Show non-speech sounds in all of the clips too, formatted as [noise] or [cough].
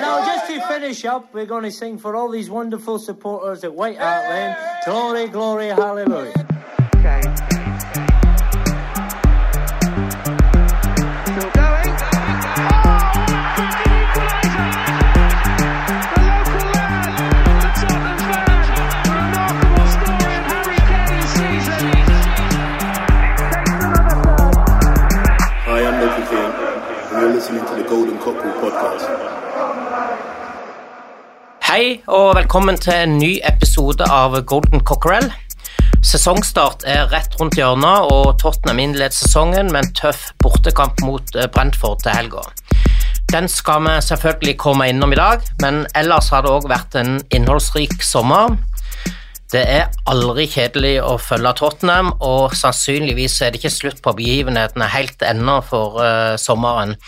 now just to finish up, we're going to sing for all these wonderful supporters at White Hart Lane. Glory, glory, hallelujah. Okay. Still going. The local lad, the Tottenham fan, the remarkable story of Harry Kane's season. Hi, I'm Loki King, and you're listening to the Golden Cockerel podcast. Hei og velkommen til en ny episode av Golden Cockerel. Sesongstart er rett rundt hjørnet, og Tottenham innleder sesongen med en tøff bortekamp mot eh, Brentford til helga. Den skal vi selvfølgelig komme innom i dag, men ellers har det òg vært en innholdsrik sommer. Det er aldri kjedelig å følge Tottenham, og sannsynligvis er det ikke slutt på begivenhetene helt ennå for uh, sommeren.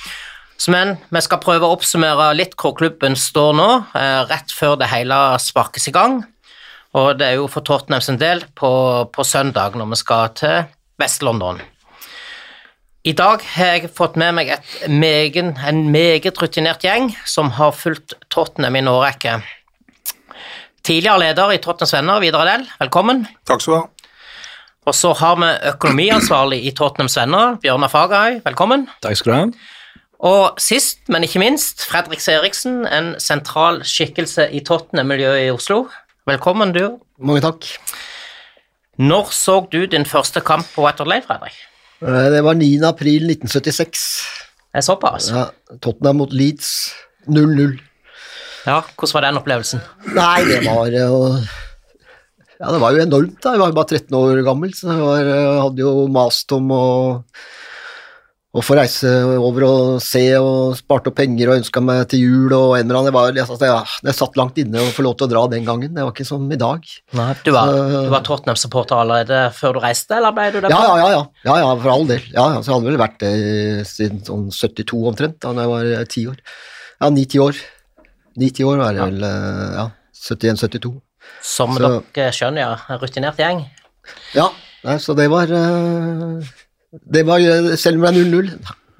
Så Men vi skal prøve å oppsummere litt hvor klubben står nå, eh, rett før det hele sparkes i gang. Og det er jo for Tottenham sin del på, på søndag når vi skal til Vest-London. I dag har jeg fått med meg et megen, en meget rutinert gjeng som har fulgt Tottenham i en årrekke. Tidligere leder i Tottenhams Venner, Vidar Adel, velkommen. Takk skal du ha. Og så har vi økonomiansvarlig i Tottenhams Venner, Bjørnar Fagerhaug, velkommen. Takk skal du ha. Og sist, men ikke minst, Fredrik Eriksen, en sentral skikkelse i Tottenham-miljøet i Oslo. Velkommen, du. Mange takk. Når så du din første kamp på Waterley, Fredrik? Eh, Det var 9. april 1976. Det er såpass? Ja, Tottenham mot Leeds 0-0. Ja, hvordan var den opplevelsen? Nei, det var jo Ja, det var jo enormt, da. Jeg var jo bare 13 år gammel, så jeg var, hadde jo mast om å å få reise over og se og sparte opp penger og ønska meg til jul og en eller annen. Jeg, var, altså, jeg, jeg satt langt inne og få lov til å dra den gangen. Det var ikke som i dag. Nei, du var, Så- du var Tottenham-supporter allerede før du reiste, eller ble du det? Ja, ja, ja, ja, ja, ja for all del. Ja, ja, så jeg hadde vel vært det siden sånn 72 omtrent, da jeg var eh, ti år. Ja, ni-ti år. Ni-ti år var det vel, eh, ja. 71-72. Som Så- dere skjønner, ja. Rutinert gjeng. Ja, så det var eh, Det var, eh, selv om det er 0-0,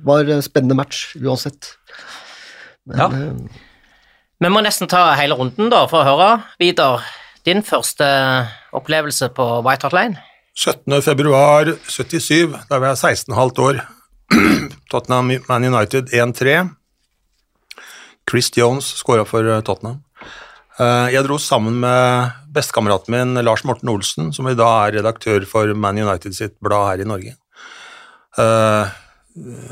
var en spennende match uansett. Men, Ja. eh, Vi må nesten ta hele runden, da, for å høre. Vidar, din første opplevelse på White Hart Lane? 17. februar 77, da var jeg 16,5 år. [clears throat] Tottenham Man United 1-3. Chris Jones skåra for eh, Tottenham. Eh, Jeg dro sammen med bestekameraten min Lars Morten Olsen, som i dag er redaktør for Man United sitt blad her i Norge. Uh,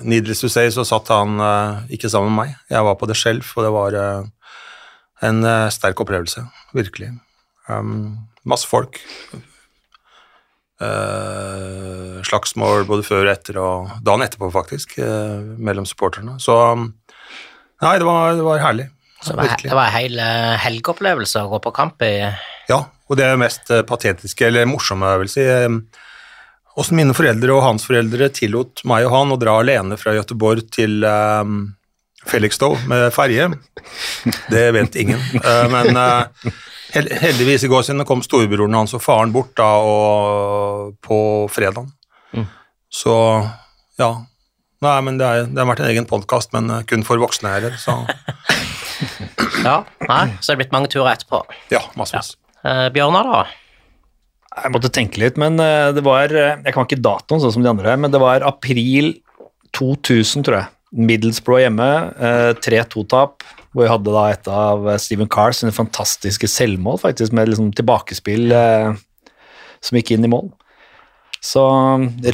Needless to say så satt han uh, ikke sammen med meg. Jeg var på det selv, og det var uh, en uh, sterk opplevelse, virkelig. Um, masse folk. Slagsmål både før og etter, og dagen etterpå, faktisk, mellom supporterne. Så Nei, det var, det var herlig. Så det var, virkelig. det var en hel helgeopplevelse å gå på kamp i Ja, og det mest patetiske, eller morsomme, jeg vil si Åssen mine foreldre og hans foreldre tillot meg og han å dra alene fra Gøteborg til um, Felixstow med ferje, det vet ingen. Uh, [laughs] men uh, heldigvis i går siden kom storebroren hans og faren bort da, og, på fredag. Mm. Så ja. Nei, men det, er, det har vært en egen podkast, men eh, kun for voksne her. Så [laughs] Ja, nei, så er det blitt mange turer etterpå. ja, massevis. Uh, Bjørnar, da? Jeg måtte tenke litt, men eh, det var eh, Jeg kan ikke datoen sånn som de andre, men det var april 2000, tror jeg. Middlesbrough hjemme, eh, 3-2-tap, hvor jeg hadde da et av Stephen Carr sine fantastiske selvmål, faktisk, med liksom tilbakespill eh, som gikk inn i mål. Så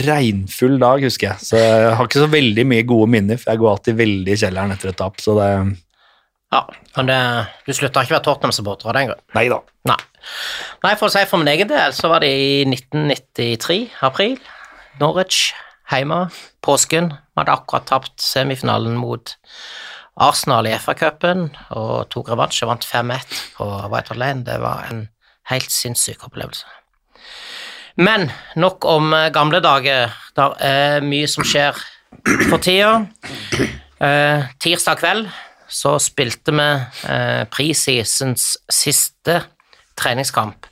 regnfull dag, husker jeg. Så jeg har ikke så veldig mye gode minner, for jeg går alltid veldig i kjelleren etter et tap, så det Ja, men det, du slutta ikke å være Tottenham-supporter av den grunn? Nei da. Nei. Nei, for å si for min egen del, så var det i 1993, april. Norwich hjemme, påsken. Vi hadde akkurat tapt semifinalen mot Arsenal i FA-cupen og tok revansj og vant 5-1 på White Hart Lane. Det var en helt sinnssyk opplevelse. Men nok om eh, gamle dager. Det er mye som skjer for tida. Eh, tirsdag kveld så spilte vi eh, preseasons siste treningskamp,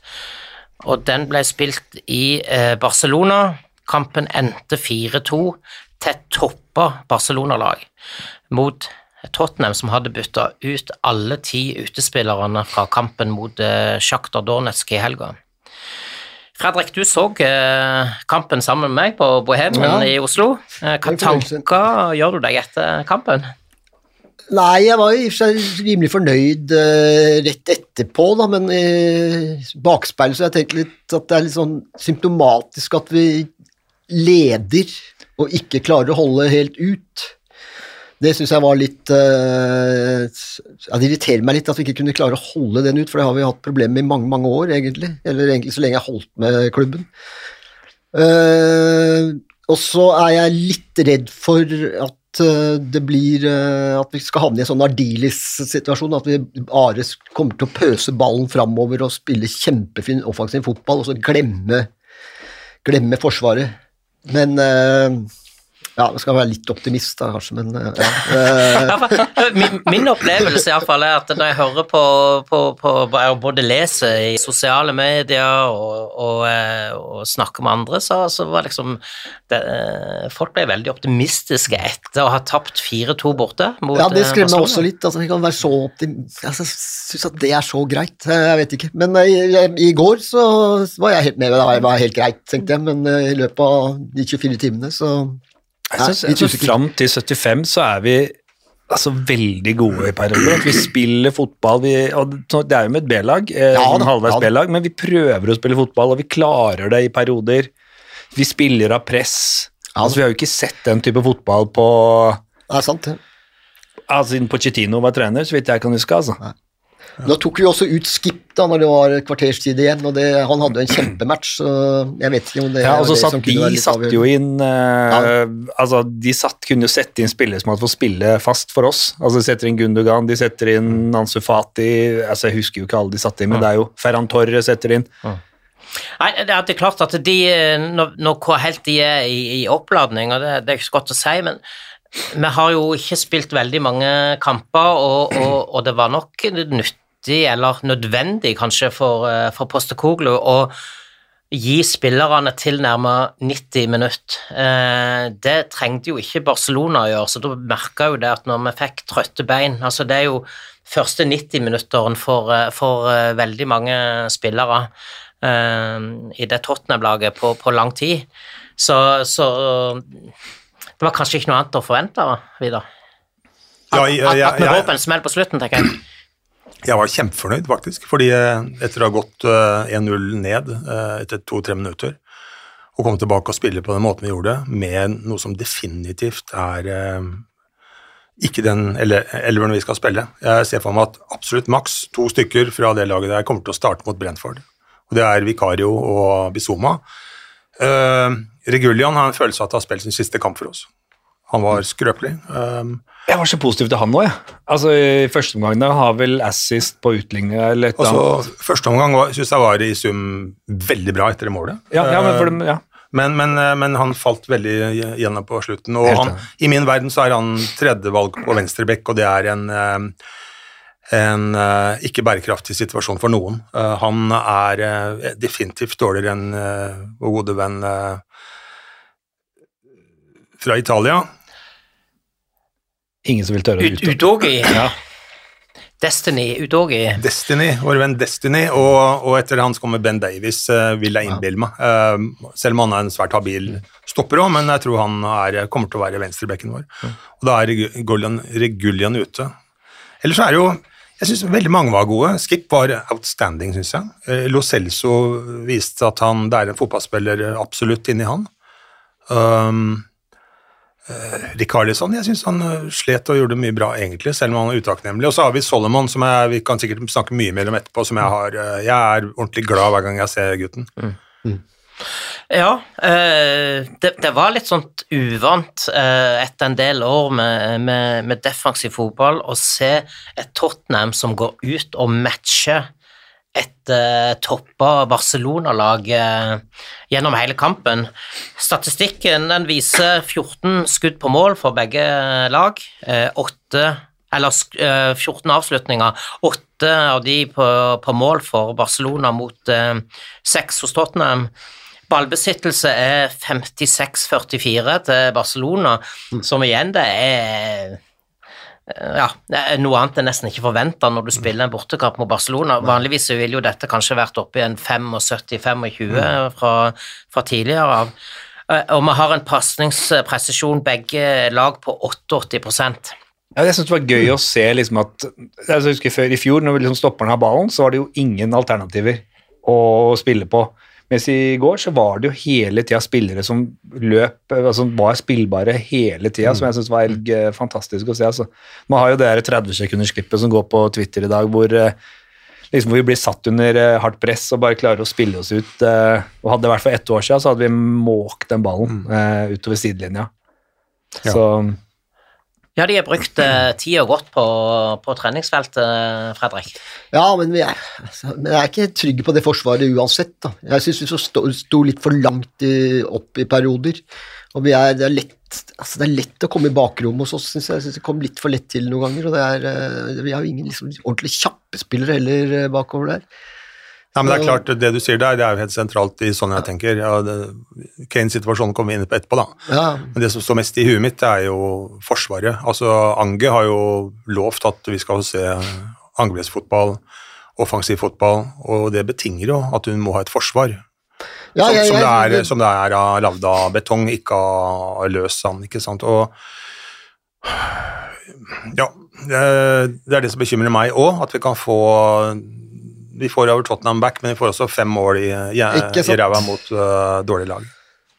og den ble spilt i eh, Barcelona. Kampen endte 4-2 til toppa Barcelona-lag mot Tottenham som hadde bytta ut alle ti utespillerne fra kampen mot uh, Sjaktar Donetsk i helga. Fredrik, du så eh, kampen sammen med meg på Bohemen Ja. i Oslo. Eh, hva er tanker gjør du deg etter kampen? Nei, jeg var i og for seg rimelig fornøyd uh, rett etterpå, da, men i bakspeilet så har jeg tenkt litt at det er litt sånn symptomatisk at vi leder og ikke klarer å holde helt ut. Det syns jeg var litt uh, ja, Det irriterer meg litt at vi ikke kunne klare å holde den ut, for det har vi hatt problemer med i mange, mange år, egentlig. Eller egentlig så lenge jeg har holdt med klubben. Uh, og så er jeg litt redd for at eh, det blir eh, At vi skal havne i en sånn Ardilis-situasjon. At vi bare kommer til å pøse ballen framover og spille kjempefin offensiv fotball, og så glemme, glemme Forsvaret. Men eh, Ja, jeg skal være litt optimist, da, kanskje, men eh, ja. [laughs] Min, min opplevelse fall er at når jeg hører på, på, på og både leser i sosiale medier og, og, eh, og snakker med andre, så, så var liksom det, eh, Folk ble veldig optimistiske etter å ha tapt 4-2 borte mot Ja, det skremmer meg også litt. Altså, jeg kan være så optimist Altså, jeg syns at det er så greit. Jeg vet ikke. Men i, i går så var jeg helt med. Det var helt greit, tenkte jeg. Men i løpet av de 24 timene, så Jeg synes, usikker. Fram til 75 så er vi altså veldig gode i perioder. Vi spiller fotball vi, og Det er jo med et B-lag, eh, Ja halvveis ja. B-lag, men vi prøver å spille fotball, og vi klarer det i perioder. Vi spiller av press. Ja. Altså, vi har jo ikke sett den type fotball på Det er sant, det. altså, siden Pochettino var trener, så vidt jeg kan huske. altså. Nå tok vi også ut Skip da når det var kvarterstid igjen, og det, han hadde jo en kjempematch, så jeg vet ikke om det Ja, og så det satt som de kunne være litt satt jo inn eh, Altså, de satt, kunne jo sette inn spillere som hadde fått spille fast for oss. Altså, De setter inn Gundogan, de setter inn Nansu Fati altså Jeg husker jo ikke alle de satte inn, men det er jo Ferran Torre setter inn. Nei, det er det er klart at de Når, når hvor helt de er i, i oppladning, og det, det er ikke så godt å si, men vi har jo ikke spilt veldig mange kamper, og, og, og det var nok nyttig, eller nødvendig kanskje, for, eh, for Postekoglu å gi spillerne tilnærmet 90 minutter. Eh, det trengte jo ikke Barcelona å gjøre, så da merka jo det at når vi fikk trøtte bein altså Det er jo første 90-minutteren for, eh, for veldig mange spillere i det Tottenham-laget på, på lang tid. Så, så det var kanskje ikke noe annet å forvente, Vidar. At, jeg, at, jeg, at vi går på en smell på slutten, tenker jeg. Jeg var kjempefornøyd, faktisk. Fordi eh, etter å ha gått eh, 1-0 ned eh, etter to-tre minutter, og komme tilbake og spille på den måten vi gjorde, med noe som definitivt er eh, ikke den elveren vi skal spille. Jeg ser for meg at absolutt maks to stykker fra det laget der kommer til å starte mot Brentford. Og det er Vicario og Bizuma. Uh, Regulian har en følelse av at han har spilt sin siste kamp for oss. Han var skrøpelig. Um, Jeg var så positiv til han nå, jeg. Altså, I første omgang da har vel assist på utligninga eller et altså. Første omgang syns jeg var i sum veldig bra etter det målet. Ja, ja, men for dem, ja. men, men, eh, men han falt veldig gjennom på slutten. Og han, i min verden så er han tredjevalg på venstrebekk, og det er en, eh, en eh, ikke bærekraftig situasjon for noen. Han er definitivt dårligere enn vår gode venn fra Italia. Ingen som vil tørre å Ut, ut. Ja. Destiny, Udogi. Destiny, vår venn Destiny, og, og etter han så kommer Ben Davies, eh, vil jeg innbille meg. Eh, selv om han er en svært habil stopper òg, men jeg tror han er, kommer til å være venstrebekken vår. Og da er Regulian, Regulian ute. Ellers er det jo Jeg syns veldig mange var gode. Skip var outstanding, syns jeg. Eh, Lo Celso viste at han, det er en fotballspiller absolutt inni han. Um, eh, Rikarlison, jeg syns han eh, slet og gjorde mye bra, egentlig, selv om han er utakknemlig. Og så har vi Solomon, som jeg, vi kan sikkert snakke mye mer om etterpå, som jeg har uh, Jeg er ordentlig glad hver gang jeg ser gutten. Ja, uh, det, det var litt sånt uvant eh, etter en del år med, med, med defensiv fotball å se et Tottenham som går ut og matcher et uh, toppa Barcelona-lag uh, gjennom hele kampen. Statistikken den viser 14 skudd på mål for begge lag. Uh, 8, eller eh, 14 avslutninger. Åtte av de på, på mål for Barcelona mot eh, seks hos Tottenham. Ballbesittelse er 56-44 til Barcelona, som igjen det er ja, er noe annet er nesten ikke forventa når du spiller en bortekamp mot Barcelona. Vanligvis vil ville jo dette kanskje vært oppe i en 75-25 fra, fra tidligere av. Eh, Og vi har en pasningspresisjon begge lag på 88 Ja, jeg synes det var gøy å se liksom at altså, Jeg husker før i fjor, når liksom stopperne har ballen, så var det jo ingen alternativer å spille på. Mens i går så var det jo hele tida spillere som løp, altså var spillbare hele tida, som jeg syns var helt eh, fantastisk å se. Altså. Man har jo det der 30 sekunders klippet som går på Twitter i dag, hvor eh, liksom hvor vi blir satt under hardt press og bare klarer å spille oss ut. og Hadde det vært for ett år siden, så hadde vi måkt den ballen mm. utover sidelinja. Ja. Så Ja, de har brukt uh, tida godt på, på treningsfeltet, Fredrik. Ja, men er, altså, men jeg er ikke trygg på det forsvaret uansett. Da. Jeg syns vi sto, sto litt for langt i, opp i perioder. Og er, det, er lett, altså det er lett å komme i bakrommet hos oss, syns jeg. Jeg synes det kom litt for lett til noen ganger. Og det er, eh, vi har jo ingen liksom, ordentlig kjappe spillere heller eh, bakover der. Nei, men det er klart, det du sier der, det er jo helt sentralt i sånn jeg tenker. Ja, det- Kane-situasjonen kommer vi inn på etterpå, da. Ja, Men det som står mest i huet mitt, det er jo Forsvaret. Altså, Ange har jo lovt at vi skal se angrepsfotball, offensiv fotball, og det betinger jo at hun må ha et forsvar. ja, som, som, det er, som det er av lagd av betong, ikke av løs sand. ikke sant? Og ja, det, det er det som bekymrer meg òg, at vi kan få Vi får over Tottenham back, men vi får også fem mål i, i, i ræva mot uh, dårlige lag.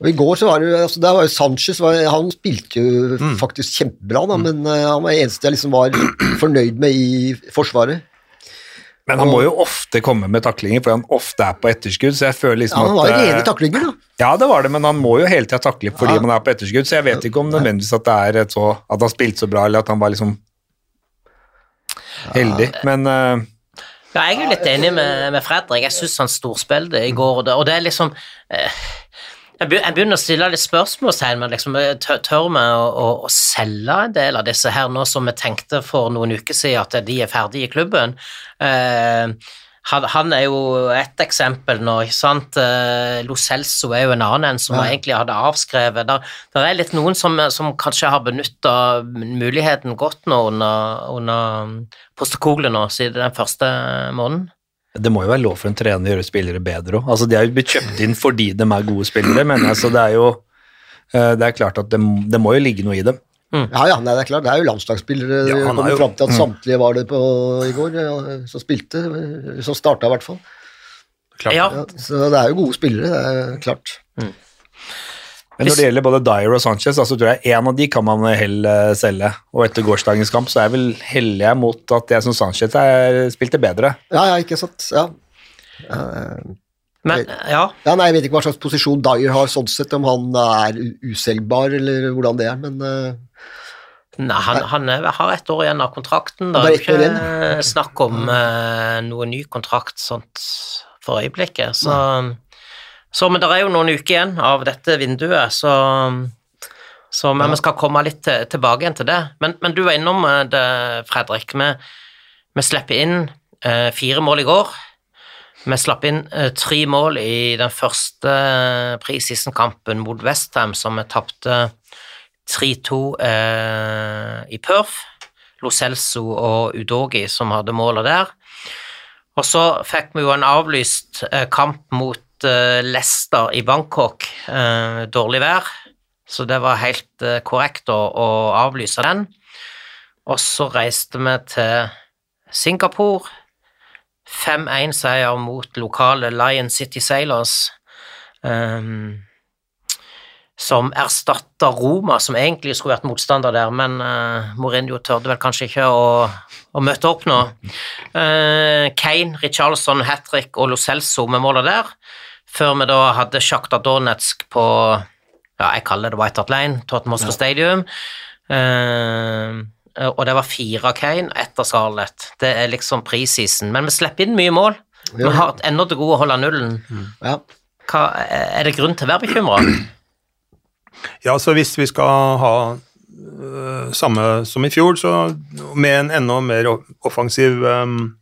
Og I går så var det altså Der var jo Sanchez var, Han spilte jo Mm. faktisk kjempebra, da, men uh, han var eneste jeg liksom var [clears throat] fornøyd med i Forsvaret. Men han må jo ofte komme med taklinger, for han ofte er på etterskudd. så jeg føler liksom Ja, liksom han var jo at... rene eh, taklinger, da. Ja, det var det, men han må jo hele tida takle fordi Ja. man er på etterskudd, så jeg vet ikke om nødvendigvis at det er så At han spilte så bra, eller at han var liksom heldig. Men eh, Ja, jeg er jo litt enig med, med Fredrik. Jeg syns han storspilte i går, og det, og det er liksom eh, jeg begynner å stille litt spørsmålstegn, men liksom, eh, tør vi å, å, å selge en del av disse her nå som vi tenkte for noen uker siden at de er ferdige i klubben? Eh, han, han er jo ett eksempel nå, ikke sant. Eh, Lo Celso er jo en annen en som Ja. egentlig hadde avskrevet. Der, der er litt noen som, som kanskje har benytta muligheten godt nå under, under Postekoglet nå, siden den første måneden. det må jo være lov for en trener å gjøre spillere bedre òg. Altså, de er jo blitt kjøpt inn fordi de er gode spillere, men altså, det er jo eh, det er klart at det, det må jo ligge noe i dem. Ja, ja, nei, det er klart, det er jo landslagsspillere. Ja, Ja, han kom er jo- fram til at samtlige var det på i går, ja, som spilte. Som starta, i hvert fall. Klart. Ja, Ja, så det er jo gode spillere, det er klart. Men når det gjelder både Dyer og Sanchez, altså, tror jeg en av de kan man hell eh, selge. Og etter gårsdagens kamp så er jeg vel hellig mot at jeg som Sanchez er, spilte bedre. Ja, ja, ikke sant. Ja. Eh, men ja. ja, nei, Jeg vet ikke hva slags posisjon Dyer har, sånn sett, om han er uselgbar eller hvordan det er, men uh, Nei, han, han er, har ett år igjen av kontrakten. Det er ikke snakk om uh, noe ny kontrakt sånt for øyeblikket. Så, så Men det er jo noen uker igjen av dette vinduet, så, så men vi skal komme litt til, tilbake igjen til det. Men, men du var innom eh, det, Fredrik. Vi, vi slipper inn uh, fire mål i går. Vi slapp inn eh, tre mål i den første uh, preseason-kampen mot Westham, som vi tapte 3-2 eh, i Perth. Lo Celso og Udogi som hadde målet der. Og så fikk vi jo en avlyst eh, kamp mot eh, Leicester i Bangkok. Eh, dårlig vær, så det var helt eh, korrekt å, å avlyse den. Og så reiste vi til Singapore. 5-1-seier mot lokale Lion City Sailors. Um, som erstatta Roma, som egentlig skulle vært motstander der, men uh, Mourinho tørde vel kanskje ikke å, å møte opp nå. Uh, Kane, Richarlison, hat trick og Lo Celso med målet der, før vi da hadde Sjakta Donetsk på ja, jeg kaller det White Hart Lane, Tottenham Hotspur Stadium. Uh, og det var fire av Kane, ett av Scarlett. Det er liksom preseason. Men vi slipper inn mye mål. Vi Ja. har ennå til gode å holde nullen. ja. Hva, er det grunn til å være bekymra? Ja, så hvis vi skal ha øh, samme som i fjor, så med en enda mer offensiv øhm,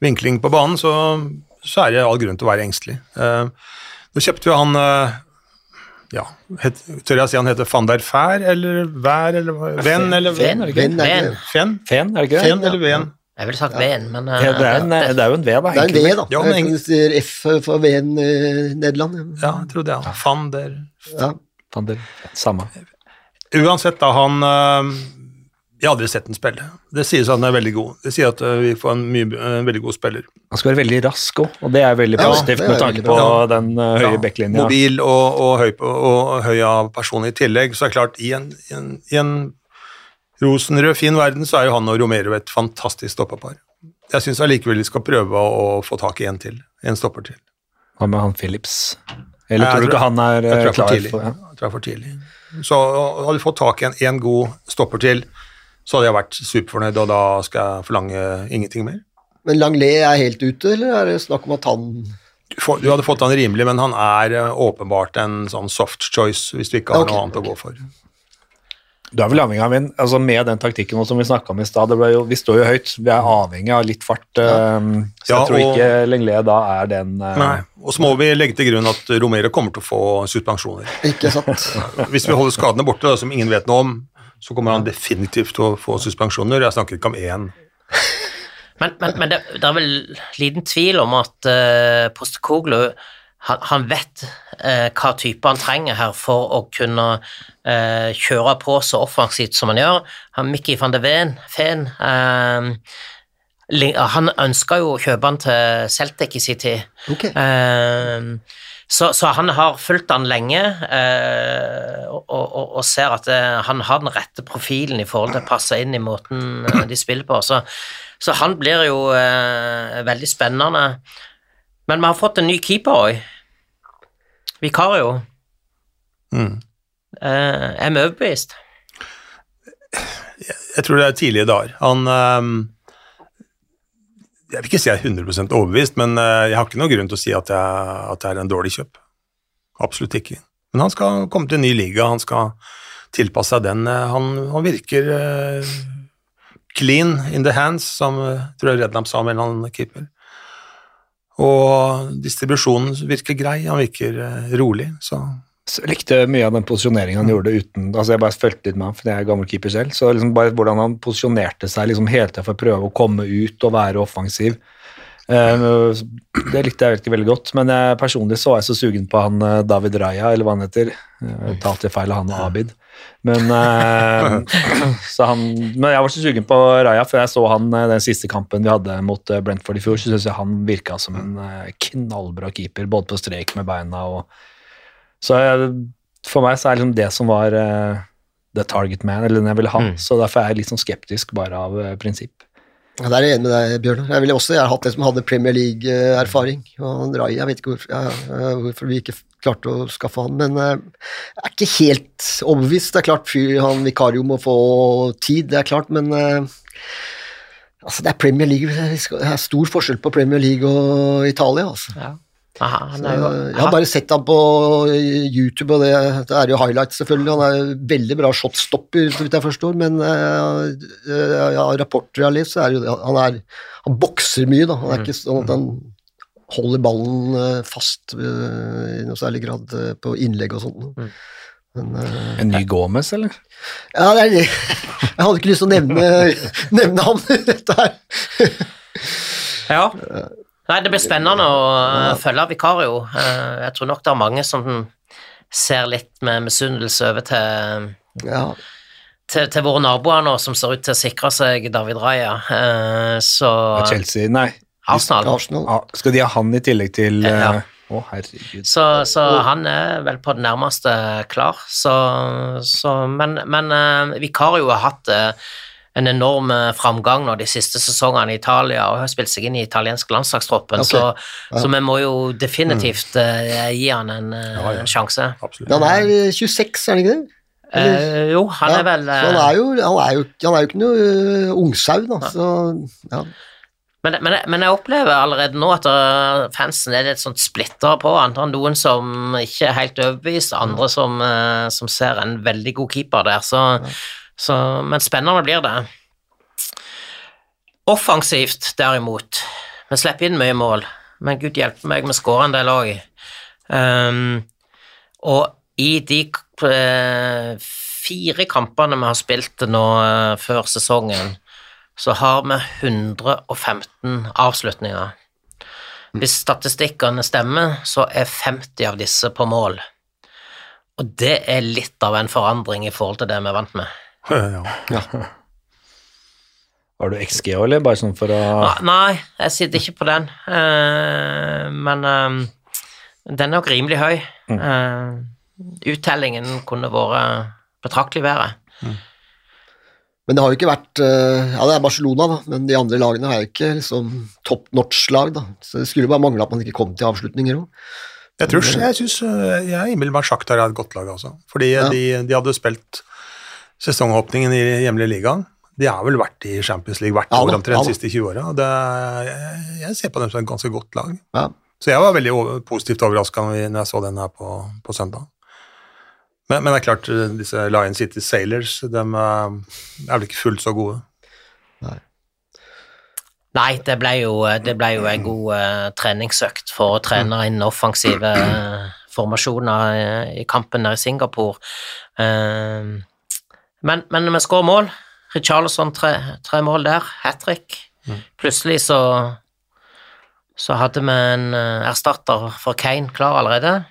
vinkling på banen, så, så er det all grunn til å være engstelig. Uh, nå kjøpte vi han øh, ja, het, Tør jeg si han heter van der Fær, eller Vær, eller Venn, eller Fen, er det ikke? Venn Ven. er det ikke det? Fen eller Ven? Jeg ville sagt Ven, men eh, Ja, det, er en, det er jo en V, da. Det er en. V, da. Ja, men er F for Ven uh, i Nederland. Ja, jeg trodde jeg. Van der Ja. Van der Samme. Uansett, da, han øh, Jeg har aldri sett den spille. Det sies at han er veldig god. Det sier at øh, vi får en, mye, en veldig god spiller. Han skal være veldig rask òg, og det er veldig positivt ja, er med tanke på ja. den uh, høye Ja, backlinja. Mobil og, og, høy, og høy av person i tillegg. Så er det klart, i en, i en, i en rosenrød, fin verden, så er jo han og Romero et fantastisk stopperpar. Jeg syns allikevel vi skal prøve å, å få tak i en til. En stopper til. Hva med han Phillips? Eller Jeg tror du ikke han er eh, klar for det? Jeg tror jeg er for tidlig. Så hadde vi fått tak i en, en god stopper til, så hadde jeg vært superfornøyd, og da skal jeg forlange ingenting mer. Men Langlet er helt ute, eller er det snakk om at han Du får- Du hadde fått han rimelig, men han er eh, åpenbart en sånn soft choice hvis du ikke har okay, noe annet okay. å gå for. Du er vel avhengig av en, altså Med den taktikken som vi snakka om i stad, vi står jo høyt. Vi er avhengig av litt fart. Ja. Så Ja, jeg tror og- ikke Lenglet da er den eh, Nei. Og så må vi legge til grunn at Romero kommer til å få suspensjoner. Ikke sant? Hvis vi holder skadene borte, som ingen vet noe om, så kommer han definitivt til å få suspensjoner. Jeg snakker ikke om én. [laughs] Men, men, men det, det er vel liten tvil om at uh, Postekoglu han, han vet eh, hva type han trenger her for å kunne eh, kjøre på så offensivt som han gjør. Han Mickey van de Ven, Feen eh, Han ønska jo å kjøpe han til Celtic i sin tid. Ok. Eh, så, så han har fulgt han lenge eh, og, og, og ser at det, han har den rette profilen i forhold til å passe inn i måten eh, de spiller på. Så, så han blir jo eh, veldig spennende. Men vi har fått en ny keeper òg. Vikario. Mm. Eh, er vi overbevist? Jeg tror det er tidlige dager. Han ehm, Jeg vil ikke si jeg er 100 overbevist, men eh, jeg har ikke noen grunn til å si at, jeg, at det er en dårlig kjøp. Absolutt ikke. Men han skal komme til en ny liga, han skal tilpasse seg den. Eh, Han, han virker uh, clean in the hands, som uh, tror jeg Rednam sa om en eller annen keeper. Og distribusjonen virker grei, han virker uh, rolig, så Så likte mye av den posisjoneringen han gjorde uten altså Jeg bare fulgte litt med han, for jeg er gammel keeper selv. Så liksom bare hvordan han posisjonerte seg liksom hele tida for å prøve å komme ut og være offensiv. Eh, det likte jeg virkelig veldig godt, men jeg, personlig så var jeg så sugen på han eh, David Raja, eller hva han heter. Jeg tar alltid feil av han og Abid. Men, eh, [laughs] så han, men jeg var så sugen på Raja, for jeg så han eh, den siste kampen vi hadde mot eh, Brentford i fjor, så syns jeg han virka som en eh, knallbra keeper, både på strek med beina og Så jeg, for meg så er liksom det som var uh, the target man, eller den jeg ville ha, Mm. så derfor er jeg litt sånn skeptisk bare av uh, prinsipp. Ja, Der er jeg enig med deg, Bjørnar. Jeg ville også jeg har hatt en som hadde Premier League-erfaring. Og han Rai, jeg vet ikke hvorfor, ja, hvorfor vi ikke klarte å skaffe han, men eh, jeg er ikke helt overbevist. Det er klart fyr, han Vikario må få tid, det er klart, men uh, altså det er Premier League. Det er stor forskjell på Premier League og Italia, altså. Ja. Aha, Så, er jo, jeg har bare sett ham på YouTube, og det, det er jo highlights, selvfølgelig. Han er veldig bra shotstopper, så vidt jeg forstår, men uh, ja, rapporter jeg har lest, så er jo det. Han, er, han bokser mye, da. Han er ikke sånn at han holder ballen eh, fast eh, i noe særlig grad eh, på innlegg og sånt. Men, uh, En ny Gomez, eller? ja, det er det. [laughs] Jeg hadde ikke lyst til å nevne, [laughs] nevne ham, [laughs] dette her. Ja. Nei, det blir spennende å ja. følge Vikario. Eh, Jeg tror nok det er mange som ser litt med misunnelse over til, Ja, til, til våre naboer nå, som ser ut til å sikre seg David Raja. Eh, Så Chelsea? Nei. Arsenal. Arsenal. Ah, skal de ha han i tillegg til eh, Ja. Å, herregud. Så, så han er vel på det nærmeste klar. Så, så, men men eh, Vikario har hatt eh, en enorm eh, framgang nå de siste sesongene i Italia og har spilt seg inn i italiensk landslagstroppen, okay. så, så vi må jo definitivt uh, gi han en, eh, Ja, ja. en sjanse. absolutt. Han er eh, 26, er han ikke det? Eh, jo, han Ja, er vel han er jo, han er jo, han er jo ikke noe uh, ungsau, da. Så, ja. men, men, men jeg opplever allerede nå at fansen er litt sånn splitta på han. Noen som ikke er helt overbevist, andre som, som ser en veldig god keeper der. Så, så, men spennende blir det. Offensivt, derimot, vi slipper inn mye mål, men gud hjelpe meg, vi skårer en del òg. Um, og i de uh, fire kampene vi har spilt nå uh, før sesongen, så har vi 115 avslutninger. Hvis statistikkene stemmer, så er 50 av disse på mål. Og det er litt av en forandring i forhold til det vi er vant med. Ja. Har du XG òg, eller bare sånn for å Ah, Nei, jeg sitter ikke på den, Uh, men eh, den er nok rimelig høy. Uh, uttellingen kunne vært betraktelig bedre. Men det har jo ikke vært Ja, det er Barcelona, da, men de andre lagene er jo ikke liksom top notch-lag, da. Så det skulle bare mangle at man ikke kom til avslutninger òg. Jeg tror jeg syns jeg umiddelbart Sjaktar er et godt lag, altså. Fordi Ja. de, de hadde spilt sesongåpningen i hjemlige ligaen. De har vel vært i Champions League hvert Ja år omtrent ja de siste 20 åra. Jeg, jeg ser på dem som et ganske godt lag. Ja. Så jeg var veldig over, positivt overraska når jeg så den her på, på søndag. Men, men det er klart, disse Lion City Sailors de er vel ikke fullt så gode. Nei, det ble jo, det ble jo en god uh, treningsøkt for å trene inn offensive uh, formasjoner eh, i kampen der i Singapore. Eh, men, men vi skårer mål. Richarlison tre, tre mål der, hat trick. Plutselig så så hadde vi en eh, erstatter for Kane klar allerede.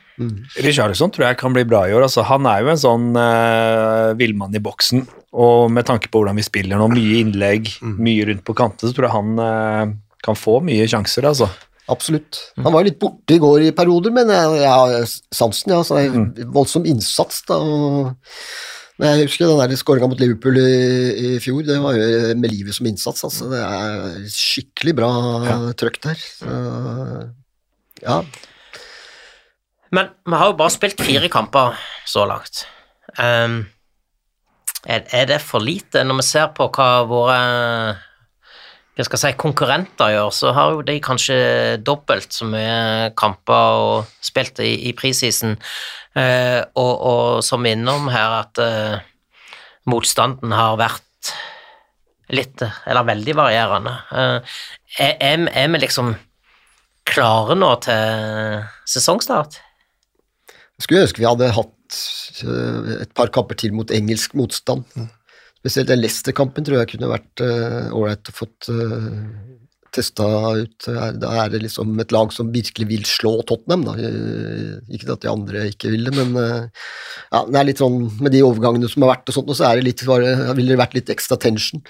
Richarlison tror jeg kan bli bra i år. Altså, han er jo en sånn uh, villmann i boksen, og med tanke på hvordan vi spiller nå, mye innlegg, mye rundt på kantene, så tror jeg han uh, kan få mye sjanser, altså. Absolutt. Han var jo litt borte i går i perioder, men jeg, jeg har sansen, ja. Så det er voldsom innsats, da. Og, jeg husker den der skåringa mot Liverpool i, i fjor, det var jo med livet som innsats, altså. Det er skikkelig bra trøkk der. Så, ja. Men vi har jo bare spilt fire kamper så langt. Um, er, er det for lite når vi ser på hva våre si, konkurrenter gjør, så har jo de kanskje dobbelt så mye kamper og spilt i, i preseason, eh, og, og som innom her at eh, motstanden har vært litt, eller veldig varierende. Eh, er, er, vi liksom klare nå til sesongstart? Jeg skulle ønske vi hadde hatt øh, et par kamper til mot engelsk motstand. Spesielt den Leicester-kampen tror jeg kunne vært ålreit å fått uh, testa ut. Da er det liksom et lag som virkelig vil slå Tottenham. Da. Eh, Ikke at de andre ikke vil det, men eh, ja, det er litt sånn med de overgangene som har vært, og sånt, og så er det litt, ville det vært litt ekstra tension.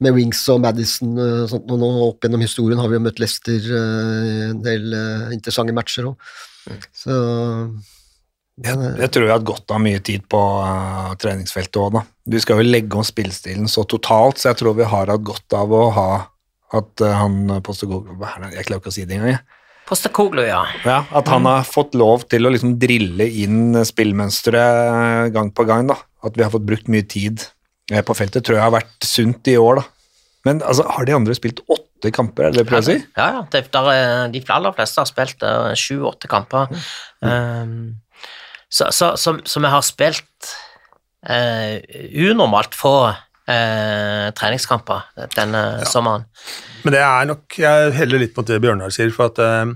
Med Wings og Madison og sånt, og nå opp gjennom historien har vi jo møtt Leicester eh, en del eh, interessante matcher òg. Så Jeg, jeg tror vi har gått av mye tid på uh, treningsfeltet òg, da. Du skal jo legge om spillestilen så totalt, så jeg tror vi har hatt godt av å ha at eh, han er det? Jeg klarer ikke å si det engang, jeg. Postekoglu, ja. Ja, at han har fått lov til å liksom drille inn spillmønsteret gang på gang. da. At vi har fått brukt mye tid eh, på feltet, tror jeg har vært sunt i år. da. Men altså, har de andre spilt åtte kamper, er det det du prøver å si? Ja, ja. Det, er- de aller fleste har spilt eh, sju-åtte kamper. Um, så, så, så, så vi har spilt uh, unormalt få eh, treningskamper denne sommeren. Men det er nok Jeg heller litt på det Bjørnar sier, for at eh,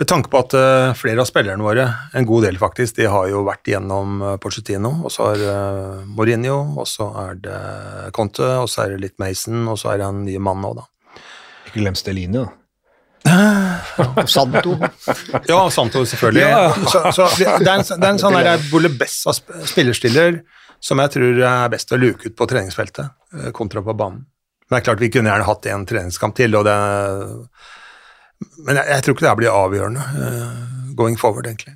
med tanke på at eh, flere av spillerne våre, en god del faktisk, de har jo vært gjennom uh, Pochettino, og så er uh, Mourinho, og så er det Conte, og så er det litt Mason, og så er det en ny mann nå, da. Ikke glem Stelini, da. [laughs] Santo Ja, Santo selvfølgelig. Ja. Så, så det, er en, det er en sånn der Bolebessa spillerstiller som jeg tror er best å luke ut på treningsfeltet, eh, kontra på banen. Men det er klart vi kunne gjerne hatt en treningskamp til, og det Men jeg, jeg tror ikke det her blir avgjørende uh, going forward, egentlig.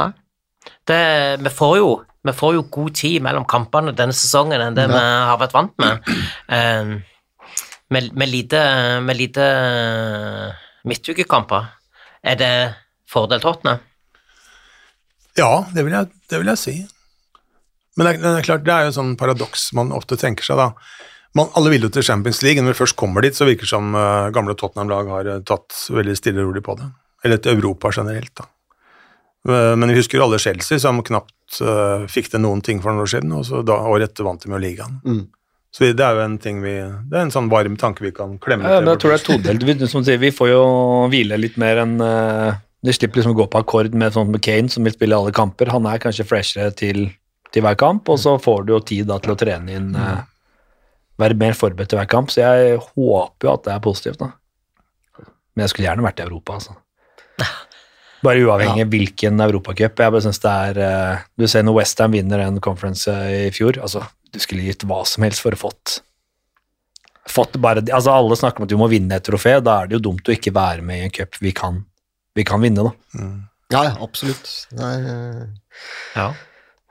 Nei. Det, vi, får jo, vi får jo god tid mellom kampene denne sesongen enn det vi har vært vant med. Um, med, med lite, med lite midtukekamper. Er det fordel Tottenham? Ja, det vil jeg, det vil jeg si. Men det er, det er klart, det er jo et sånn paradoks man ofte tenker seg, da. Man, alle vil jo til Champions League, når vi først kommer dit, så virker det som uh, gamle Tottenham-lag har eh, tatt veldig stille og rolig på det. Eller til Europa generelt, da. Uh, Men vi husker alle Chelsea, som knapt fikk til noen ting for noen år siden, og så da, året etter vant de med ligaen. Mm. Så det er jo en ting vi Det er en sånn varm tanke vi kan klemme Ja, til jeg tror det er todelt. Vi, som sier, vi får jo hvile litt mer enn De slipper liksom å gå på akkord med sånn med Kane, som vil spille alle kamper. Han er kanskje freshere til, til hver kamp, og så får du jo tid da til å trene inn uh, Være mer forberedt til hver kamp, så jeg håper jo at det er positivt, da. Men jeg skulle gjerne vært i Europa, altså. [laughs] Bare uavhengig ja. hvilken europacup. Jeg bare synes det er eh, Du ser når Westham vinner en conference eh, i fjor, altså Du skulle gitt hva som helst for å fått Fått bare Altså, alle snakker om at du må vinne et trofé, da er det jo dumt å ikke være med i en cup vi kan, vi kan vinne, da. Ja, ja, absolutt. Det er, Ja.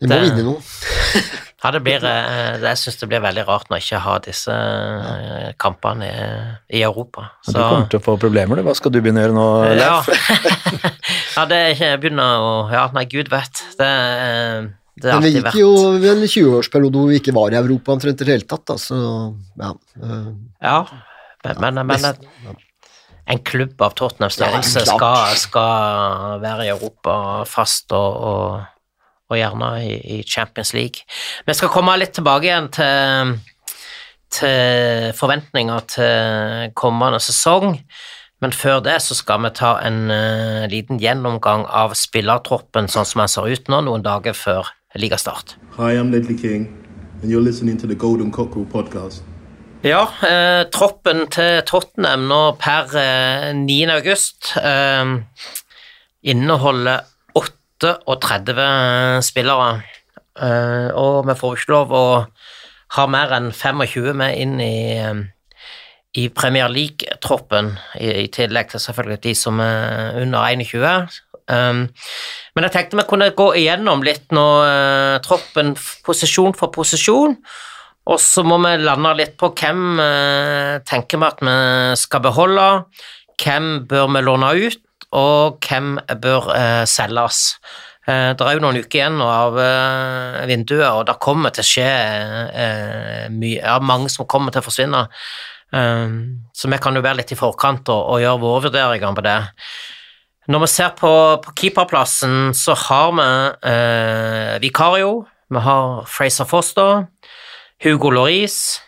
Vi må vinne noe. [laughs] Ja, det blir, eh, jeg syns det blir veldig rart når jeg ikke har disse eh, kampene i, i Europa. Så. Du kommer til å få problemer, du. Hva skal du begynne å gjøre nå. Leif? [laughs] ja, det er Jeg begynner å Ja, nei, gud vet. Det, eh, det har Men vi gikk jo en 20-årsperiode hvor vi ikke var i Europa omtrent i det hele tatt, da, så ja. Ja, men, men, men en klubb av Tottenhams størrelse Ja, skal, skal være i Europa fast og, og, og gjerne i, i Champions League. Vi skal komme litt tilbake igjen til, til forventninger til kommende sesong. Men før det så skal vi ta en uh, liten gjennomgang av spillertroppen sånn som den ser ut nå, noen dager før ligastart. Hi, I'm Ledley King, and you're listening to the Golden Cockerel podcast. Ja, eh, troppen til Tottenham nå per eh, 9. august eh, inneholder 38 spillere. Eh, og vi får ikke lov å ha mer enn 25 med inn i, eh, i Premier League-troppen, i, i tillegg til selvfølgelig de som er under 21. Um, men jeg tenkte vi kunne gå igjennom litt nå uh, troppen posisjon for posisjon. Og så må vi lande litt på hvem uh, tenker vi at vi skal beholde, hvem bør vi låne ut, og hvem bør eh, selges. Eh, det er jo noen uker igjen av eh, vinduet, og det kommer til å skje eh, mye, ja, mange som kommer til å forsvinne. Eh, så vi kan jo være litt i forkant og, og gjøre våre vurderinger på det. Når vi ser på, på keeperplassen, så har vi eh, Vicario, vi har Fraser Foster, Hugo Lloris,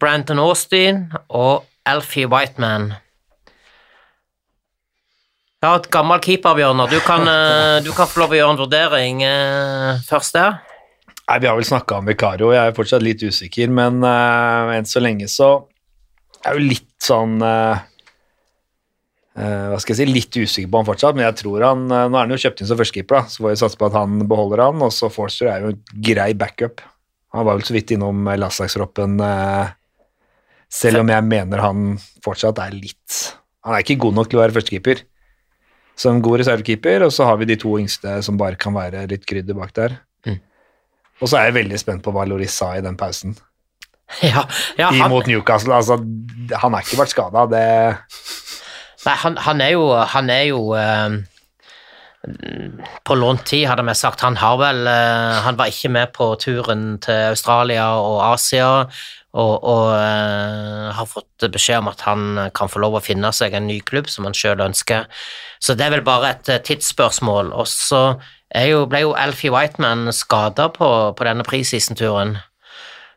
Brandon Austin og Alfie Whiteman. Ja, et gammel keeper, Bjørnar. Du kan, eh, du kan få lov å gjøre en vurdering eh, først der. Nei, Vi har vel snakka om Vikario, jeg er fortsatt litt usikker, men uh, enn så lenge så er jeg jo litt sånn uh, uh, Hva skal jeg si, litt usikker på han fortsatt, men jeg tror han Nå er han jo kjøpt inn som førstekeeper, da, så får vi satse på at han beholder han, og så Forster er jo en grei backup. Han var vel så vidt innom landslagstroppen, selv om jeg mener han fortsatt er litt Han er ikke god nok til å være førstekeeper. Som god reservekeeper, og så har vi de to yngste som bare kan være litt krydder bak der. Og så er jeg veldig spent på hva Loris sa i den pausen. [laughs] Ja, ja han, Imot Newcastle. Altså, han har ikke vært skada, det Nei, han, han er jo, han er jo eh, På lånt tid, hadde vi sagt. Han har vel eh, Han var ikke med på turen til Australia og Asia, og, og uh, har fått beskjed om at han kan få lov å finne seg en ny klubb som han sjøl ønsker. Så det er vel bare et uh, tidsspørsmål. Og så jo, ble jo Alfie Whiteman skada på, på denne preseason-turen.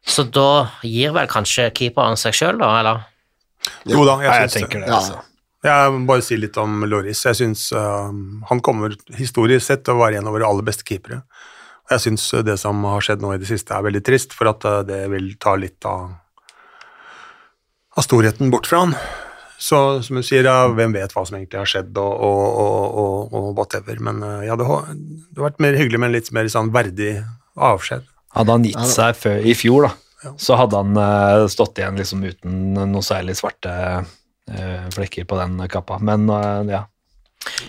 Så da gir vel kanskje keeperen seg sjøl, da, eller? Jo da, jeg, jeg tenker det. Ja. Altså. Jeg må bare si litt om Loris. Jeg syns han kommer historisk sett til å være en av våre aller beste keepere. Jeg syns det som har skjedd nå i det siste, er veldig trist, for at eh, det vil ta litt av, av storheten bort fra han. Så som du sier, ja, hvem vet hva som egentlig har skjedd, og, og, og, og, whatever. Men eh, ja, det har, vært mer hyggelig med en litt mer sånn verdig avskjed. Hadde han gitt seg før, i fjor, da, så hadde han eh, stått igjen liksom uten noe særlig svarte eh, flekker på den kappa. Men ja.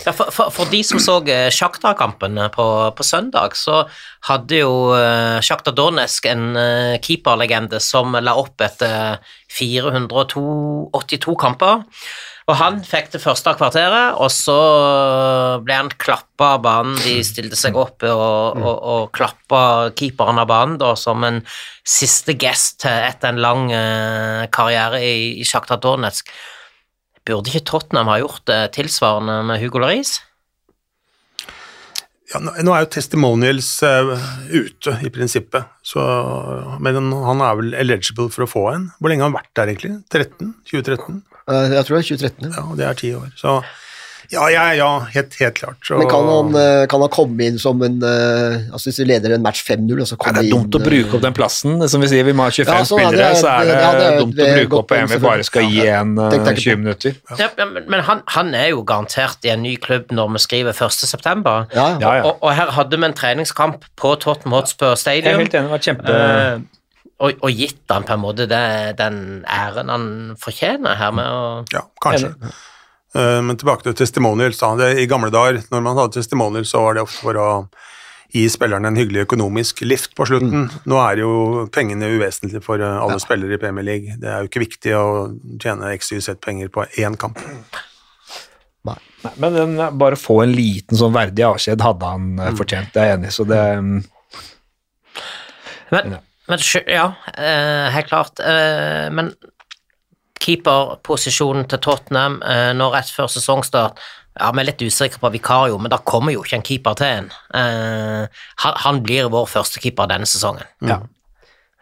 Ja, for, for, for de som så eh, Shakhtar-kampen eh, på, på søndag, så hadde jo Sjakta Shakhtar Donetsk en eh, keeperlegende som la opp etter 482 kamper. Og han fikk det første kvarteret, og så ble han klappa av banen. De stilte seg opp og, og, og klappa keeperen av banen da, som en siste gest etter en lang eh, karriere i, i Sjakta Donetsk. Burde ikke Tottenham ha gjort det tilsvarende med Hugo Laris? Ja, nå er jo testimonials eh, ute, i prinsippet, så, men han er vel eligible for å få en. Hvor lenge har han vært der, egentlig? 13? 2013? Eh, Jeg tror det er 2013. ja. Ja, det er ti år. Så Ja, ja, ja helt, helt klart. Og... Men kan han, eh, kan han komme inn som en eh, Altså Hvis vi leder en match 5-0, og så Nei, komme det er dumt å bruke opp den plassen. Som vi sier, vi må ha 25 Ja, sånn, ja, det spillere, er- så er det, ja, det er- dumt det å bruke opp en vi bare skal gi en Ja, tenkte jeg eh, ikke 20 minutter. Ja, men men han, han er jo garantert i en ny klubb når vi skriver 1. september. Ja, ja. Ja, ja. Og, og her hadde vi en treningskamp på Tottenham Hotspur Jeg er helt enig, det var kjempe... Uh, og, og gitt han på en måte det, den æren han fortjener her med å Ja, kanskje. Eh, Men tilbake til testimonials. Da. I gamle dager, når man hadde testimonials, så var det ofte for å gi spillerne en hyggelig økonomisk lift på slutten. Nå er jo pengene uvesentlige for alle alle spillere i Premier League. Det er jo ikke viktig å tjene XYZ-penger på én kamp. Nei. Nei, Men den, bare få en liten sånn verdig avskjed hadde han mm. fortjent, det er jeg enig i. Så det mm, Men, men ja, eh, helt klart. Eh, men keeperposisjonen til Tottenham eh, nå rett før sesongstart ja, Vi er litt usikre på vikario, men da kommer jo ikke en keeper til en. Eh, han, han blir vår første keeper denne sesongen. ja.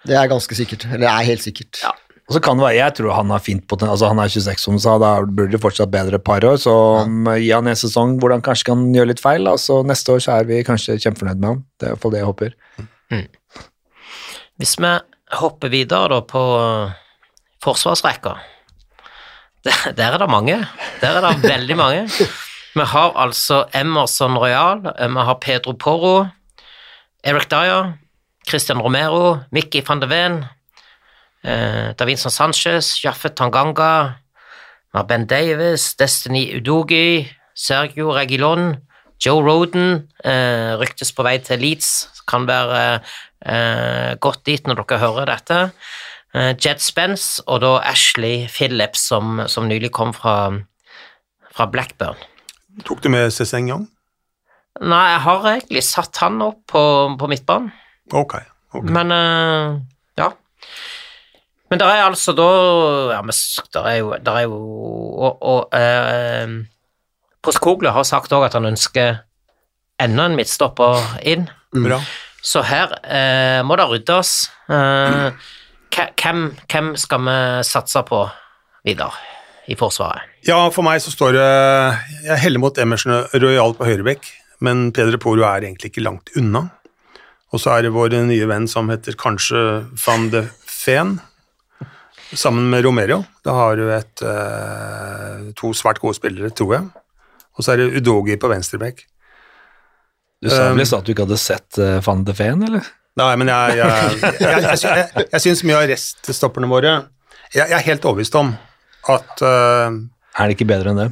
Det er ganske sikkert. Eller er helt sikkert. Ja. Og så kan det være, Jeg tror han har fint potensial. Altså, han er 26, som du sa, da burde det fortsatt bedre et par år. Så um, gi han en sesong hvor han kanskje kan gjøre litt feil. Altså, neste år så er vi kanskje kjempefornøyd med han. Det er i hvert fall det jeg håper. Hvis vi hopper videre da på forsvarsrekka Der, der er det mange. Der er det veldig mange. Vi har altså Emerson Royal, eh, vi har Pedro Porro, Eric Dyer, Christian Romero, Mickey van de Ven, eh, Davinson Sanchez, Jaffe Tanganga, Ben Davis, Destiny Udogi, Sergio Regilon, Joe Roden eh, ryktes på vei til Leeds, kan være eh, godt dit når dere hører dette. Eh, Jed Spence og da Ashley Phillips, som, som nylig kom fra, fra Blackburn. Tok du med Cézignon? Nei, jeg har egentlig satt han opp på, på midtbanen, Ok. ok. men eh, ja. Men det er altså da Ja, men der er jo, der er jo Og, og eh, Proskoglu har sagt òg at han ønsker enda en midtstopper inn. Bra. Så her eh, må det ryddes. Eh, hvem, hvem skal vi satse på videre i Forsvaret? Ja, for meg så står det Jeg heller mot Emerson Royal på høyrebekk, men Peder Poro er egentlig ikke langt unna. Og så er det vår nye venn som heter kanskje van de Feen, sammen med Romero. Da har du et, eh, to svært gode spillere, tror jeg. Og så er det Udogi på venstrebekk. Du sa Um, vel i stad at du ikke hadde sett uh, van de Feen, eller? Nei, men jeg, jeg, jeg, jeg, jeg, syns mye av reststopperne våre Jeg, er helt overbevist om at uh, Er det ikke bedre enn det?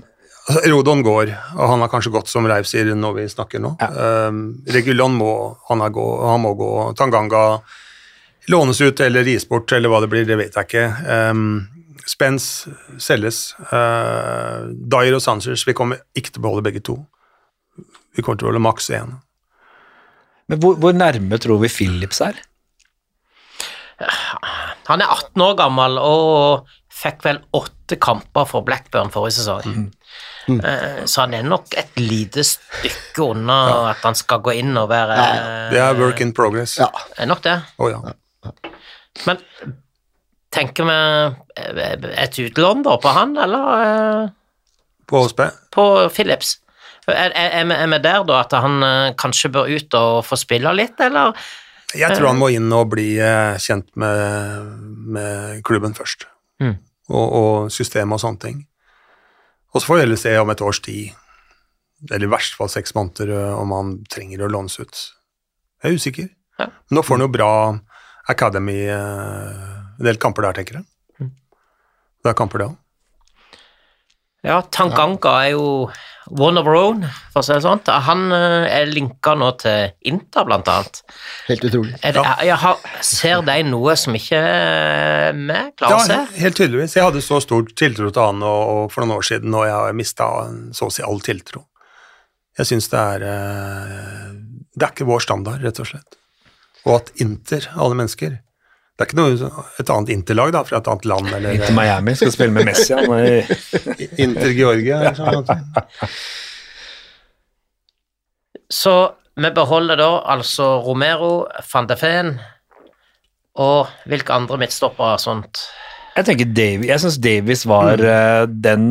Altså, Rodon går, og han har kanskje gått som Leif sier når vi snakker nå. Um, Regulon må, han, gå, han må gå. Tanganga lånes ut eller gis bort, eller hva det blir, det vet jeg ikke. Um, Spence selges. Uh, Dyer og Sanchez, vi kommer ikke til å beholde begge to. Vi kommer til å beholde maks én. Men hvor, hvor nærme tror vi Philips er? Han er 18 år gammel og fikk vel åtte kamper for Blackburn forrige sesong. Eh, Så han er nok et lite stykke unna at han skal gå inn og være Det er work in progress. Ja. Er nok det. Å ja. Men tenker vi eh, et utlån da på han, eller eh, På HSB. på Philips? Er, er, er, vi- er der da at han eh, kanskje bør ut og få spille litt, eller? Jeg tror han må inn og bli eh, kjent med, med klubben først. Mm. Og, og systemet og sånne ting. Og så får vi heller se om et års tid, eller i verste fall seks måneder, eh, om han trenger å lånes ut. Jeg er usikker. Ja. Men nå får han jo bra Academy, eh, en del kamper der, tenker jeg. Mm. Det er kamper, det òg. Ja, Tanganga er jo one of our own, for å si det sånn. Han eh, er linka nå til Inter, blant annet. Helt utrolig. Er det, jeg har, ser de noe som ikke eh, vi klarer å se? Ja, helt tydeligvis. Jeg hadde så stor tiltro til han og, og for noen år siden, og jeg har mista så å si all tiltro. Jeg syns det er eh, Det er ikke vår standard, rett og slett. Og at Inter, alle mennesker Det er ikke noe, et annet Interlag da, fra et annet land, eller Inter Miami skal spille med Messi. Han er, Inter Georgia. Eller sånn. Så vi beholder da altså Romero, van de Feen og hvilke andre midtstoppere og sånt. jeg tenker Davies, jeg syns Davies var mm. den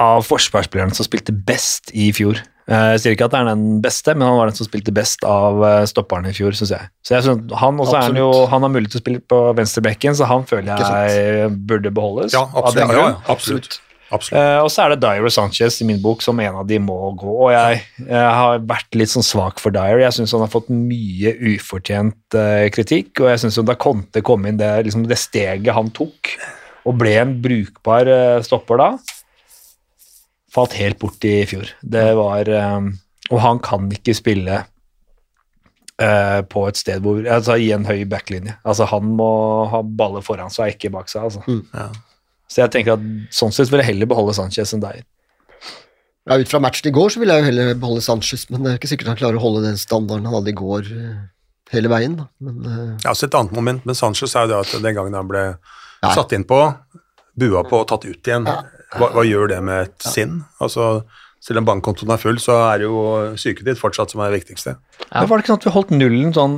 av forsvarsspillerne som spilte best i fjor. Eh, Jeg sier ikke at det er den beste, men han var den som spilte best av eh, stopperne i fjor, syns jeg. Så jeg synes, han også er han jo, han har mulighet til å spille på venstrebekken, så han føler jeg burde beholdes. Ja, absolutt. Ja, ja, absolutt. absolutt. Eh, og så er det Dyer Sanchez i min bok som en av de må gå. Og jeg, jeg har vært litt sånn svak for Dyer. Jeg syns han har fått mye ufortjent eh, kritikk. Og jeg syns da Conte kom inn, det, liksom det steget han tok, og ble en brukbar eh, stopper da, falt helt bort i fjor. Det var eh, Og han kan ikke spille eh, på et sted hvor Altså i en høy backlinje. Altså Han må ha baller foran seg, ikke bak seg. altså. Ja. Så jeg tenker at sånn sett vil jeg heller beholde Sanchez enn Dyer. Ja, Ut fra matchen i går så vil jeg jo heller beholde Sanchez, men det er ikke sikkert han klarer å holde den standarden han hadde i går eh, hele veien. da. Men uh... Ja, så Et annet moment med Sanchez er jo det at den gangen han ble Nei. satt inn på, bua på og tatt ut igjen, hva, hva gjør det med et sinn? Altså, Selv om bankkontoen er full, så er det jo psyket ditt fortsatt som er det viktigste. Men var det ikke sånn at vi holdt nullen sånn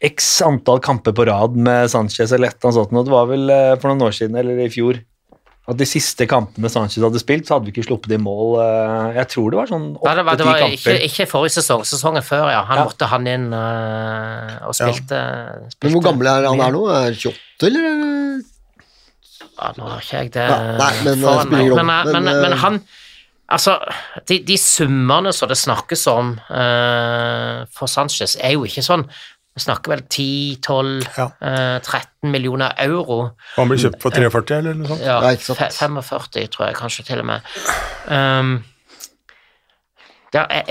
x antall kamper på rad med Sanchez eller et eller annet? Det var vel eh, for noen år siden, eller i fjor, at de siste kampene Sanchez hadde spilt, så hadde vi ikke sluppet i mål. eh, Jeg tror det var sånn åtte-ti kamper. det var ikke, ikke forrige sesong, sesongen før, ja. Han Ja. måtte han inn øh, og spilte, men spilte hvor gammel er han her nå? Er 28, eller? Ja, nå har ikke jeg det Ja, nei, men foran meg. Men, men, Men, men, eh, han Altså, de, de summene som det snakkes om uh, for Sanchez, er jo ikke sånn Vi snakker vel 10-12 Ja. eh, 13 millioner euro. Og han blir kjøpt for 43 eller noe sånt. Ja, Ja, ikke sant. fe- 45, tror jeg kanskje til og med. Um, er,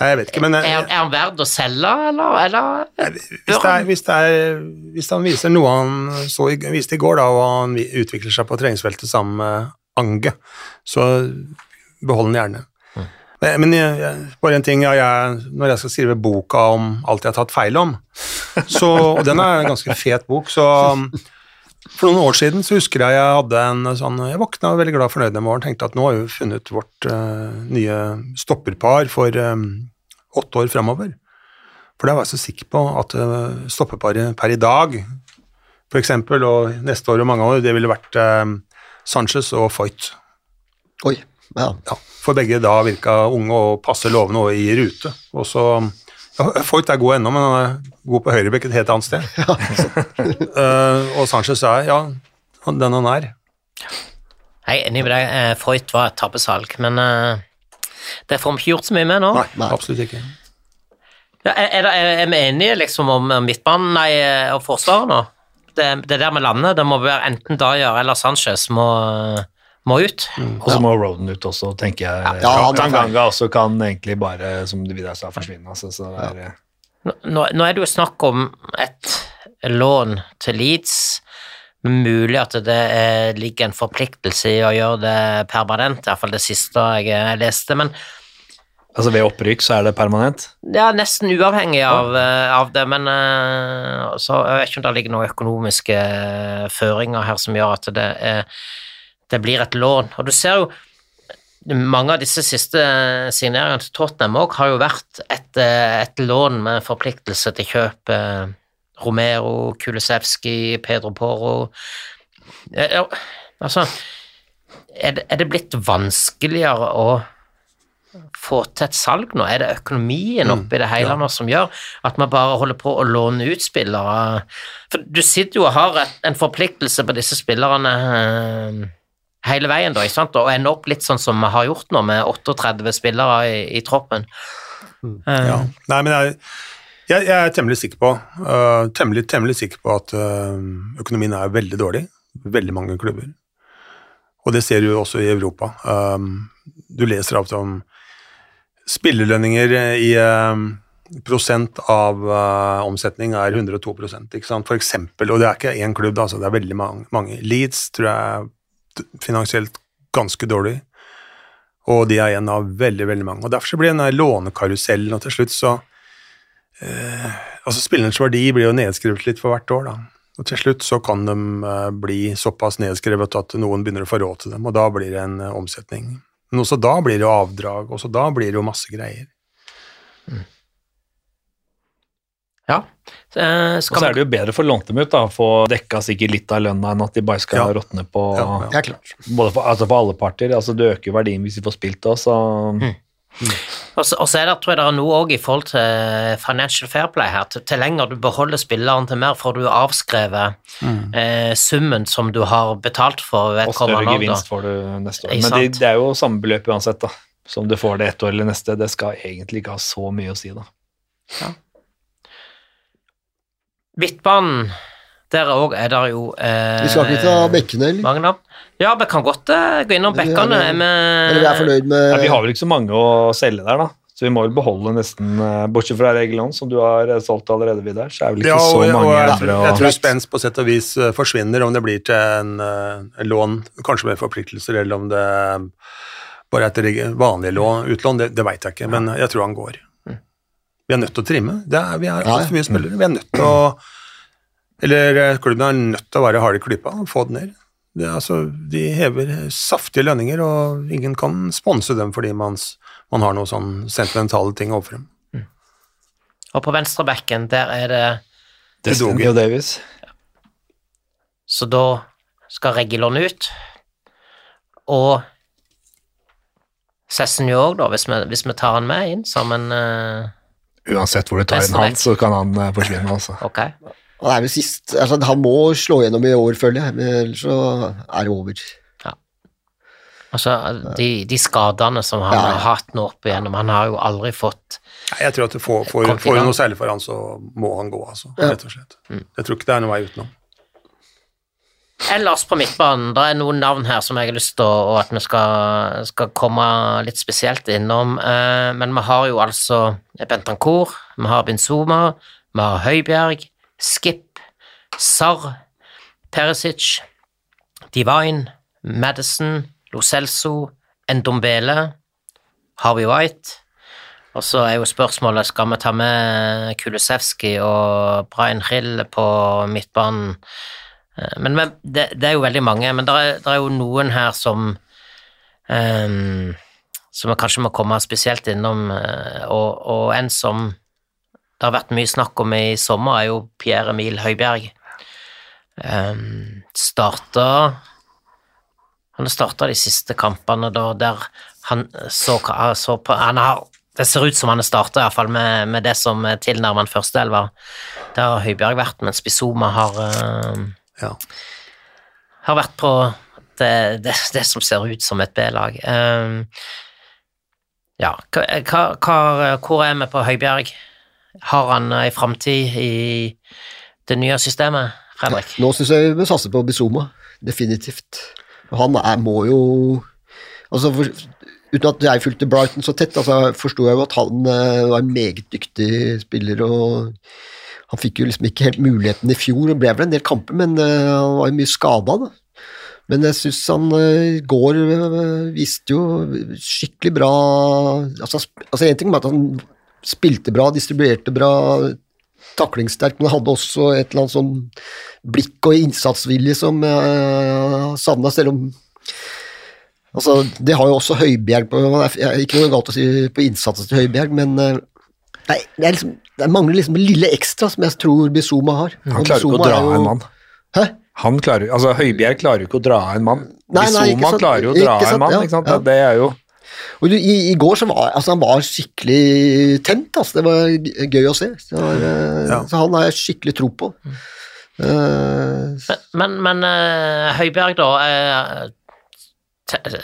Nei, jeg vet ikke, men er, eh, er han verdt å selge, eller, eller hvis, det er, hvis, det er, hvis han viser noe han så viste i går, da, og han utvikler seg på treningsfeltet sammen med Ange, så behold den gjerne. Men, men jeg, jeg, bare en ting, ja, jeg, når jeg skal skrive boka om alt jeg har tatt feil om, så, og den er en ganske fet bok, så for noen år siden så husker jeg jeg hadde en sånn Jeg våkna veldig glad og fornøyd den morgen, tenkte at nå har vi funnet vårt uh, nye stopperpar for um, åtte år framover. For da var jeg så sikker på at uh, stoppeparet per i dag, eksempel, og neste år og mange år, det ville vært eh, Sanchez og Foyt. Oi. Ja. Ja, for begge da virka unge og passe lovende og i rute. Og så Foyt er god ennå, men han er god på høyrebekk et helt annet sted. [laughs] uh, [laughs] og Sanchez er ja, den han er. Jeg er enig med deg, Foyt Freut var et tappesalg, men uh, det får vi ikke gjort så mye med nå. Nei, Nei. absolutt ikke. Ja, er, er, det- er vi enige liksom om midtbanen nei, eh, og forsvaret nå? Det, det er der vi lander. Det må være enten Dyer eller Sanchez må, må ut. Og så må Roden ut også, tenker jeg. Ja, Tanganga også kan egentlig bare, som Vidar sa, forsvinne. Altså, så det er, Nå, nå er det jo snakk om et lån til Leeds. Mulig at det er, ligger en forpliktelse i å gjøre det permanent, iallfall det siste jeg eh, leste. Men altså Ved opprykk så er det permanent. Ja, nesten uavhengig av, eh, av det, men eh, så jeg vet ikke om det ligger noen økonomiske eh, føringer her som gjør at det, er, det blir et lån. Og du ser jo mange av disse siste signeringene til Tottenham òg har jo vært et, eh, et lån med forpliktelse til kjøp. eh, Romero, Kulisevskij, Pedro Porro Eh, Altså, er det, er det blitt vanskeligere å få til et salg nå? Er det økonomien oppi det hele nå som gjør at man bare holder på å låne ut spillere? For du sitter jo og har en forpliktelse på disse spillerne hele veien, da, ikke sant? og ender opp litt sånn som vi har gjort nå, med 38 spillere i, i troppen. Eh, Ja. Nei, men jeg, jeg, jeg er temmelig sikker på uh, temmelig, temmelig sikker på at uh, økonomien er veldig dårlig. Veldig mange klubber. Og det ser du også i Europa. Um, du leser av om spillerlønninger i um, prosent av uh, omsetning er 102 ikke sant? for eksempel. Og det er ikke én klubb, altså, det er veldig mange. Leeds tror jeg finansielt ganske dårlig, og de er en av veldig, veldig mange. Og Derfor så blir den lånekarusellen, og til slutt så eh, Altså, spillernes verdi blir jo nedskrevet litt for hvert år, da. Og til slutt så kan de eh, bli såpass nedskrevet at noen begynner å få råd til dem, og da blir det en eh, omsetning. Men også da blir det avdrag, også da blir det jo masse greier. Ja. Eh, Og så er det jo bedre for å låne dem ut, da, få dekka sikkert litt av lønna enn at de bare skal Ja. råtne på Ja, ja. Både for, altså for alle parter. Altså det øker jo verdien hvis de får spilt det også. Og så og så er det, tror jeg det er noe også i forhold til financial fair play her. Til, til lenger du beholder spilleren til mer, får du avskrevet eh, summen som du har betalt for Og større gevinst får du neste år. Men det, det er jo samme beløp uansett, da. Som du får det ett år eller neste. Det skal egentlig ikke ha så mye å si, da. Midtbanen, der òg er det jo eh, Vi skal ikke ta bekkene, eller? mange navn. Ja, vi kan godt eh, gå innom bekkene. vi- vi er fornøyd med Ja, vi har vel ikke så mange å selge der, da. Så vi må vel beholde nesten eh, Bortsett fra Regelon, som du har eh, solgt allerede, Vidar, så er vel ikke Ja, og, så mange og jeg, tror, jeg tror Spence på sett og vis eh, forsvinner, om det blir til en, eh, en lån, kanskje med forpliktelser, eller om det bare er et vanlig lån, utlån, det, det veit jeg ikke, men jeg tror han går. Vi er nødt til å trimme. Det er, vi er Ja, ja. altfor mye spillere. Vi er nødt til å Eller eh, klubben er nødt til å være hard i klypa og få det ned. Det er, altså, de hever saftige lønninger, og ingen kan sponse dem fordi man, man har noen sånn sentimentale ting overfor dem. Og på venstrebekken, der er det Destiny og Davies. Så da skal Regilon ut. Og Sessen jo òg, da, hvis vi, hvis vi tar han med inn som en eh, Uansett hvor du tar inn han, så kan han uh, forsvinne, altså. [laughs] Ok. Han er sist altså, Han må slå gjennom i år, føler jeg, men ellers så er det over. Altså, de, de skadene som han Ja, ja. har hatt nå opp igjennom Han har jo aldri fått jeg tror at får, får, får gang. noe særlig for han, så må han gå, altså. Ja. Rett og slett. Jeg tror ikke det er noen vei utenom. Ellers på midtbanen, det er noen navn her som jeg har lyst til å, at vi skal, skal komme litt spesielt innom. Eh, men vi har jo altså Bentancour, vi har Benzuma, vi har Høibjerg, Skip, Sarr, Perisic, Divine, Madison, Lo Celso, Endombele, Harvey White. Og så er jo spørsmålet skal vi ta med Kulusevski og Brian Hill på midtbanen. Eh, Men, men det, det er jo veldig mange, men det er, er jo noen her som um, Som kanskje må komme spesielt innom, eh, og, og en som det har vært mye snakk om i sommer, er jo Pierre Emil Høibjerg. Um, starta Han har starta de siste kampene da, der han så, så på han har, Det ser ut som han har starta iallfall med, med det som tilnærmer en førsteelver. Der har Høibjerg vært, mens Bizuma har ehm, Ja. har vært på det, det, det som ser ut som et B-lag. Um, ja, hva, hva, hvor er vi på Høibjerg? Har han ei framtid i det nye systemet, Fredrik? Nå syns jeg vi satser på Bizoma, definitivt. Han er, må jo altså for, Uten at jeg fulgte Brighton så tett, altså forsto jeg jo at han uh, var en meget dyktig spiller. og Han fikk jo liksom ikke helt muligheten i fjor, det ble vel en del kamper, men eh, han var jo mye skada. Men jeg syns han eh, går eh, viste jo skikkelig bra Altså, altså En ting med at han spilte bra, distribuerte bra, taklingssterk, men hadde også et eller annet sånn blikk og innsatsvilje som jeg savna, selv om Altså, det har jo også Høibjerg på Ikke noe galt å si på innsatsen til Høibjerg, men nei, det, liksom, det mangler liksom det lille ekstra som jeg tror Bizuma har. Han klarer ikke å dra jo- en mann. Hæ? Han klarer, altså Høibjerg klarer jo ikke å dra en mann. Nei, nei, Bizuma klarer jo å dra sant, en mann, ja, ikke sant? ja. Det er jo Og du, i, I går så var altså, han var skikkelig tent. Altså. Det var gøy å se. Så, eh, Ja. Så han har jeg skikkelig tro på. Uh, Men, men uh, Høibjerg, da uh,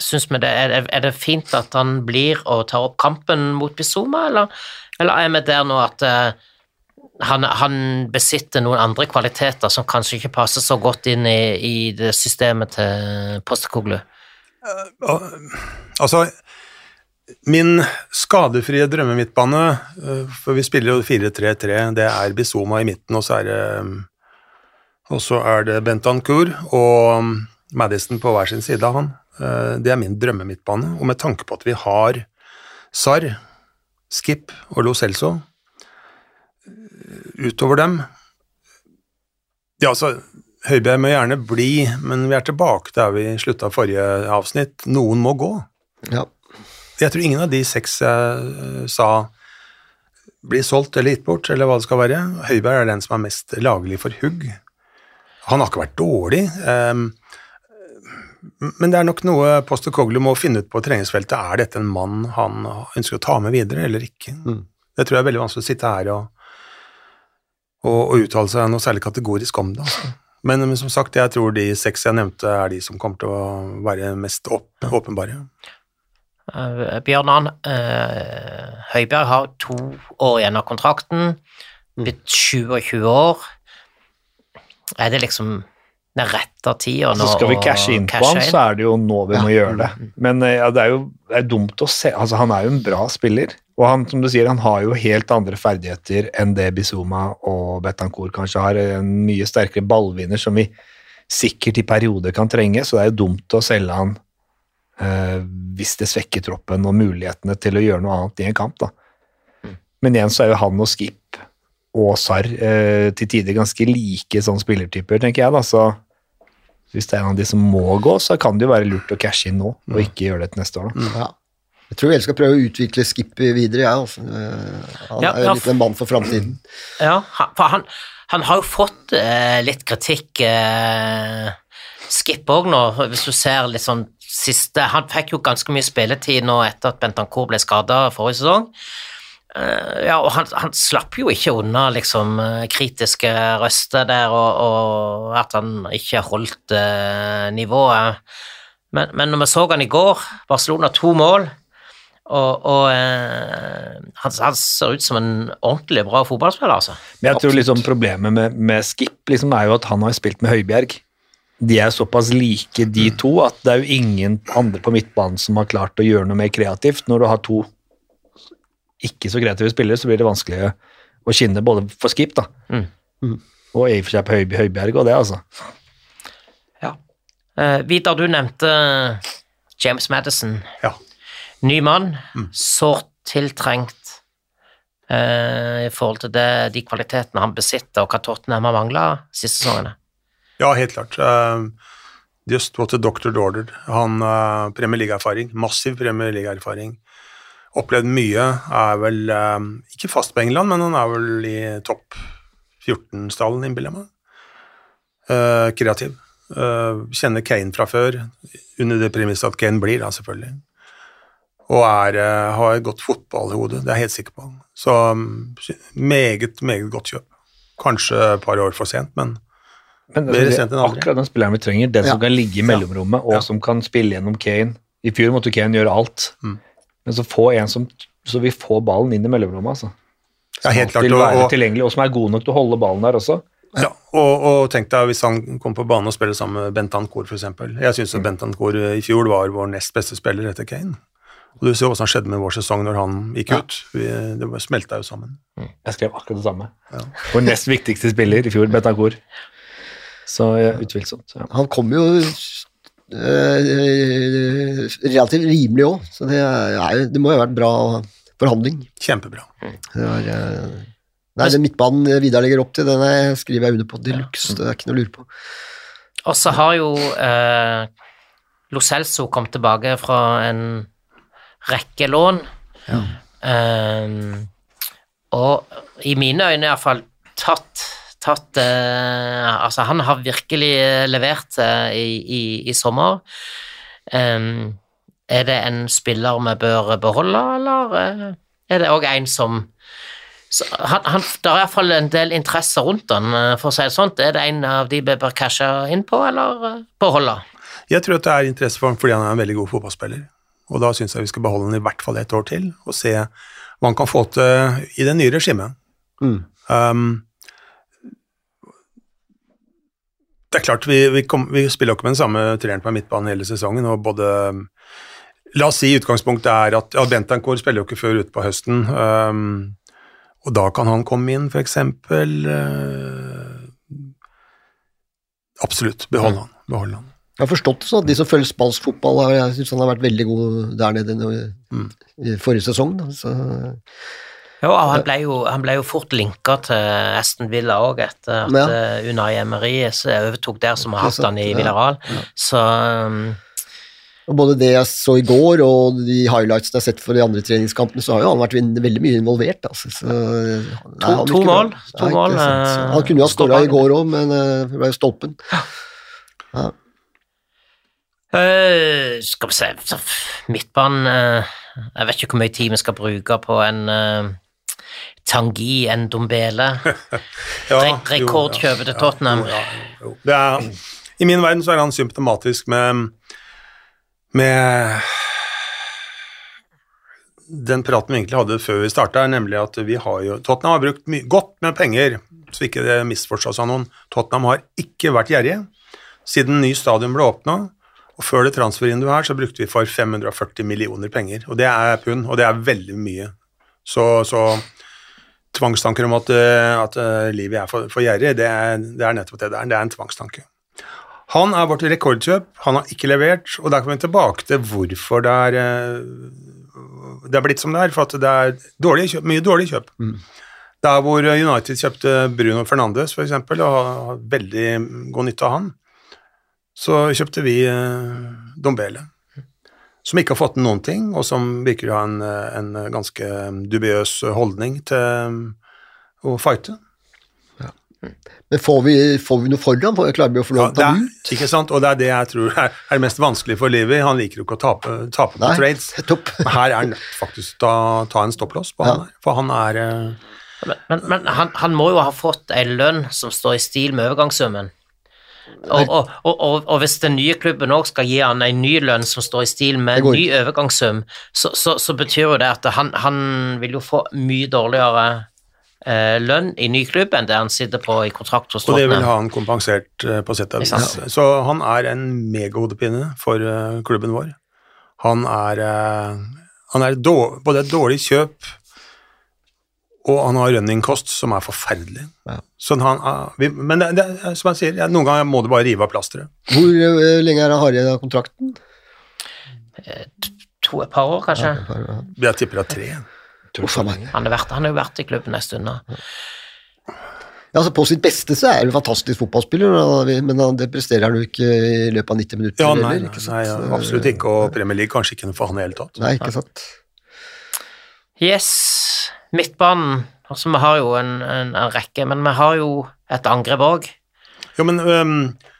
synes vi det er, er det fint at han blir og tar opp kampen mot Bizuma, eller, eller er vi der nå at uh, han, han besitter noen andre kvaliteter som kanskje ikke passer så godt inn i, i det systemet til Postekoglu? Altså, min skadefrie drømmemidtbane, øh, for vi spiller jo 4-3-3, det er Bizoma i midten, og så er det, og så er det Bentancour og Madison på hver sin side av han. Eh, Det er min drømmemidtbane, og med tanke på at vi har Sarr, Skip og Lo Celso eh, utover dem Ja, altså, Høibjerg må gjerne bli, men vi er tilbake der vi slutta forrige avsnitt. Noen må gå. ja. Jeg tror ingen av de seks jeg sa bli solgt eller gitt bort, eller hva det skal være. Høiberg er den som er mest laglig for hugg. Han har ikke vært dårlig, ehm, men det er nok noe Poster Coglu må finne ut på treningsfeltet. Er dette en mann han ønsker å ta med videre, eller ikke? Det tror jeg er veldig vanskelig å sitte her og, og, og uttale seg noe særlig kategorisk om det. Altså. Men, men som sagt, jeg tror de seks jeg nevnte, er de som kommer til å være mest opp, åpenbare. Uh, Bjørnan uh, Høiberg har to år igjen av kontrakten, blitt 27 år. Er det liksom den rette tida nå Så skal vi cashe inn på han, så er det jo nå vi må gjøre det. Men eh, ja, det er jo det er dumt å se altså Han er jo en bra spiller, og han som du sier, han har jo helt andre ferdigheter enn det Bizuma og Betancourt kanskje har. En mye sterkere ballvinner som vi sikkert i perioder kan trenge, så det er jo dumt å selge han eh, hvis det svekker troppen og mulighetene til å gjøre noe annet i en kamp. da. Men igjen så er jo han og Skip og Sarr eh, til tider ganske like sånn spillertyper, tenker jeg. da, så hvis det er en av de som må gå, så kan det jo være lurt å cashe inn nå, og ikke gjøre det til neste år. da. Ja. Jeg tror jeg skal prøve å utvikle Skip videre, jeg. Altså. Eh, Han Ja, er jo ja, litt en mann for framtiden. Ja, han- for han, han har jo fått eh, litt kritikk, eh, Skip òg nå, hvis du ser litt sånn siste Han fikk jo ganske mye spilletid nå etter at Bentancourt ble skada forrige sesong. Eh, ja, og han, han slapp jo ikke unna liksom eh, kritiske røster der, og, og at han ikke holdt eh, nivået. Men, men når vi så han i går, Barcelona to mål, og, og eh, han, han ser ut som en ordentlig bra fotballspiller, altså. Men jeg tror liksom problemet med, med Skip liksom er jo at han har spilt med Høibjerg. De er såpass like, de to, at det er jo ingen andre på midtbanen som har klart å gjøre noe mer kreativt. Når du har to ikke så kreative spillere, så blir det vanskelig å skinne både for Skip da. Mm. og i og for seg på Høy, Høybjerg og det, altså. Ja. Eh, Vidar, du nevnte James Madison. Ja. Ny mann, sårt tiltrengt eh, i forhold til det, de kvalitetene han besitter, og hva Tottenham har mangla siste sesongene. Ja, helt klart. Uh, just what the doctor ordered. Han uh, Premier League-erfaring, massiv Premier League-erfaring. Opplevd mye, er vel eh, ikke fast på England, men han er vel i topp 14-stallen, innbiller jeg meg. Uh, kreativ. Uh, kjenner Kane fra før, under det premisset at Kane blir, da, selvfølgelig. Og er, uh, har et godt fotballhode, det er jeg helt sikker på. Så um, meget, meget godt kjøp. Kanskje et par år for sent, men Men Mer altså, sent enn aldri. akkurat den spilleren vi trenger, den som kan ligge i mellomrommet, og Ja. som kan spille gjennom Kane. I fjor måtte Kane gjøre alt, Mm. Men så få en som så vi får ballen inn i mellomrommet, altså. ja, helt klart. Vil være og- tilgjengelig, og som er god nok til å holde ballen der også. Ja, og, og tenk deg hvis han kom på banen og spiller sammen med Bentancourt f.eks. Jeg syns mm. Bentancourt i fjor var vår nest beste spiller etter Kane. Og Du ser hva som skjedde med vår sesong når han gikk ut. Vi, det smelta jo sammen. Jeg skrev akkurat det samme. Vår nest viktigste spiller i fjor, Betancourt. Så ja, utvilsomt. Ja. Han kom jo eh, relativt rimelig òg, så det, er, det må jo ha vært bra forhandling. Kjempebra. Det var, eh, nei, den midtbanen Vidar legger opp til, den er, skriver jeg under på de luxe. Det er ikke noe å lure på. Og så har jo eh, Lo Celso kommet tilbake fra en rekke lån. Eh, og i mine øyne iallfall tatt tatt eh, Altså, han har virkelig eh, levert eh, i, i, i sommer. Um, er det en spiller vi bør beholde, eller eh, er det òg en som så han, han, Det er iallfall en del interesse rundt han, eh, for å si det sånn. Er det en av de vi bør cashe inn på, eller eh, beholde? Jeg tror at det er interesse for ham fordi han er en veldig god fotballspiller. Og da syns jeg vi skal beholde han i hvert fall et år til, og se hva han kan få til i det nye regimet. Mm. Um, det er klart, vi, vi, kom, vi spiller jo ikke med den samme treeren på midtbanen hele sesongen, og både La oss si utgangspunktet er at ja, Bentancourt spiller jo ikke før ute på høsten, um, og da kan han komme inn, eksempel. Uh, absolutt, behold han. Behold han. Jeg har forstått det sånn at de som følger spansk fotball, jeg synes han har vært veldig god der nede i, i forrige sesong. Da. Så, Jo, han ble jo, han ble jo fort linka til Aston Villa òg, etter at Ja. eh, Unai Emery overtok der, som har hatt han i Villaral. ja. Så um, Og både det jeg så i går, og de highlights jeg har sett for de andre treningskampene, så har jo han vært veldig mye involvert. Altså. Så, nei, to mål, to nei, mål, eh, Han kunne jo ha skåra i går òg, men eh, det ble jo stolpen. Eh, skal vi se Midtbanen uh, Jeg vet ikke hvor mye tid vi skal bruke på en eh, Tangi Ndombele. [laughs] Ja, Re rekordkjøpet til ja, Tottenham. jo, ja, jo. Det er, I min verden så er han symptomatisk med, med den praten vi egentlig hadde før vi starta, nemlig at vi har jo Tottenham har brukt godt med penger, så ikke det misforstås av noen. Tottenham har ikke vært gjerrige siden ny stadion ble åpna. Og før det transfervinduet her, så brukte vi for 540 millioner penger. Og det er pund, og det er veldig mye. Så, så tvangstanker om at, eh, at eh, livet er for, for gjerrig, det, er- det er nettopp det det er. Det er en tvangstanke. Han er vårt rekordkjøp, han har ikke levert, og der kommer vi tilbake til hvorfor det er, eh, det er blitt som det er, for at det er dårlige kjøp, mye dårlige kjøp. Der hvor United kjøpte Bruno Fernandes, for eksempel, og har veldig god nytte av han, så kjøpte vi Dombele, som ikke har fått noen ting, og som virker å ha en, en ganske dubiøs holdning til eh, å fighte. Men får vi, får vi noe foran? Klarer vi å få lov til å ta ut? ikke sant? Og det er det jeg tror er, er det mest vanskelig for Livi. Han liker jo ikke å tape, tape på Nei, trades. topp. Men her er han nødt faktisk til å ta en stopplås på Ja. han her, for han er eh, Men, men, men han, han må jo ha fått ei lønn som står i stil med overgangssummen. Og, og, og, og, hvis den nye klubben òg skal gi han en ny lønn som står i stil med en ny overgangssum, så, så, så betyr jo det at han, han vil jo få mye dårligere eh, lønn i ny klubb enn det han sitter på i kontrakt hos Og det vil ha han kompensert eh, på sett og vis. Så han er en megahodepine for eh, klubben vår. Han er, eh, han er dårlig, både et dårlig kjøp, og han har running cost som er forferdelig. Ja. Så han, eh, vi, men det, det, er som jeg sier, ja, noen ganger må du bare rive av plasteret. Hvor eh, lenge er han har igjen av kontrakten? To et par år, kanskje. Jeg tipper at tre. Uff. Han, har vært, han har jo vært i klubben en stund nå. Ja, altså På sitt beste så er han en fantastisk fotballspiller, men det presterer han jo ikke i løpet av 90 minutter. Ja, nei, eller, ikke sant? nei, ja, absolutt ikke, og Premier League kanskje ikke noe for han i det hele tatt. Nei, ikke sant. Yes, midtbanen. Altså, vi har jo en, en, en rekke, men vi har jo et angrep òg. Jo, men um,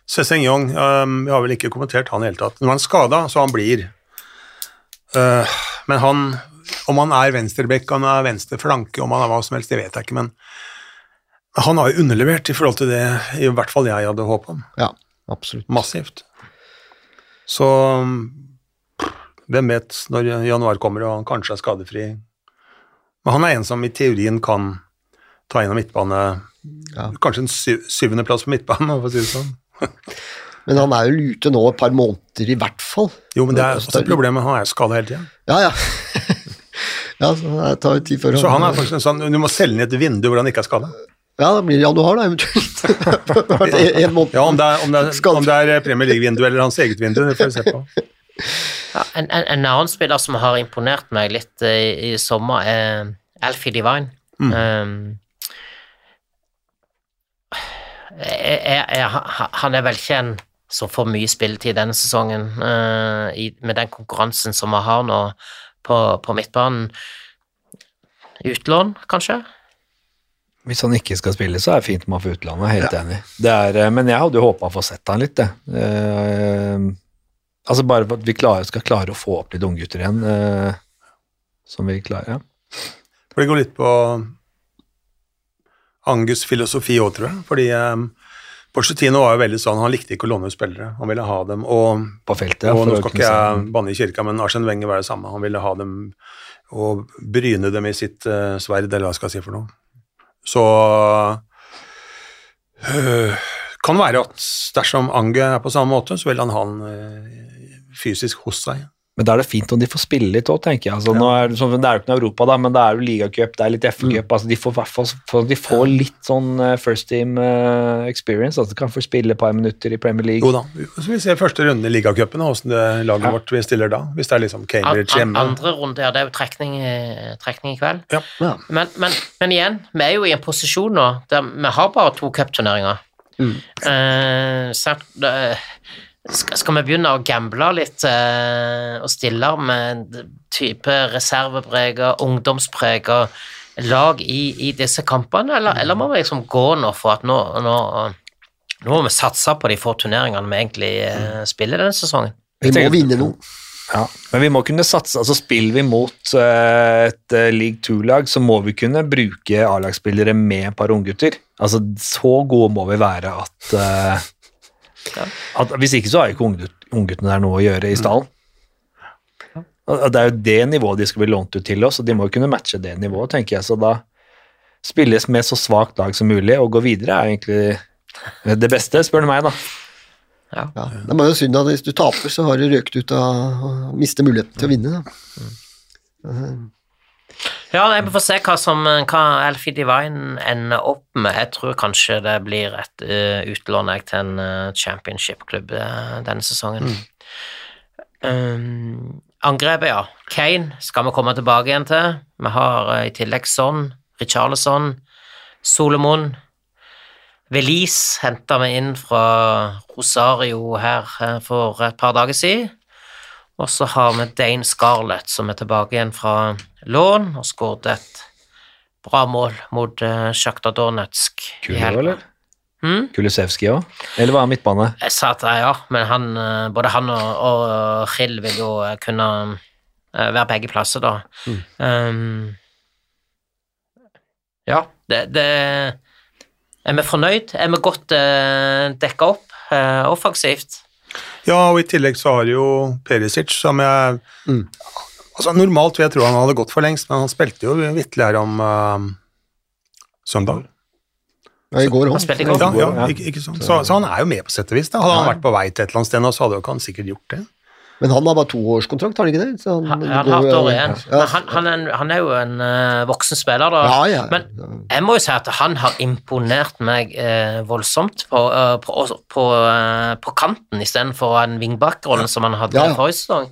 Sesseng Yong um, vi har vel ikke kommentert han i det hele tatt. Nå er han skada, så han blir. Uh, men han, om han er venstrebekk, han er venstre flanke, om han er hva som helst, det vet jeg ikke, men han har jo underlevert i forhold til det i hvert fall jeg hadde håpa om. Ja, absolutt. Massivt. Så hvem vet når januar kommer og han kanskje er skadefri. Men han er en som i teorien kan ta inn av midtbane Ja. Kanskje en sy syvendeplass på midtbanen, for å si det sånn. [laughs] Men han er jo ute nå et par måneder i hvert fall. Jo, men det er også problemet, han er skada hele tida. Ja, ja. [laughs] ja, så det tar jo tid før Så han er faktisk en sånn Du må selge ned et vindu hvor han ikke er skada. Ja, det blir [laughs] det januar, da, eventuelt. en, en måned. Ja, om det er, om det er, om det er Premier League-vindu eller hans eget vindu, det får vi se på. Ja, en, en, en annen spiller som har imponert meg litt eh, i, i sommer, er Alfie Divine. Um, er, er, er, han- han er vel ikke en som får mye spilletid denne sesongen, uh, i, med den konkurransen som vi har nå på, på midtbanen. Utlån, kanskje? Hvis han ikke skal spille, så er det fint med å få utlandet, jeg helt enig. Det er, eh, men jeg hadde jo håpa å få sett han litt, det. Eh, altså bare for at vi klarer, skal klare å få opp litt unggutter igjen, eh, som vi klarer. Ja. For det går litt på Angus' filosofi òg, tror jeg. Fordi eh, Porcetino var jo veldig sånn, han likte ikke å låne ut spillere. Han ville ha dem, og, På feltet. ja, og nå skal ikke jeg banne i kirka, men Arsen Wenger var det samme. Han ville ha dem og bryne dem i sitt eh, sverd, eller hva skal jeg si for noe. Så øh, kan være at dersom Ange er på samme måte, så vil han ha han øh, fysisk hos deg. Men da er det fint om de får spille litt òg, tenker jeg. Altså, nå er det, sånn, det er jo ikke noe Europa, da, men det er jo ligacup, det er litt FA-cup. Altså, de får i hvert fall for de får litt sånn eh, first team uh, experience. Altså, de kan få spille et par minutter i Premier League. Jo da, så vi ser første runde i ligacupen, og hvordan laget Ja. vårt vi stiller da. Hvis det er liksom Cambridge an, hjemme. andre runde, ja, det er jo trekning, trekning i kveld. Ja. Ja. Men, men, men igjen, vi er jo i en posisjon nå der vi har bare to cupturneringer. Mm. Uh, skal, skal vi begynne å gamble litt eh, og stille med type reserveprega, ungdomsprega lag i, i disse kampene, eller, eller må vi liksom gå nå for at nå, nå, nå må vi satse på de få turneringene vi egentlig eh, spiller denne sesongen? Vi må vinne noe. Ja, men vi må kunne satse, altså spiller vi mot eh, et eh, League 2-lag, så må vi kunne bruke A-lagsspillere med et par unggutter. Altså, så gode må vi være at, eh, Ja. at Hvis ikke så har jo ikke unggut- ungguttene der noe å gjøre i stallen. Og Det er jo det nivået de skal bli lånt ut til oss, og de må jo kunne matche det nivået, tenker jeg. Så da spilles med så svakt lag som mulig, og gå videre er egentlig det beste, spør du meg, da. Ja. Det er bare synd at hvis du taper, så har du røkt ut av å miste muligheten til å vinne. Da. Ja, jeg får se hva, som, hva Alfie Divine ender opp med. Jeg tror kanskje det blir et uh, utlån til en uh, championship-klubb uh, denne sesongen. Um, angrepet, ja. Kane skal vi komme tilbake igjen til. Vi har eh, i tillegg Son, Richarlison, Solomon. Velis henta vi inn fra Rosario her eh, for et par dager siden. Og så har vi Dane Scarlett, som er tilbake igjen fra lån, og skåret et bra mål mot uh, Sjakta Donetsk. i Kulo, eller? Hmm? Kulisevskij òg? Eller var han midtbane? Jeg sa at ja, men han, eh, både han og, og Hill vil jo eh, kunne eh, være begge plasser, da. Um, ja, det, det Er vi fornøyd? Er vi godt uh, dekka opp uh, offensivt? Ja, og i tillegg så har jo Perisic, som jeg Mm. Altså Normalt vil jeg tro han hadde gått for lengst, men han spilte jo vitterlig her om uh, søndag. Ja, I går Han òg. Ja, ja, ikke, ikke sånn. Så, så han er jo med på sett og vis. Da. Hadde han vært på vei til et eller annet sted nå, så hadde jo ikke han sikkert gjort det. Men han har bare toårskontrakt, har han ikke det? Så han, Han, han går har år igjen. Ja, han, han, er, han er jo en uh, voksen spiller, da. ja, ja. Men jeg må jo si at han har imponert meg uh, voldsomt på, uh, på, på, uh, på kanten istedenfor en wingback-rollen som han hadde Ja, ja. forrige sesong.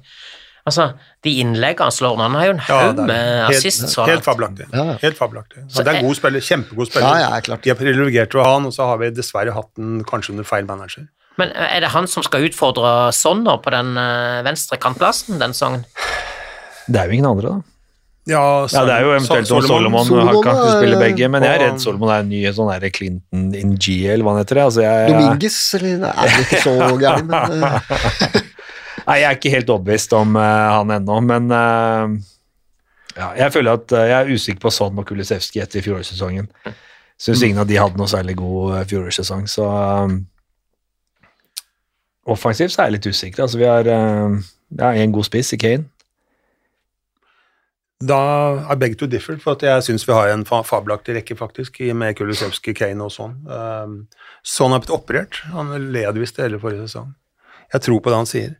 Altså, de innleggene han slår Han har jo en Ja, haug er med assist. Helt, helt fabelaktig. Ja, ja. Helt fabelaktig. Det er en god spiller, kjempegod spiller. Ja, ja, klart. De har privilegert å ha han, og så har vi dessverre hatt den kanskje under feil manager. Men eh, er det han som skal utfordre Sonner på den eh, venstre kantplassen den sangen? Det er jo ingen andre, da. Ja, Ja, det er jo eventuelt Solomon. Solomon, Solomon han kan ikke spille begge, men jeg er redd Solomon er en ny sånn der Clinton in G, eller hva han heter. Altså, jeg, Dominguez, eller Nei, det er ikke så [laughs] gærent, men eh, [laughs] nei, jeg er ikke helt overbevist om uh, han ennå, men uh, ja, jeg føler at uh, jeg er usikker på Son og Kulisevski etter fjorårssesongen. Syns ingen av de hadde noe særlig god uh, fjorårssesong, så um, Offensivt så er jeg litt usikker. Altså, vi har uh, ja, en god spiss i Kane. Da er begge to different, for jeg syns vi har en fa fabelaktig rekke, faktisk, med Kulisevskij, Kane og sånn. Um, sånn er blitt operert. Han led visst hele forrige sesong. Jeg tror på det han sier.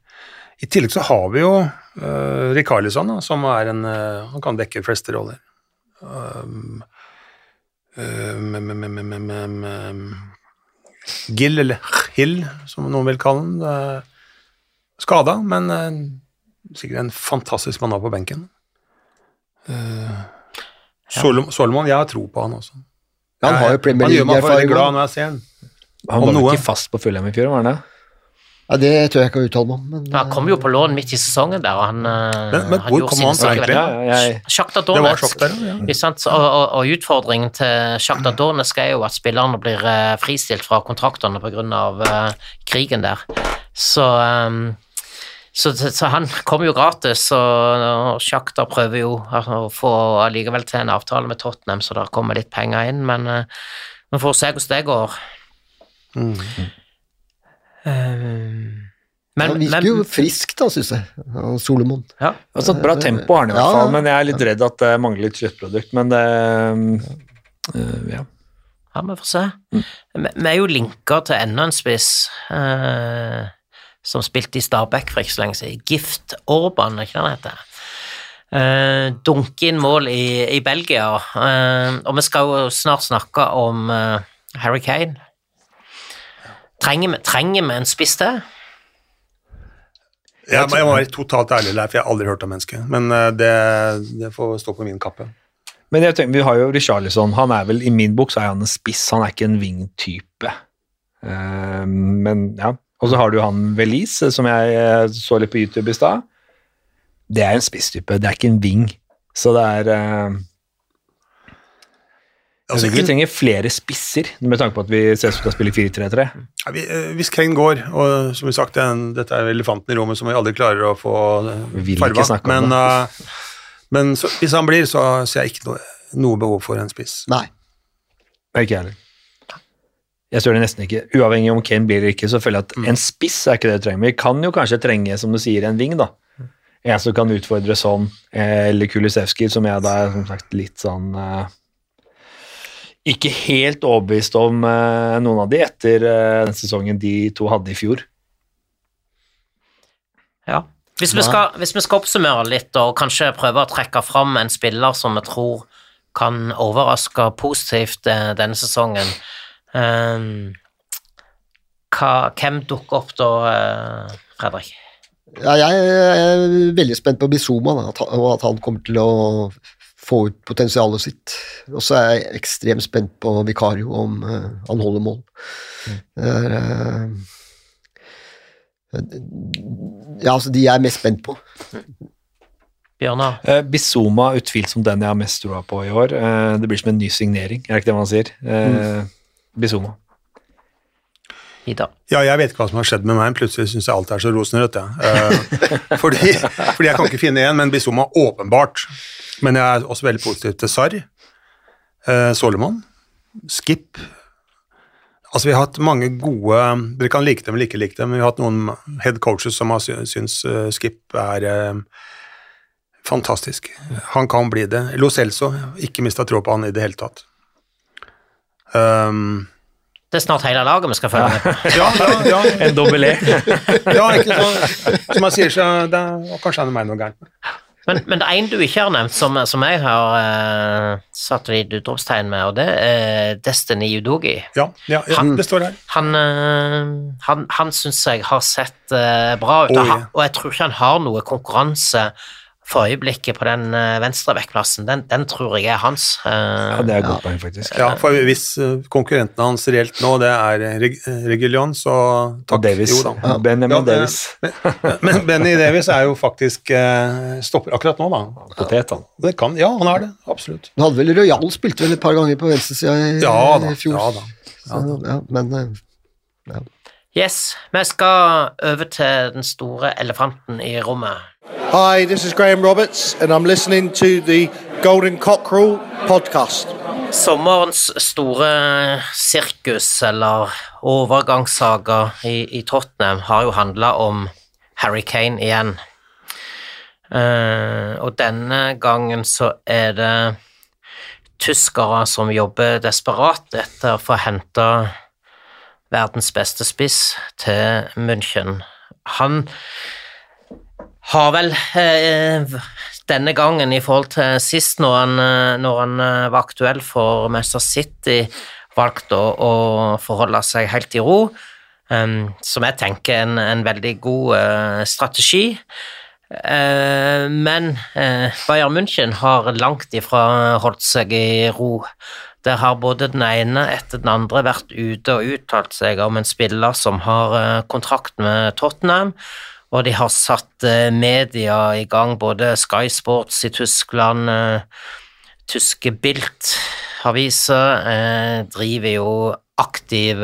I tillegg så har vi jo uh, Rikarlison, da, som er en uh, Han kan dekke fleste roller. Um, um, med, med, med, Gill, eller Hill, som noen vil kalle den. Skada, men uh, sikkert en fantastisk mann på benken. Uh, Solom Solomon, jeg har tro på han også. han har jo Premier Han gjør meg veldig glad når jeg ser han. Han var vel ikke fast på Fulham i fjor, var han det? Ja, det tør jeg ikke å uttale meg om, men Han kom jo på lån midt i sesongen der, og han, eh, Men- men han hvor gjorde kom han fra, egentlig? Ja, ja, Det var Donetsk. der, ja. Og, og, og utfordringen til Shakhtar Donetsk er jo at spillerne blir eh, fristilt fra kontraktene pga. Uh, krigen der. Så, um, så, så, så han kom jo gratis, og, Sjakta Shakhtar prøver jo å få allikevel til en avtale med Tottenham, så det kommer litt penger inn, men vi uh, får se hvordan det går. Ehm, men, han virker men- jo frisk, da, syns jeg. han Solomon. ja. Altså, et bra tempo har han i hvert Ja, fall, ja. men jeg er litt redd at det mangler litt sluttprodukt. Men det øh, Ja. Ja, vi får se. Vi vi er jo linka til enda en spiss eh, som spilte i Stabæk for ikke så lenge siden. Gift Orban, er ikke det han heter? Uh, dunke inn mål i, i Belgia. Eh, og vi skal jo snart snakke om eh, Harry Kane. Trenger vi, trenger vi en spiss til? Jeg, jeg må være totalt ærlig, Leif, jeg har aldri hørt om mennesket. Men uh, det, det får stå på min kappe. Men jeg tenker, vi har jo Richarlison. Han er vel, I min bok så er han en spiss, han er ikke en wing-type. Uh, men ja, Og så har du han Velis, som jeg eh, så litt på YouTube i stad. Det er en spisstype, det er ikke en wing. Så det er eh, Jeg Altså, vi trenger flere spisser, med tanke på at vi ser ut som vi skal spille 4-3-3. Ja, eh, hvis Kane går, og som vi sagt, den, dette er elefanten i rommet som vi aldri klarer å få farga snakke om men, eh, men så, hvis han blir, så ser jeg ikke noe, noe behov for en spiss. Nei. Ikke jeg heller. Jeg tror det nesten ikke. Uavhengig om Kane blir eller ikke, så føler jeg at en spiss er ikke det vi trenger. Vi kan jo kanskje trenge, som du sier, en ving, da. En som kan utfordre sånn, eh, eller Kulisevskij, som jeg da er som sagt litt sånn eh, Ikke helt overbevist om uh, noen av de etter uh, den sesongen de to hadde i fjor. Ja. Hvis vi, skal, hvis vi skal oppsummere litt og kanskje prøve å trekke fram en spiller som vi tror kan overraske positivt eh, denne sesongen ehm, hva, Hvem dukker opp da, Fredrik? Ja, jeg er veldig spent på Bizuma, da, at han- og at han kommer til å få ut potensialet sitt. Og så er jeg ekstremt spent på Vikario, om uh, han holder mål. Det er, uh, ja, altså de jeg er mest spent på. Bjørnar? Uh, Bizuma utvilsomt den jeg har mest troa på i år. Uh, det blir som en ny signering, er det ikke det man sier? Eh, Bizuma. Ida? Ja, jeg vet ikke hva som har skjedd med meg, plutselig syns jeg alt er så rosenrødt, jeg. Eh, [laughs] fordi, fordi jeg kan ikke finne en, men Bizuma åpenbart. Men jeg er også veldig positiv til Sarr, Solomon, Skip. Altså, vi har hatt mange gode Dere kan like dem eller ikke like dem, men vi har hatt noen head coaches som har syns eh, Skip er eh, fantastisk. Han kan bli det. Lo Celso, ikke mista tro på han i det hele tatt. Um, Det er snart hele laget vi skal følge med på. [laughs] ja, ja, ja. En dobbel E. [laughs] Ja, ikke så, som jeg sier, så det er, kanskje er mer noe gærent. Men, men det er en du ikke har nevnt, som, som jeg har eh, satt litt utropstegn med, og det er Destiny Udogi. Ja, ja, ja det står her. Han, øh, han, han syns jeg har sett øh, bra ut, oh, og, og jeg tror ikke han har noe konkurranse for øyeblikket på den øh, venstre vekkplassen, Den, den tror jeg er hans. øh. Ja, det er et godt poeng, faktisk. Ja, for hvis eh, konkurrentene hans reelt nå, det er Reg Regulion, så takk. Og Davis. Jo da. Benjamin Ja, Davis. Men Benny Davis er jo faktisk eh, stopper akkurat nå, da. Potet, han. Det kan, ja, han er det. Absolutt. Du hadde vel Royal spilt vel et par ganger på venstresida i, Ja da. i fjor. Ja, da. ja ja, men ja. Yes, vi skal over til den store elefanten i rommet. Hi, this is Graham Roberts, and I'm listening to the Golden Cockerel podcast. Sommerens store sirkus, eller overgangssaga i, i Tottenham, har jo handla om Harry Kane igjen. Uh, og denne gangen så er det tyskere som jobber desperat etter å få hente verdens beste spiss til München. Han har vel eh, denne gangen i forhold til sist, når han, eh, når han eh, var aktuell for Manchester City, valgt å, å forholde seg helt i ro, um, som jeg tenker er en, en veldig god uh, strategi. Uh, men uh, Bayern München har langt ifra holdt seg i ro. Der har både den ene etter den andre vært ute og uttalt seg om en spiller som har kontrakt med Tottenham, og de har satt eh, media i gang, både Sky Sports i Tyskland, eh, tyske Bilt-aviser eh, driver jo aktiv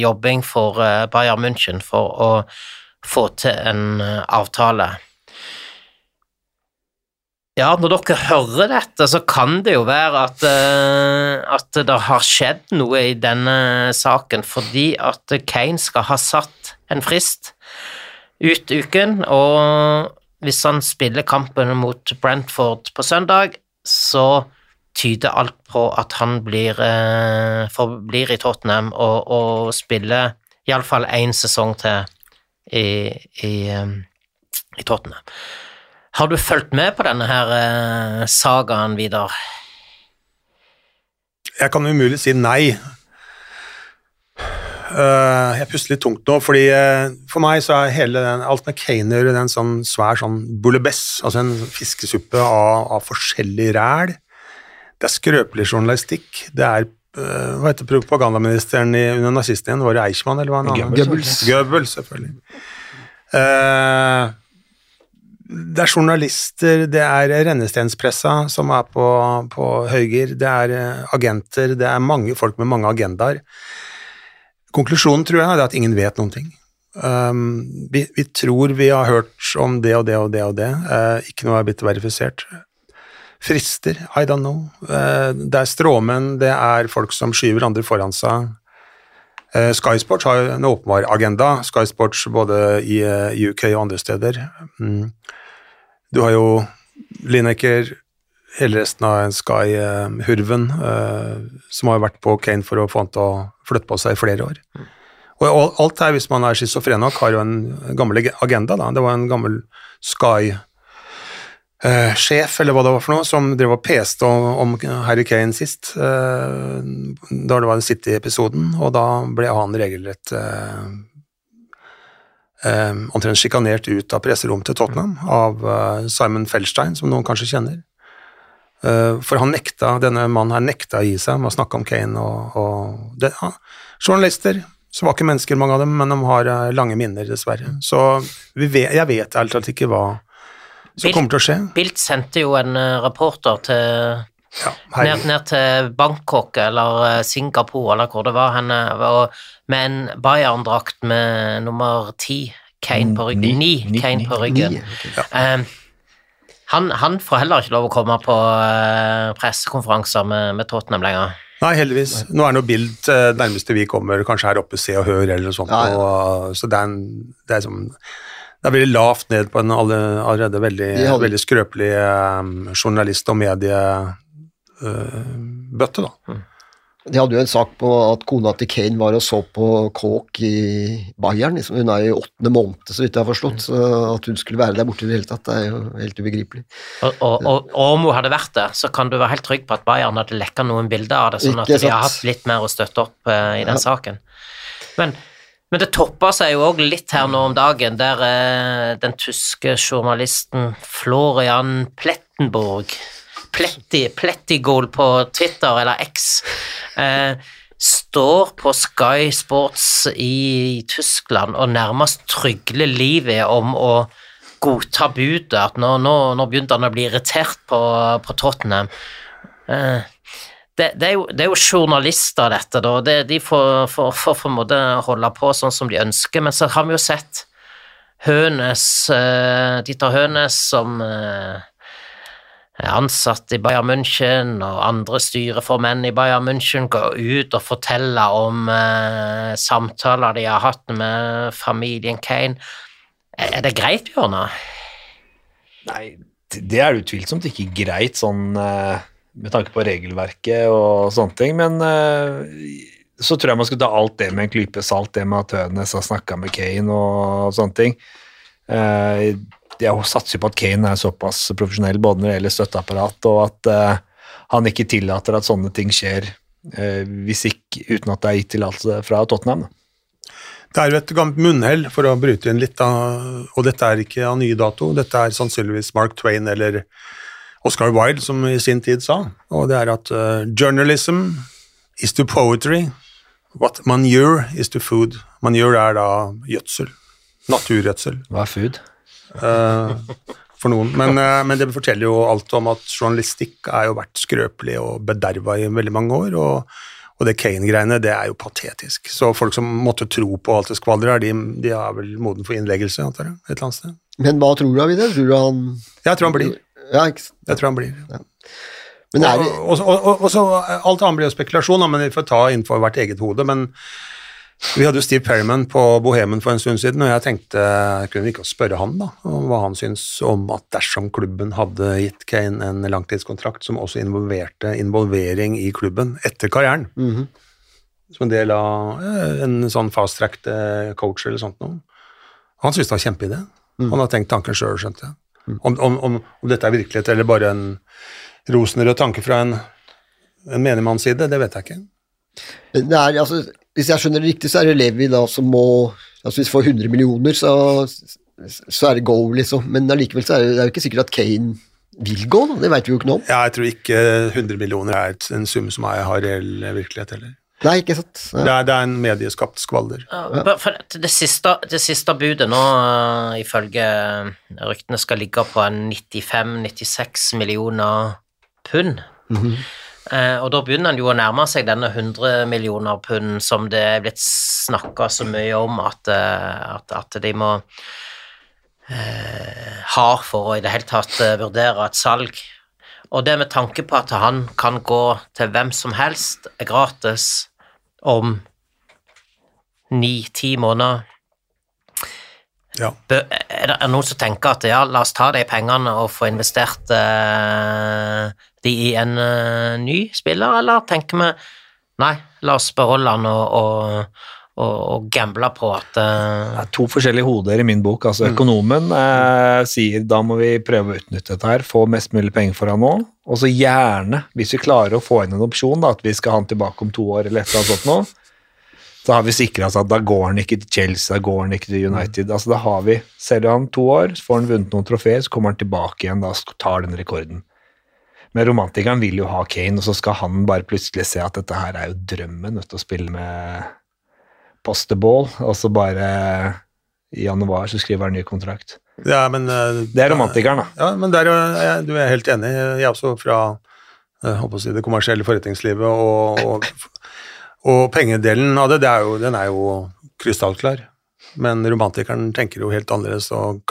jobbing for Bayern München for å få til en avtale. Ja, når dere hører dette, så kan det jo være at, at det har skjedd noe i denne saken, fordi at Kane skal ha satt en frist ut uken, og hvis han spiller kampen mot Brentford på søndag, så tyder alt på at han blir, eh, forblir i Tottenham og, og spiller iallfall én sesong til i, i, eh, i Tottenham. Har du fulgt med på denne her eh, sagaen, Vidar? Jeg kan umulig si nei. Eh, jeg puster litt tungt nå, fordi eh, for meg så er hele den, alt med Kane å en sånn svær sånn bouillabaisse, altså en fiskesuppe av, av forskjellig ræl. Det er skrøpelig journalistikk, det er eh, Hva heter propagandaministeren i, under nazistene igjen? Var det Eichmann, eller hva han annen? Goebbels. Goebbels, selvfølgelig. Uh, det er journalister, det er rennestenspressa som er på, på høygir, det er agenter, det er mange folk med mange agendaer. Konklusjonen tror jeg er at ingen vet noen ting. Um, vi, vi tror vi har hørt om det og det og det og det, Uh, ikke noe er blitt verifisert. Frister, I don't know. Uh, det er stråmenn, det er folk som skyver andre foran seg. Uh, Sky Sports har jo en åpenbar agenda, Sky Sports både i uh, UK og andre steder. Mm. Du har jo Lineker, hele resten av Sky-hurven, eh, som har vært på Kane for å få han til å flytte på seg i flere år. Og alt her, hvis man er schizofren nok, har jo en gammel agenda. da. Det var en gammel Sky eh, sjef, eller hva det var for noe, som drev og peste om, Harry Kane sist, eh, da det var City-episoden, og da ble han regelrett eh, omtrent sjikanert ut av presserom til Tottenham av Simon Felstein, som noen kanskje kjenner. Eh, for han nekta, denne mannen her nekta å gi seg med å snakke om Kane og, og det, ja, Journalister, svake mennesker mange av dem, men de har eh, lange minner, dessverre. Så vi vet, jeg vet ærlig talt ikke hva som Bil- kommer til å skje. Bilt sendte jo en eh, reporter til Ja, ned, ned til Bangkok eller Singapore eller hvor det var henne, og med en Bayern-drakt med nummer ti, Kane på ryggen. Ni. Ni, Ni, Kane ni. på ryggen. Ni, ja. Eh, han, han får heller ikke lov å komme på eh, pressekonferanser med, med Tottenham lenger. Nei, heldigvis. Nå er det noe Bild eh, nærmeste vi kommer, kanskje her oppe Se og Hør eller noe sånt. Ja, ja. Og, så det er, en, det, er som, det er veldig lavt ned på en alle, allerede veldig, De hadde- veldig skrøpelig eh, journalist- og mediebøtte, da. De hadde jo en sak på at kona til Kane var og så på Kåk i Bayern. Liksom. Hun er i åttende måned, så vidt jeg har forstått. Så at hun skulle være der borte i det hele tatt, det er jo helt ubegripelig. Og, og, og, og om hun hadde vært det, så kan du være helt trygg på at Bayern hadde lekka noen bilder av det, sånn at de har hatt litt mer å støtte opp uh, i den Ja. saken. Men, men det topper seg jo òg litt her nå om dagen, der uh, den tyske journalisten Florian Plettenborg Pletti, Plettigol på Twitter, eller X, eh, står på Sky Sports i Tyskland og nærmest trygler livet om å godta budet, at nå, nå, nå begynte han å bli irritert på, på Tottenham. Eh, det, det, er jo, det er jo journalister, dette, da. Det, de får, får, får på en måte holde på sånn som de ønsker, men så har vi jo sett Hønes, eh, Dieter Hønes som eh, er ansatt i Bayern München, og andre styreformenn i Bayern München går ut og forteller om eh, samtaler de har hatt med familien Kane. Er det greit, Bjørnar? Nei, det er utvilsomt ikke greit sånn eh, med tanke på regelverket og sånne ting, men eh, så tror jeg man skal ta alt det med en klype salt, det med at Hønes har snakka med Kane og sånne ting. Jeg satser på at Kane er såpass profesjonell både når det gjelder støtteapparat, og at eh, han ikke tillater at sånne ting skjer eh, hvis ikke, uten at det er gitt tillatelse fra Tottenham. Det er jo et gammelt munnhell, for å bryte inn litt, av, og dette er ikke av nye dato. Dette er sannsynligvis Mark Twain eller Oscar Wilde som i sin tid sa, og det er at eh, journalism is to poetry what manure is to food. Manure er da gjødsel. Naturgjødsel. Hva er food? Eh, for noen. Men, eh, men det forteller jo alt om at journalistikk er jo vært skrøpelig og bederva i veldig mange år. og, og det Kane-greiene, det er jo patetisk. Så folk som måtte tro på alt det skvaldret de, de er vel moden for innleggelse, antar jeg, et eller annet sted. Men hva tror du av det? Tror du han Jeg tror han blir. Ja, ikke sant? Jeg tror han blir. Men er det Og, og, og, og, og så Alt annet blir jo spekulasjon, men vi får ta innenfor hvert eget hode. Men vi hadde jo Steve Perriman på Bohemen for en stund siden, og jeg tenkte kunne vi ikke spørre han da, om hva han syns om at dersom klubben hadde gitt Kane en langtidskontrakt som også involverte involvering i klubben etter karrieren, Mhm. som en del av eh, en sånn fast-tracked eh, coach eller sånt noe. Han syntes det var kjempeidé. Han har tenkt tanken sjøl, skjønte jeg. Om, om, om, om dette er virkelighet eller bare en rosenrød tanke fra en, en menigmanns side, det vet jeg ikke. Det er, altså, hvis jeg skjønner det riktig, så er det Levi da som må altså Hvis vi får 100 millioner, så, så er det go, liksom. Men allikevel så er det, det er jo ikke sikkert at Kane vil gå, da. Det veit vi jo ikke noe om. Ja, jeg tror ikke 100 millioner er en sum som er, har reell virkelighet heller. Nei, ikke sant. Det er, det er en medieskapt skvalder. Ja, For det, siste, det siste budet nå, eh, ifølge ryktene, skal ligge på 95-96 millioner pund. Eh, og da begynner en jo å nærme seg denne 100 millioner pund som det er blitt snakka så mye om at, eh, at, at de må eh, ha for å i det hele tatt eh, vurdere et salg. Og det med tanke på at han kan gå til hvem som helst gratis om ni-ti måneder Ja. Er det noen som tenker at ja, la oss ta de pengene og få investert eh, de i en uh, ny spiller, eller tenker vi nei, la oss beholde han og, og, og, og gamble på at uh... Det er to forskjellige hoder i min bok. altså Økonomen uh, sier da må vi prøve å utnytte dette her, få mest mulig penger for han nå, og så gjerne, hvis vi klarer å få inn en opsjon, da, at vi skal ha han tilbake om to år eller et eller annet sånt nå, så har vi sikra oss at da går han ikke til Chelsea, da går han ikke til United. altså da har vi, Selger han to år, så får han vunnet noen trofeer, så kommer han tilbake igjen da tar den rekorden. Men romantikeren vil jo ha Kane, og så skal han bare plutselig se at dette her er jo drømmen, vet du, å spille med posterball, og så bare i januar så skriver han ny kontrakt. Ja, men, eh, Det er romantikeren, da. Ja, men der er jeg, du er helt enig. Jeg er også fra eh, håper å si, det kommersielle forretningslivet, og, og, og pengedelen av det, det er jo, den er jo krystallklar. Men romantikeren tenker jo helt annerledes og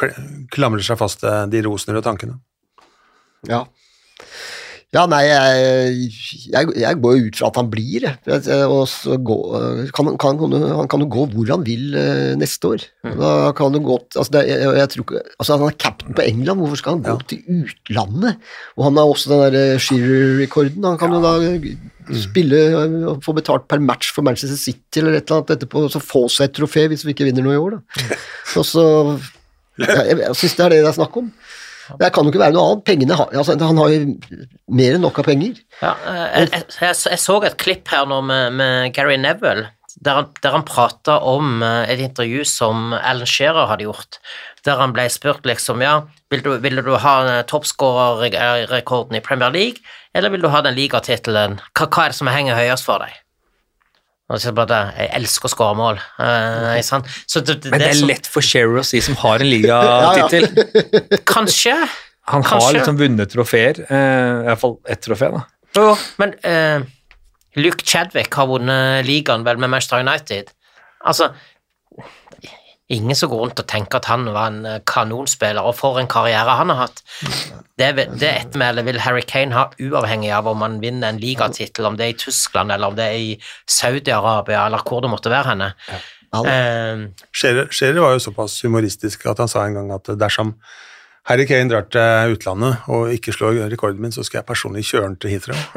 klamrer seg fast til de og tankene. Ja. Ja, nei, jeg, jeg, jeg går jo ut fra at han blir, Og så gå, kan, kan, han kan jo gå hvor han vil eh, neste år. Da kan det gå altså, det, jeg, jeg tror altså Han er cap'n på England, hvorfor skal han gå til utlandet? Og han har også den der Shearer-rekorden. Han kan jo da spille og få betalt per match for Manchester City eller et eller annet etterpå, og så få seg et trofé hvis vi ikke vinner noe i år, da. Og så jeg, jeg syns det er det det er snakk om. Det kan jo ikke være noe annet. Pengene altså, han har jo mer enn nok av penger. Ja, eh, jeg, jeg, jeg så et klipp her nå med, med Gary Neville, der han, der han prata om eh, et intervju som Alan Shearer hadde gjort, der han ble spurt liksom ja, vil du, vil du ha eh, toppskårerrekorden i Premier League, eller vil du ha den ligatittelen? Hva, hva er det som henger høyest for deg? Jeg elsker å skåre mål. eh, sant? Så det, det, Men det er lett for Shearer å si som har en ligatittel. [laughs] Kanskje. Han har Kanskje. liksom vunnet trofeer, eh, i hvert fall ett trofé, da. Jo, men eh, Luke Chadwick har vunnet ligaen vel med Manchester United. Altså Ingen som går rundt og tenker at han var en eh, kanonspiller, og for en karriere han har hatt. Det, det ettermælet vil Harry Kane ha uavhengig av om han vinner en ligatittel, om det er i Tyskland, eller om det er i Saudi-Arabia, eller hvor det måtte være henne. Ja, Eh, Scherer var jo såpass humoristisk at han sa en gang at dersom Harry Kane drar til utlandet og ikke slår rekorden min, så skal jeg personlig kjøre han til Heathrow. [laughs]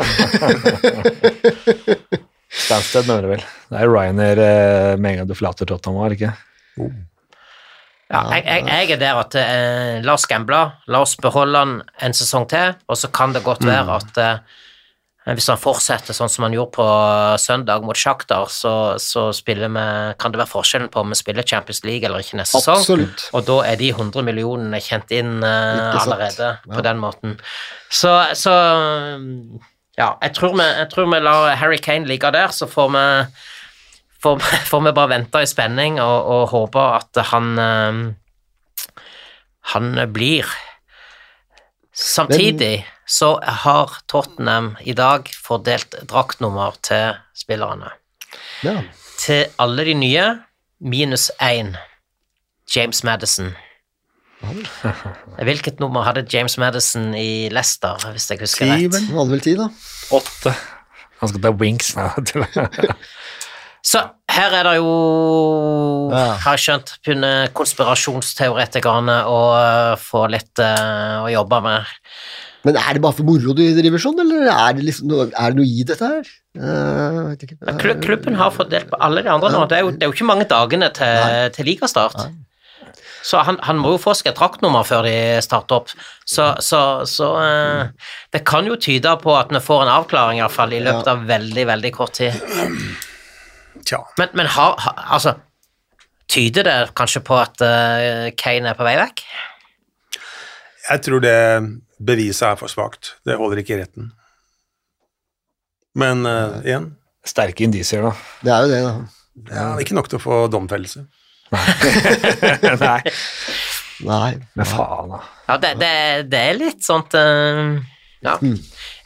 Stansted mener du vel. Det er Ryanair eh, med en gang du forlater Tottenham, var det ikke? Ja, jeg, jeg, jeg er der at eh, la oss gamble, la oss beholde han en sesong til, og så kan det godt være at eh, hvis han fortsetter sånn som han gjorde på søndag mot Shakhtar, så, så spiller vi, kan det være forskjellen på om vi spiller Champions League eller ikke neste sesong. Absolutt. Og da er de 100 millionene kjent inn eh, allerede ja. på den måten. Så, så ja, jeg tror, vi, jeg tror vi lar Harry Kane ligge der, så får vi får, [laughs] får vi bare vente i spenning og, og håpe at han eh, han blir. Samtidig så har Tottenham i dag fordelt draktnummer til spillerne. Ja. Til alle de nye, minus én. James Madison. [laughs] Hvilket nummer hadde James Madison i Leicester, hvis jeg husker rett? Han hadde vel tid, da. Åtte. Han skal ta wings nå. [laughs] Så her er det jo, Ja. har jeg skjønt, begynner konspirasjonsteoretikerne å eh, få litt uh, å jobbe med. Men er det bare for moro du driver sånn, eller er det, liksom er det noe i dette her? Uh, ikke. uh, Klubben har fordelt på alle de andre nå. Det er jo, det er jo ikke mange dagene til, til ligastart. Så han, han må jo få seg et draktnummer før de starter opp. Så, så, så uh, det kan jo tyde på at vi får en avklaring i, hvert fall, i løpet av veldig, veldig kort tid. Tja, Men, men har, har, altså Tyder det kanskje på at uh, Kane er på vei vekk? Jeg tror det beviset er for svakt. Det holder ikke i retten. Men uh, igjen, Sterke indisier, da. Det er jo det, da. det er ikke nok til å få domfellelse. Nei, [laughs] Nei. men faen, da. Ja, det, det, det er litt sånt uh, Ja.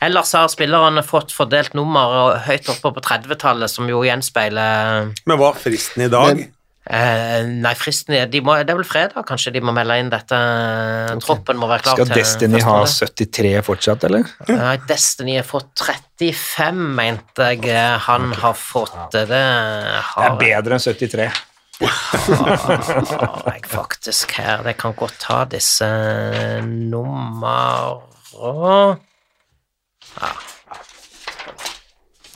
Ellers har spillerne fått fordelt nummer høyt oppe på 30-tallet, som jo gjenspeiler Men hva er fristen i dag? Men- eh, Nei, fristen er de må, Det er vel fredag, kanskje de må melde inn dette. Troppen må være klar Skal til Destiny ha 73 fortsatt, eller? Nei, Destiny har fått 35, mente jeg han han har fått. Det Det er bedre enn 73. har jeg faktisk her. Det kan godt ta disse nummer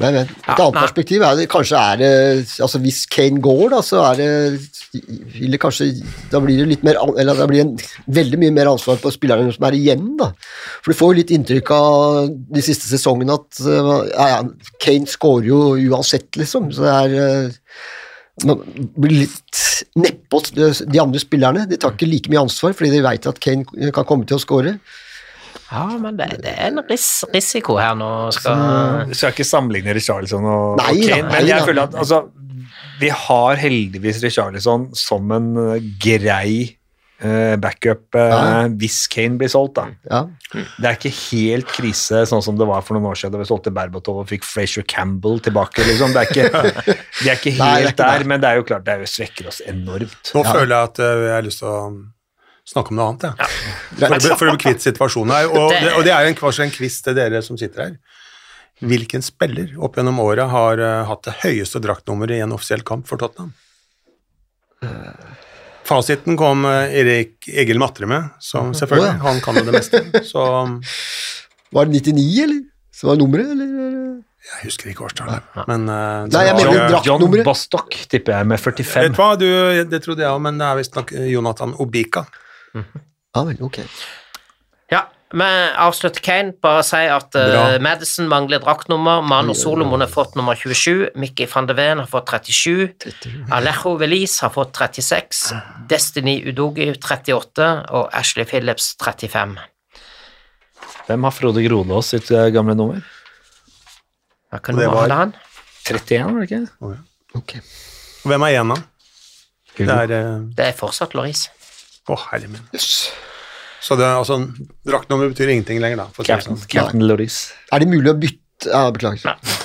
Men, men, et Ja, annet nei. perspektiv er det kanskje er det altså Hvis Kane går, da, så er det vil det kanskje Da blir det litt mer Eller da blir en, veldig mye mer ansvar på spillerne som er igjen, da. For du får jo litt inntrykk av de siste sesongene at uh, ja, Kane scorer jo uansett, liksom. Så det er uh, man blir litt nedpå de andre spillerne. De tar ikke like mye ansvar fordi de vet at Kane kan komme til å score. Ja, men det, det er en ris risiko her nå. Skal Så, skal ikke sammenligne Richarlison og, Nei og Kane, nei men jeg nei, føler at altså, vi har heldigvis Richarlison som en eh, grei eh, backup eh, Ja. hvis Kane blir solgt. da. Ja. Det er ikke helt krise sånn som det var for noen år siden da vi solgte Berbatov og fikk Frazier Campbell tilbake. liksom. Det er ikke, [laughs] de er ikke helt Nei, er ikke der, der, men det er jo klart det er jo svekker oss enormt. Nå Ja. føler jeg at jeg har lyst til å snakke om noe annet, jeg. For, å for å bli kvitt situasjonen her. Og Det- og det er en, kanskje en quiz til dere som sitter her. Hvilken spiller opp gjennom året har uh, hatt det høyeste draktnummeret i en offisiell kamp for Tottenham? Fasiten kom uh, Erik Egil Matre med, som selvfølgelig. oh, ja. Han kan jo det meste. Så Var det 99, eller? Så var nummeret, eller? jeg husker ikke årstallet. Men uh, Nei, jeg mener drakt- John nummeret. Bostock tipper jeg med Vet 45. du hva, du, det trodde jeg òg, men det er visstnok Jonathan Obika. Ja [laughs] vel, ok. Ja, vi avslutter Kane. Bare si at uh, Madison mangler draktnummer. Mano Solomon har fått nummer 27. Mickey van de Ven har fått 37. Alejo Velis har fått 36. Destiny Udogi 38. Og Ashley Phillips 35. Hvem har Frode Grodås sitt eh, gamle nummer? Hva kan Det var- han? 31, var det ikke? Okay. Hvem er igjen, da? Det er uh... Det er fortsatt Loris. Å, herre min. Yes. Så det, er altså, draktnummer betyr ingenting lenger, da. For Captain, sånn. Captain Loris. Er det mulig å bytte Ja, beklager. Nei.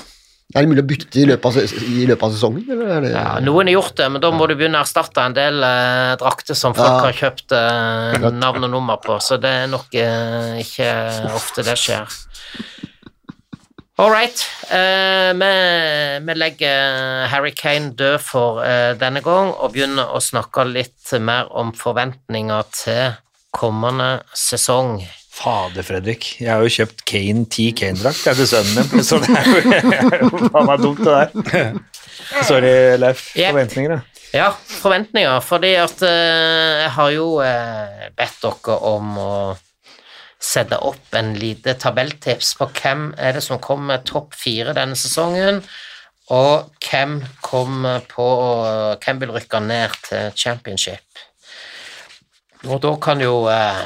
Er det mulig å bytte i løpet av, i løpet av sesongen, eller er det Ja, noen har gjort det, men da må du begynne å erstatte en del eh, drakter som folk Ja. har kjøpt eh, navn og nummer på, så det er nok eh, ikke ofte det skjer. All right. eh, vi, vi legger Harry Kane død for eh, denne gang og begynner å snakke litt mer om forventninger til kommende sesong. Fader, Fredrik. Jeg har jo kjøpt Kane 10 Kane-drakt til sønnen min, så [laughs] det er jo, faen meg dumt, det der. Sorry, Leif. Forventninger, da? Ja, forventninger, fordi at eh, jeg har jo eh, bedt dere om å sette opp en lite tabelltips på hvem er det som kommer topp fire denne sesongen, og hvem kommer på Hvem vil rykke ned til championship. Og da kan jo eh,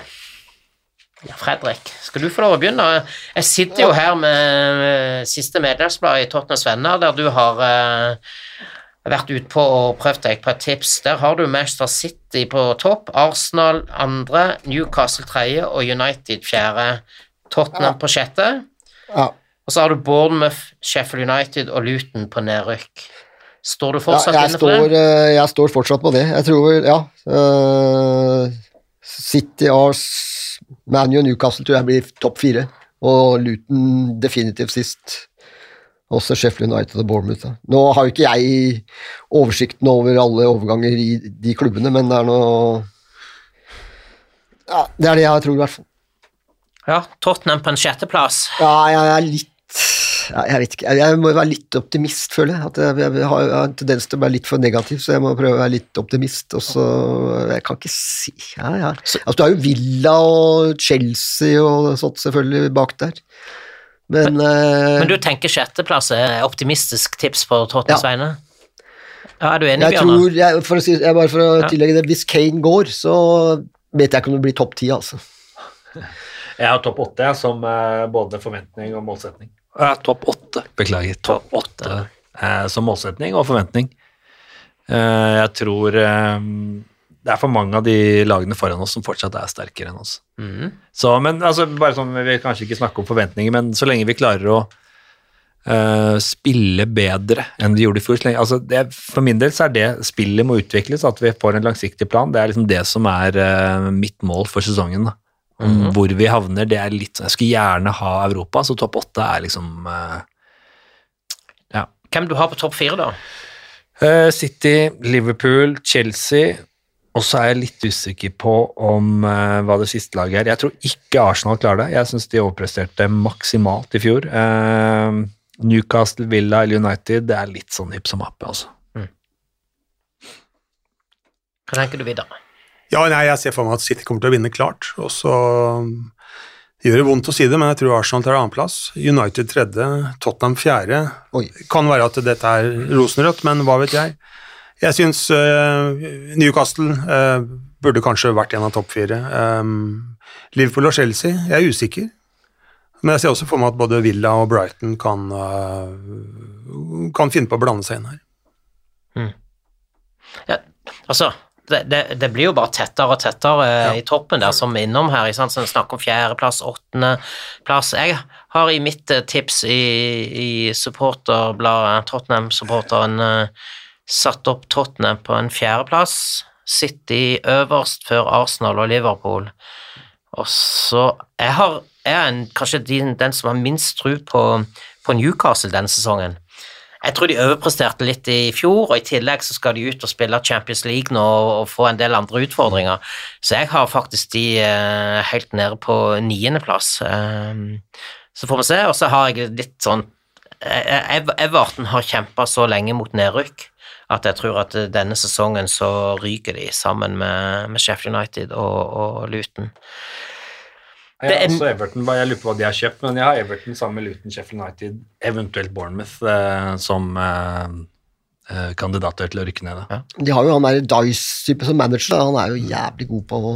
ja, Fredrik, skal du få lov å begynne? Jeg sitter jo her med eh, siste medlemsblad i Tottenhams Venner, der du har eh, vært utpå og prøvd deg på et tips. Der har du Manchester City på topp, Arsenal andre, Newcastle tredje og United fjerde. Tottenham på sjette. Ja. Og så har du Bournemouth, Sheffield United og Luton på nedrykk. Står du fortsatt ja, inne for står, det? eh, jeg står fortsatt på det. Jeg tror ja uh, City, Ars, ManU og Newcastle tror jeg blir topp fire. Og Luton definitivt sist. Også Sheffield United og Bournemouth. Da. Nå har jo ikke jeg oversikten over alle overganger i de klubbene, men det er noe Ja, det er det jeg tror, i hvert fall. Ja, Tottenham på en sjetteplass. Ja, jeg er litt ja, Jeg vet ikke. Jeg, må være litt optimist, føler jeg. At jeg, jeg har en tendens til å være litt for negativ, så jeg må prøve å være litt optimist. Og så Jeg kan ikke si Ja, ja. Altså, du har jo Villa og Chelsea og sånt selvfølgelig bak der. Men, eh, Men du tenker sjetteplass er optimistisk tips på Tottenhams Ja. vegne? Ja, er du enig, jeg Bjørnar? tror jeg, for å si, jeg, Bare for å Ja. tillegge det, hvis Kane går, så vet jeg ikke om det blir topp ti, altså. Jeg har topp åtte som eh, både forventning og målsetning. Ja, topp åtte, beklager. Topp åtte eh, som målsetning og forventning. Eh, jeg tror det er for mange av de lagene foran oss som fortsatt er sterkere enn oss. Mm. Så, men altså, bare sånn, Vi vil kanskje ikke snakke om forventninger, men så lenge vi klarer å uh, spille bedre enn vi gjorde i fjor så lenge, altså, det, For min del så er det spillet må utvikles, at vi får en langsiktig plan. Det er liksom det som er uh, mitt mål for sesongen. da. Om Hvor vi havner, det er litt sånn Jeg skulle gjerne ha Europa, så topp åtte er liksom uh, Ja. Hvem du har på topp fire, da? City, Liverpool, Chelsea, og så er jeg litt usikker på om uh, hva det siste laget er. Jeg tror ikke Arsenal klarer det. Jeg syns de overpresterte maksimalt i fjor. Uh, Newcastle, Villa eller United, det er litt sånn hipp som happ, altså. Hva tenker du videre? Ja, nei, jeg ser for meg at City kommer til å vinne klart, og så det gjør det vondt å si det, men jeg tror Arsenal tar annenplass. United tredje, Tottenham fjerde. Oi. Kan være at dette er rosenrødt, men hva vet jeg. Jeg syns eh, Newcastle eh, burde kanskje vært en av topp fire. Um, Liverpool og Chelsea, jeg er usikker. Men jeg ser også for meg at både Villa og Brighton kan, eh, kan finne på å blande seg inn her. Ja, altså, det, det, det blir jo bare tettere og tettere ja. i toppen der, som innom her. ikke sant? Så Snakk om fjerdeplass, åttendeplass. Jeg har i mitt eh, tips i, i supporterbladet, Tottenham-supporteren, eh, satt opp Tottenham på en fjerdeplass. City øverst før Arsenal og Liverpool. Og så Jeg, har, jeg er en, kanskje den, den som har minst tro på, på Newcastle denne sesongen. Jeg tror de overpresterte litt i fjor, og i tillegg så skal de ut og spille Champions League nå og, og få en del andre utfordringer. Så jeg har faktisk de eh, helt nede på niendeplass. Um, så får vi se. Og så har jeg litt sånn Everton har kjempa så lenge mot nedrykk at jeg tror at eh, denne sesongen så ryker de sammen med, med Sheffield United og, og Luton. Jeg har også Everton, bare jeg lurer på hva de har kjøpt, men jeg har Everton sammen med Luton, Sheffield United, eventuelt Bournemouth, eh, som eh, kandidater til å rykke ned. Da. De har jo han der Dice-type som manager, da. han er jo jævlig god på å,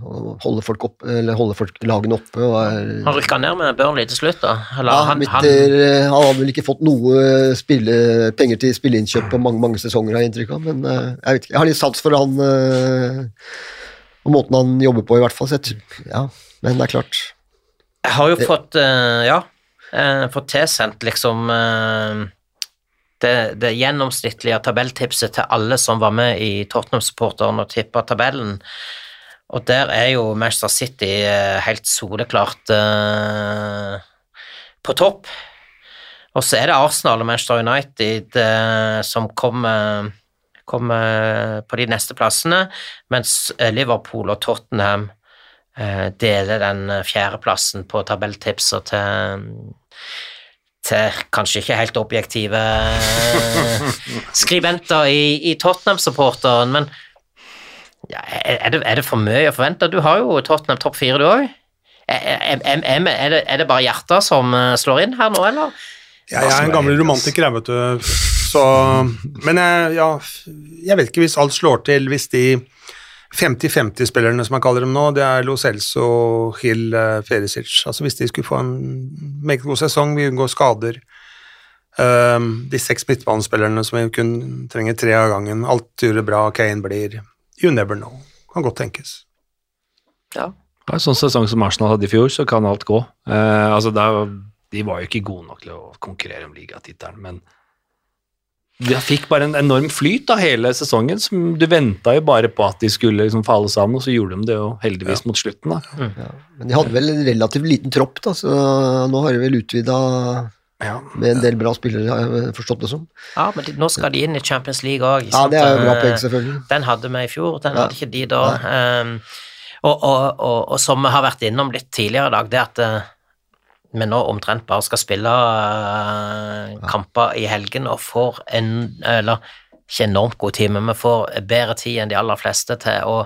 å holde folk opp, eller holde folk lagene oppe. Og er, Han rykka ned med Burnley til slutt, da. Eller, ja, han, mitt, han, eh, han har vel ikke fått noe spille, penger til spilleinnkjøp på mange mange sesonger, har jeg inntrykk av. Men eh, jeg, vet ikke, jeg har litt sans for han eh, og måten han jobber på, i hvert fall. Så jeg, ja, men det er klart. Jeg har jo fått, eh, ja, eh, fått tilsendt liksom eh, det, det gjennomsnittlige tabelltipset til alle som var med i Tottenham-supporteren og tippa tabellen. Og der er jo Manchester City eh, helt soleklart eh, på topp. Og så er det Arsenal og Manchester United eh, som kommer, kommer på de neste plassene, mens Liverpool og Tottenham eh, deler den eh, fjerdeplassen på tabelltipser til til kanskje ikke helt objektive eh, [laughs] skribenter i, i Tottenham-supporteren, men ja, er, det, er det for mye å forvente? Du har jo Tottenham topp fire, du òg. Er, er, er, det, bare hjertet som eh, slår inn her nå, eller? Jeg er en gammel romantiker, jeg, vet du. Så, men jeg, ja, jeg vet ikke hvis alt slår til hvis de 50-50-spillerne som jeg kaller dem nå, det er Lo Celso, Hill, Ferisic. Altså hvis de skulle få en meget god sesong, vi unngår skader. Um, de seks midtbanespillerne som vi kun trenger tre av gangen. Alt gjør det bra, Kane blir You never know. Kan godt tenkes. Ja. På en sånn sesong som Arsenal hadde i fjor, så kan alt gå. Uh, altså, da, de var jo ikke gode nok til å konkurrere om ligatittelen, men de fikk bare en enorm flyt av hele sesongen. som Du venta jo bare på at de skulle liksom falle sammen, og så gjorde de det jo heldigvis mot slutten. da. Men de hadde vel en relativt liten tropp, da, så nå har de vel utvida Ja. med en del bra spillere, har jeg forstått det som. Ja, men de, nå skal de inn i Champions League òg. Ja, det er jo bra poeng, selvfølgelig. Den hadde vi i fjor, den Ja. hadde ikke de da. Um, og, og, og, og som vi har vært innom litt tidligere i dag, det at eh, vi nå omtrent bare skal spille uh, kamper i helgen og får en Eller ikke enormt god tid, men vi får bedre tid enn de aller fleste til å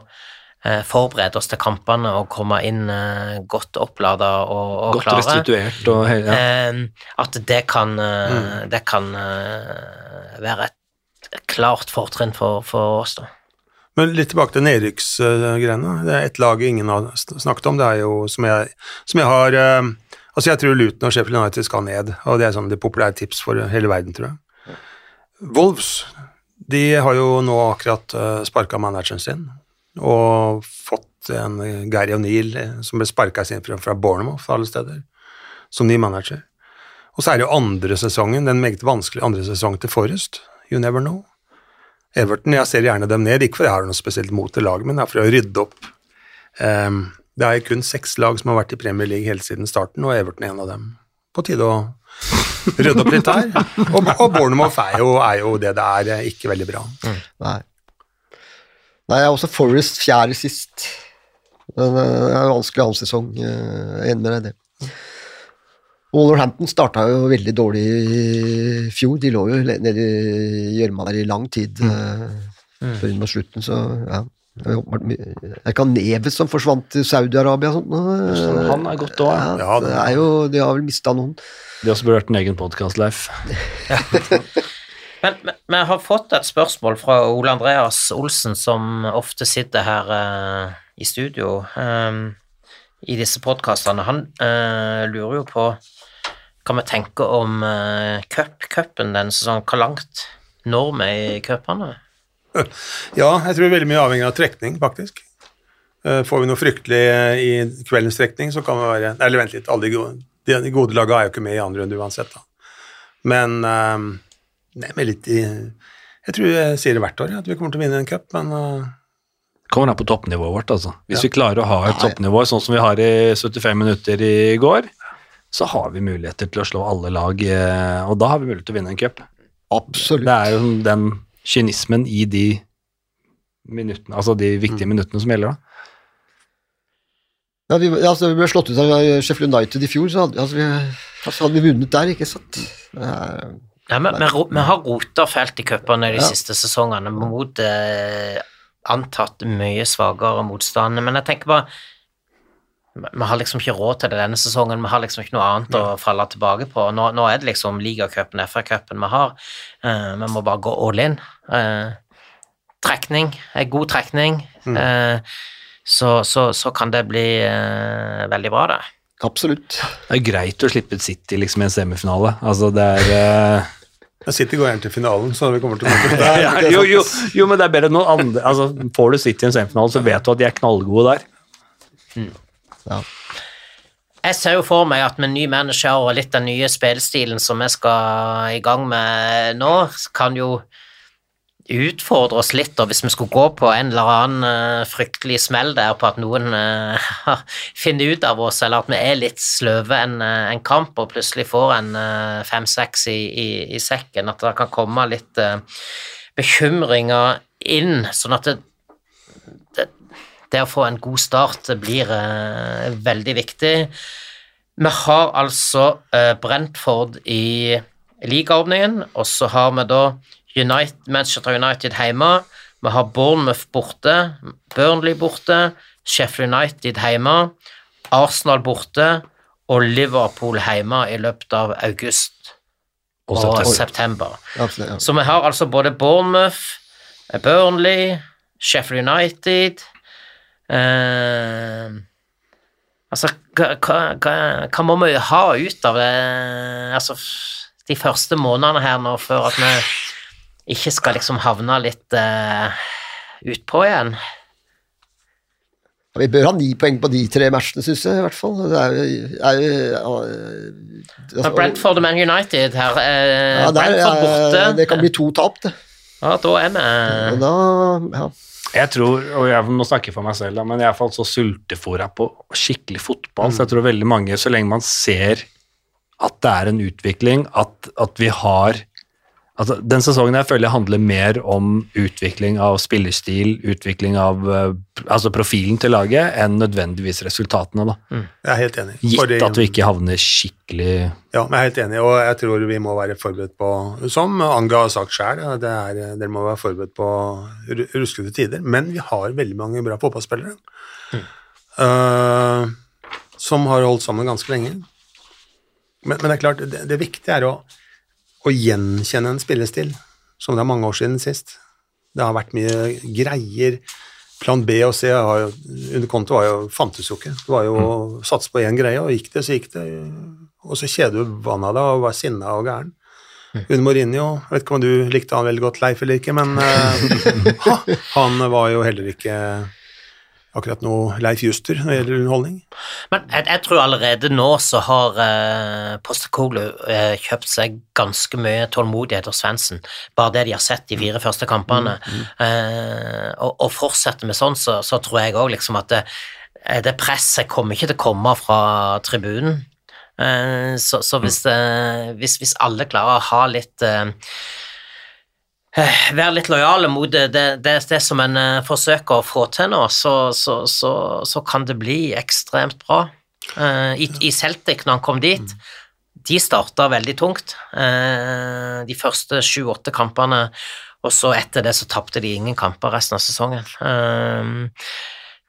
eh, forberede oss til kampene og komme inn uh, godt opplada og, og Godt klare. restituert og ja. Eh, at det kan, mm. det kan være et klart fortrinn for, for oss, da. Men litt tilbake til nedrykksgreiene. Det er ett lag ingen har snakket om, det er jo som jeg, som jeg har Altså, jeg tror Luton og Sheffield United skal ned, og det er sånn det populære tips for hele verden, tror jeg. Wolves, de har jo nå akkurat uh, sparka manageren sin, og fått en eh, Gary O'Neill eh, som ble sparka sin fra, Bournemouth, alle steder, som ny manager. Og så er det jo andre sesongen, den meget vanskelige andre sesongen til Forrest. You never know. Everton, jeg ser gjerne dem ned, ikke fordi jeg har noe spesielt mot det laget, men det er for å rydde opp. Ehm, det er kun seks lag som har vært i Premier League helt siden starten, og Everton er en av dem. På tide å rydde opp litt her. Og, og Bournemouth er jo, er jo det det er, eh, ikke veldig bra. Nei. Nei, jeg er også Forest fjerde sist. Men det er en vanskelig annen sesong. eh, Jeg enig med deg i det. Wallerhampton starta jo veldig dårlig i fjor. De lå jo nede i gjørma der i lang tid mm. før mot slutten, så ja. Er ikke han Neves som forsvant til Saudi-Arabia eh, Han er godt òg. Ja, Ja, det er jo, de har vel mista noen. Det også burde vært en egen podkast, Leif. [laughs] Men men- vi har fått et spørsmål fra Ole Andreas Olsen, som ofte sitter her uh, i studio um, i disse podkastene. Han uh, lurer jo på hva vi tenker om uh, cup, cupen denne sesongen. Hvor langt når vi i cupene? [laughs] Ja, jeg tror veldig mye avhenger av trekning, faktisk. Eh, Får vi noe fryktelig eh, i kveldens trekning, så kan vi være Eller vent litt, alle de gode, de, de gode lagene er jo ikke med i andre runde uansett, da. Men um, Nei, med litt i Jeg tror jeg sier det hvert år, ja, at vi kommer til å vinne en cup, men uh, Kommer an på toppnivået vårt, altså. Hvis Ja. vi klarer å ha et toppnivå sånn som vi har i 75 minutter i går, så har vi muligheter til å slå alle lag, og da har vi mulighet til å vinne en cup. Absolutt. Det er jo den kynismen i de minuttene, altså de viktige Mm. minuttene som gjelder, da. Ja, vi, altså, vi ble slått ut av Sheffield United i fjor, så hadde, altså, vi, altså, hadde vi vunnet der, ikke sant? Ja, men, vi, vi har rota fælt i cupene de Ja. siste sesongene mot eh, antatt mye svakere motstandere. men jeg tenker bare vi- har liksom ikke råd til det denne sesongen, vi har liksom ikke noe annet å falle tilbake på. Nå, nå er det liksom ligacupen, FA-cupen vi har. Uh, vi må bare gå all in. Uh, trekning, en god trekning, eh, så, så, så kan det bli veldig bra, det. absolutt. Det er greit å slippe City liksom i en semifinale. Altså, det er City går gjerne til finalen, så vi kommer til å møte der. [laughs] ja, jo, jo, jo, men det er bedre enn noen andre. Altså, får du City i en semifinale, så vet du at de er knallgode der. Ja. Jeg ser jo for meg at med ny manager og litt den nye spillestilen som vi skal i gang med nå, kan jo utfordre oss litt, og hvis vi skulle gå på en eller annen eh, fryktelig smell der på at noen eh, [laughs] finner ut av oss, eller at vi er litt sløve en, eh, en kamp og plutselig får en eh, fem-seks i, i, i sekken, at det kan komme litt bekymringer inn, sånn at det, det å få en god start blir eh, veldig viktig. Vi har altså eh, Brentford i ligaordningen, og så har vi da United, Manchester United hjemme. Vi har Bournemouth borte, Burnley borte, Sheffield United hjemme, Arsenal borte og Liverpool hjemme i løpet av august Og og september. september. Så vi har altså både Bournemouth, Burnley, Sheffield United eh, Altså, hva, hva, hva, må vi ha ut av det Altså, de første månedene her nå før at vi ikke skal liksom havne litt eh, utpå igjen? Vi bør ha ni poeng på de tre matchene, syns jeg, i hvert fall. Det er, er, altså, ja, Men Brentford og Man United her eh, ja, der, Brentford borte. er- Det kan bli to tap, det. Ja, da er vi Og da, ja. Jeg tror, og jeg må snakke for meg selv, men jeg er iallfall så sultefòra på skikkelig fotball, så jeg tror veldig mange, så lenge man ser at det er en utvikling, at, at vi har altså, Den sesongen jeg føler jeg handler mer om utvikling av spillerstil, utvikling av eh, altså profilen til laget, enn nødvendigvis resultatene. da. Jeg er helt enig. Gitt Fordi- at vi ikke havner skikkelig Ja, men jeg er helt enig, og jeg tror vi må være forberedt på, som Anga har sagt sjøl, dere må være forberedt på ruskete tider. Men vi har veldig mange bra fotballspillere eh, som har holdt sammen ganske lenge. Men, men det er klart, det, det viktige er å, å gjenkjenne en spillestil, som det er mange år siden sist. Det har vært mye greier. Plan B og C har jo, under konto var jo, fantes jo ikke. Det var jo å satse på én greie, og gikk det, så gikk det. Og så kjeder du vannet av deg og var sinna og gæren. Under Mourinho, jeg vet ikke om du likte han veldig godt, Leif, eller ikke, men [laughs] uh, han var jo heller ikke akkurat noe Leif Juster når det gjelder underholdning. Men jeg, jeg tror allerede nå så har eh, Postekoglu eh, kjøpt seg ganske mye tålmodighet hos Svendsen. Bare det de har sett de fire første kampene. Eh, og, og fortsetter med sånn, så, så tror jeg òg liksom at det, eh, det presset kommer ikke til å komme fra tribunen. Eh, så, så hvis, det, hvis, hvis alle klarer å ha litt eh, eh, være litt lojale mot det, det, det, som en eh, forsøker å få til nå, så, så, så, så kan det bli ekstremt bra. Eh, I, I Celtic, når han kom dit, de starta veldig tungt. Eh, de første sju-åtte kampene, og så etter det så tapte de ingen kamper resten av sesongen. Eh,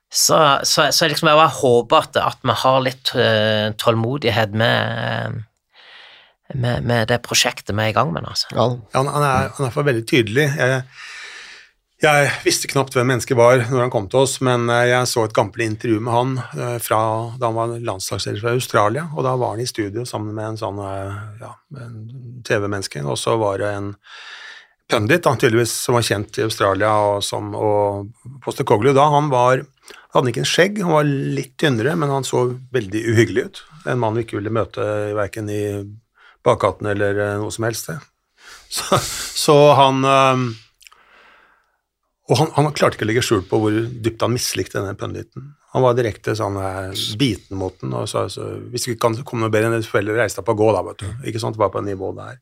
så, så, så liksom jeg bare håper at, at vi har litt eh, tålmodighet med, eh, med, med det prosjektet vi er i gang med. Altså. Ja, Han, han, er, han er veldig tydelig. Jeg, jeg visste knapt hvem mennesket var når han kom til oss, men eh, jeg så et gammelt intervju med han eh, fra da han var landslagsleder fra Australia, og da var han i studio sammen med en sånn eh, ja, TV-menneske, og så var det en pundit, da, tydeligvis, som var kjent i Australia, og, som, og Postecoglou da, han var han hadde ikke en skjegg, han var litt tynnere, men han så veldig uhyggelig ut. En mann vi ikke ville møte verken i bakgaten eller eh, noe som helst. Så, så han eh, Og han, han klarte ikke å legge skjul på hvor dypt han mislikte denne punditen. Han var direkte sånn eh, biten mot den og sa altså, hvis ikke kan komme noe bedre enn et foreldre, reiste deg opp og gå, da, vet du. Ikke sant, var på nivå der.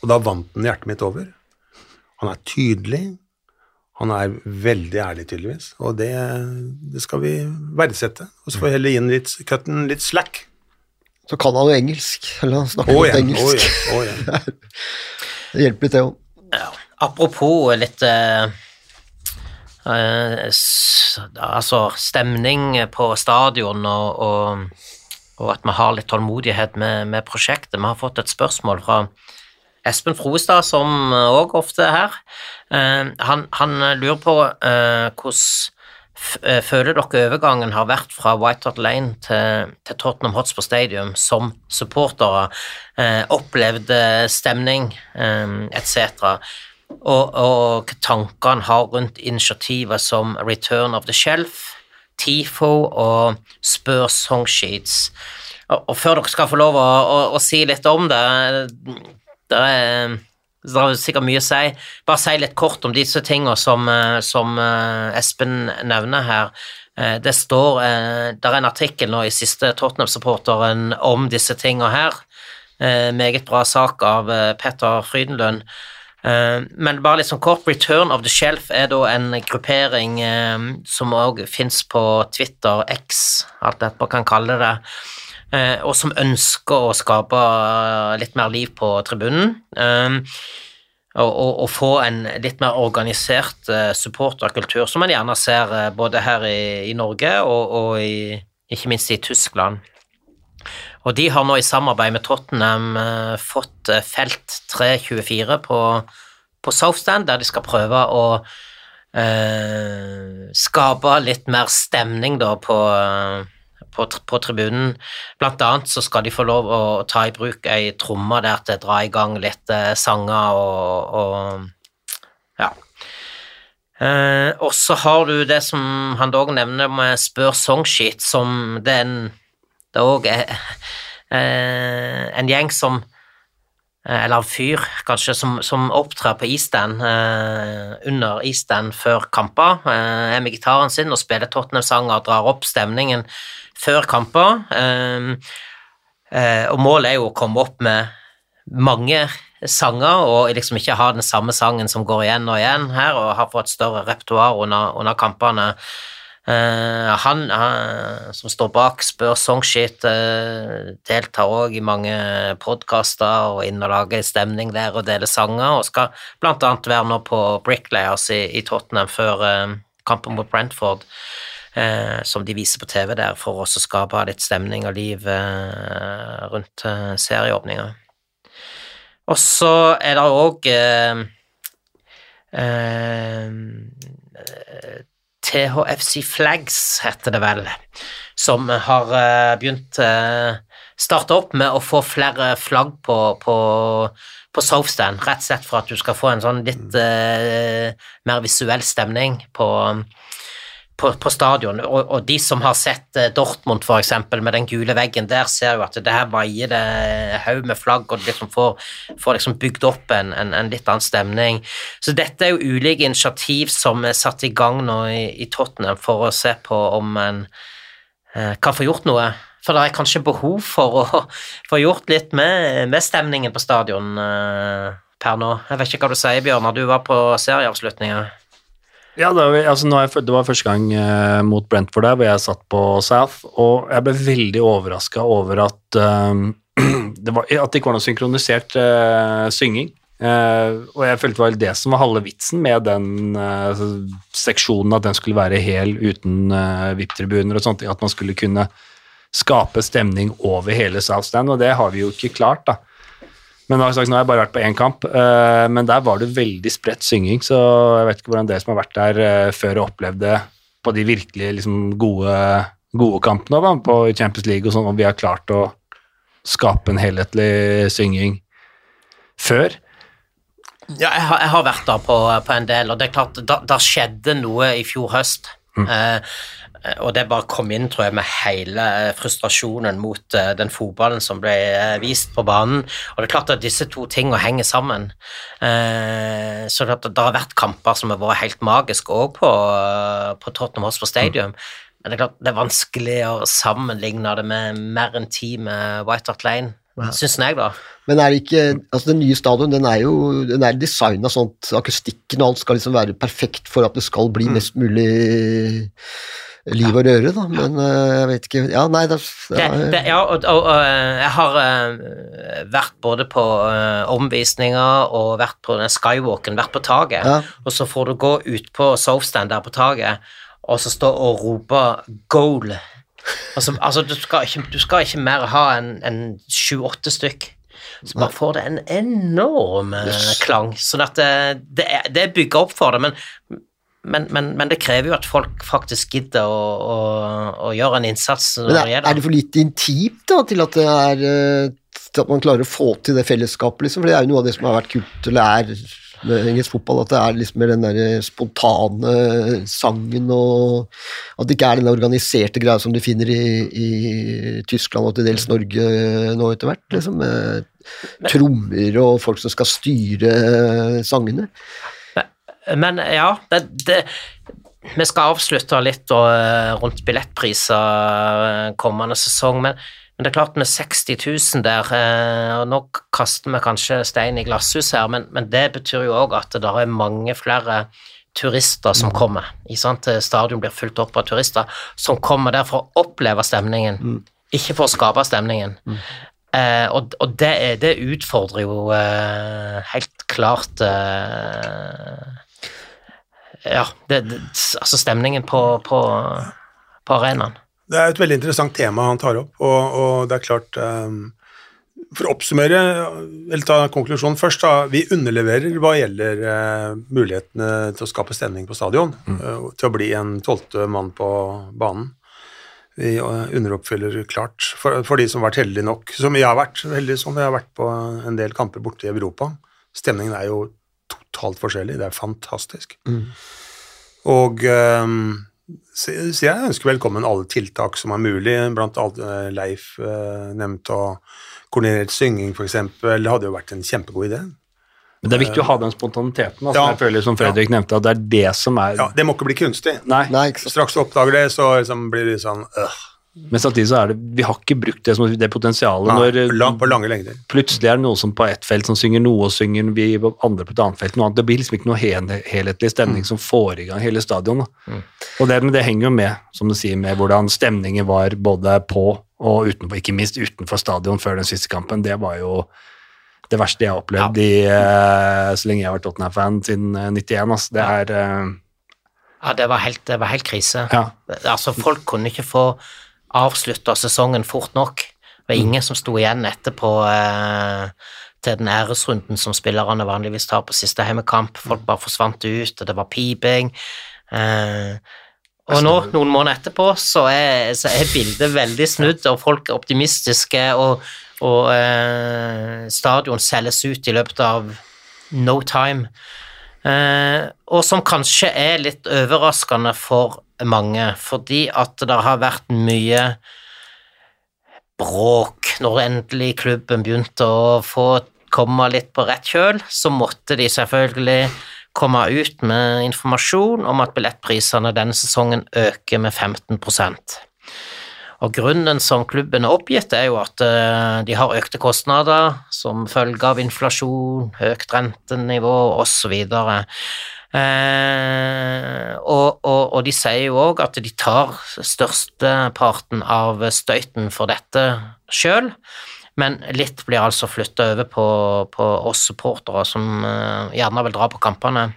Og da vant den hjertet mitt over. Han er tydelig. Han er veldig ærlig, tydeligvis, og det, det skal vi verdsette. Og så får vi heller gi ham litt, litt slack. Så kan han jo engelsk, eller han snakker oh, godt ja, engelsk. engelsk. ja, Oh, ja. [laughs] Det hjelper litt, det òg. Ja. Apropos litt eh, eh, s, Altså stemning på stadion og, og, og at vi har litt tålmodighet med, med prosjektet. Vi har fått et spørsmål fra Espen Froestad, som òg ofte er her. Eh, han, han lurer på eh, hvordan føler dere overgangen har vært fra White Hart Lane til, til Tottenham Hotspur Stadium som supportere? Eh, opplevd eh, stemning eh, etc. Og, og tanker har rundt initiativer som Return of the Shelf, TIFO og Spør Songsheets. Og, og før dere skal få lov å, å, å si litt om det det er, det er sikkert mye å si. Bare si litt kort om disse tingene som, eh, som eh, Espen nevner her. Eh, Det står Det er en artikkel nå i siste Tottenham-supporteren om disse tingene her. Meget bra sak av Petter Frydenlund. Men bare litt sånn kort, Return of the Shelf er da en gruppering som òg fins på Twitter, X, alt dette man kan kalle det, og som ønsker å skape eh, litt mer liv på tribunen. eh, Og, få en litt mer organisert eh, supporterkultur, som man gjerne ser eh, både her i, i Norge og, og i, ikke minst i Tyskland. Og de har nå i samarbeid med Tottenham eh, fått eh, felt 324 på, på Southstand, der de skal prøve å eh, skape litt mer stemning da på, eh, på, på tribunen. Blant annet så skal de få lov å ta i bruk ei tromme der til å dra i gang litt eh, sanger og, og ja. Eh, og så har du det som han dog nevner med Spør Songsheet, som det er en det er òg eh, en gjeng som eh, eller en fyr, kanskje, som, som opptrer på Eastend, eh, under Eastend før kamper, eh, er med gitaren sin og spiller Tottenham-sanger drar opp stemningen før kamper. Eh, eh, og målet er jo å komme opp med mange sanger, og liksom ikke ha den samme sangen som går igjen og igjen her, og ha fått større repertoar under, under kampene. Uh, han, uh, som står bak Spør Songshit, uh, deltar òg i mange podkaster og inn og lager stemning der og deler sanger, og skal blant annet være nå på Bricklayers i, i Tottenham før kampen mot Brentford, eh, som de viser på TV der, for også å skape litt stemning og liv eh, rundt eh, serieåpninga. Og så er det òg eh, THFC Flags, heter det vel, som har eh, begynt eh, starte opp med å få flere flagg på, på, på Southstand, rett og slett for at du skal få en sånn litt eh, mer visuell stemning på, på, på stadion. Og, og de som har sett eh, Dortmund, for eksempel, med den gule veggen der, ser jo at det her vaier det haug med flagg, og liksom får, får liksom bygd opp en, en, en litt annen stemning. Så dette er jo ulike initiativ som er satt i gang nå i, i Tottenham for å se på om en eh, kan få gjort noe. For det er kanskje behov for å [laughs] få gjort litt med, med stemningen på stadion eh, per nå. Jeg vet ikke hva du sier, Bjørnar, du var på serieavslutninga. Ja, det var, altså, jeg, det var første gang eh, mot Brentford der, hvor jeg satt på South, og jeg ble veldig overraska over at, eh, [clears throat] det var, at det ikke var noe synkronisert eh, synging. Eh, og jeg følte det var det som var halve vitsen med den eh, seksjonen, at den skulle være hel uten uh, VIP-tribuner og sånt, at man skulle kunne skape stemning over hele South Stand, og det har vi jo ikke klart, da. Men sagt, nå har jeg bare vært på én kamp, eh, men der var det veldig spredt synging, så jeg vet ikke hvordan det som har vært der eh, før og opplevd det på de virkelig liksom, gode, gode kampene da, på Champions League og sånn, om vi har klart å skape en helhetlig synging før. Ja, jeg har, jeg har vært der på, på en del, og det er klart, da, da skjedde noe i fjor høst. Eh, og det bare kom inn, tror jeg, med hele eh, frustrasjonen mot eh, den fotballen som ble eh, vist på banen. Og det er klart at disse to tingene henger sammen. Eh, så det, det har vært kamper som har vært helt magiske òg på, på Tottenham Hotspur Stadium. Men det er klart det er vanskelig å sammenligne det med mer enn ti med White Hart Lane, Ja. syns jeg, da. Men er det ikke Altså, den nye stadion, den er jo den er designa sånn at akustikken og alt skal liksom være perfekt for at det skal bli mest mulig liv og røre, da. Men eh, jeg vet ikke Ja, nei, det, Det, det, ja, og, og, og eh, jeg har eh, vært både på omvisninger og vært på den skywalken, vært på taket, Ja. og så får du gå ut på softstand der på taket, og så stå og rope 'goal'. Altså, altså du, skal ikke, du skal ikke mer ha enn en sju-åtte stykk. Så bare får det en enorm Yes. klang. Sånn at det, det, det er bygga opp for det, men, men, men, men det krever jo at folk faktisk gidder å, å, å gjøre en innsats. Men er, er det for lite intimt da, til at det er eh, til at man klarer å få til det fellesskapet, liksom? For det er jo noe av det som har vært kult, eller er med engelsk fotball, at det er liksom mer den der spontane sangen, og at det ikke er den organiserte greia som du finner i, i Tyskland og til dels Norge nå etter hvert, liksom, trommer og folk som skal styre sangene. Men ja, det, det Vi skal avslutte litt og, rundt billettpriser eh, kommende sesong, men, men det er klart med 60 000 der eh, og Nå kaster vi kanskje stein i glasshus her, men, men det betyr jo òg at det er mange flere turister som kommer. Stadion blir fulgt opp av turister som kommer der for å oppleve stemningen, ikke for å skape stemningen. Eh, og og det, det utfordrer jo eh, helt klart eh, Ja, det, det, altså stemningen på, på, på arenaen. Det er et veldig interessant tema han tar opp, og, og det er klart um, For å oppsummere, eller ta konklusjonen først, da. Vi underleverer hva gjelder uh, mulighetene til å skape stemning på stadion. eh, til å bli en tolvte mann på banen. Vi eh, underoppfyller klart for, for de som har vært heldige nok, som jeg har vært heldig som jeg har vært på en del kamper borte i Europa. Stemningen er jo totalt forskjellig. Det er fantastisk. Og ehm, så så jeg ønsker velkommen alle tiltak som er mulig, blant annet eh, Leif uh, nevnte og koordinert synging f.eks. Det hadde jo vært en kjempegod idé. Men det er viktig å ha den spontaniteten, altså, Ja. jeg føler, som Fredrik nevnte, at det er det som er Ja, Det må ikke bli kunstig. Nei, Nei, ikke. Straks du oppdager det, så liksom blir det sånn øh, men samtidig så er det Vi har ikke brukt det som det potensialet nei, når lang, på lange lengder. plutselig er det noen som på ett felt som synger noe, og synger vi andre på et annet felt noe annet. Det blir liksom ikke noe hel, helhetlig stemning som får i gang hele stadion. Da. Og det, men det henger jo med, som du sier, med hvordan stemningen var både på og utenfor, ikke minst utenfor stadion før den siste kampen. Det var jo det verste jeg har opplevd i, eh, så lenge jeg har vært Tottenham-fan siden eh, 91. Altså. Det er eh, Ja, det var helt, det var helt krise. Ja. Altså, folk kunne ikke få avslutta sesongen fort nok. Det var ingen som sto igjen etterpå eh, til den æresrunden som spillerne vanligvis tar på siste hjemmekamp. Folk bare forsvant ut, og det var piping. Eh, og nå, noen måneder etterpå, så er, så er bildet veldig snudd, og folk er optimistiske, og, og eh, stadion selges ut i løpet av no time. Eh, og som kanskje er litt overraskende for mange, fordi at det har vært mye bråk når endelig klubben begynte å få komme litt på rett kjøl, så måtte de selvfølgelig komme ut med informasjon om at billettprisene denne sesongen øker med 15% og Grunnen som klubben har oppgitt, er jo at eh, de har økte kostnader som følge av inflasjon, høyt rentenivå osv. Eh, og, og, og de sier jo òg at de tar størsteparten av støyten for dette sjøl, men litt blir altså flytta over på, på oss supportere som eh, gjerne vil dra på kampene.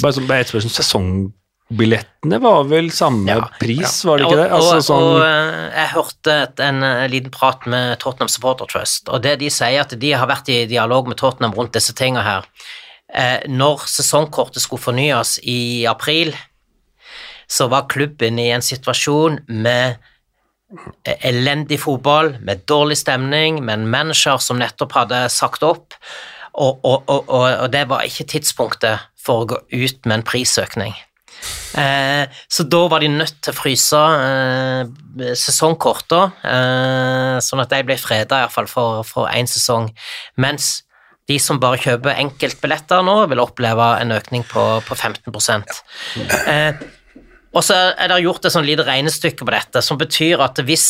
Bare som bare et spørsmål, Sesongbillettene var vel samme Ja, pris, var det ikke det? Altså, og, sånn, eh, jeg hørte en eh, liten prat med Tottenham Supporter Trust, og det de sier at de har vært i dialog med Tottenham rundt disse tingene her. Eh, når sesongkortet skulle fornyes i april, så var klubben i en situasjon med eh, elendig fotball, med dårlig stemning, med en manager som nettopp hadde sagt opp, og, og, og, og, det var ikke tidspunktet for å gå ut med en prisøkning. Eh, så da var de nødt til å fryse eh, sesongkortene, eh, sånn at de ble freda iallfall for én sesong. Mens de som bare kjøper enkeltbilletter nå, vil oppleve en økning på, på 15 eh, Og så er det gjort et sånn lite regnestykke på dette, som betyr at hvis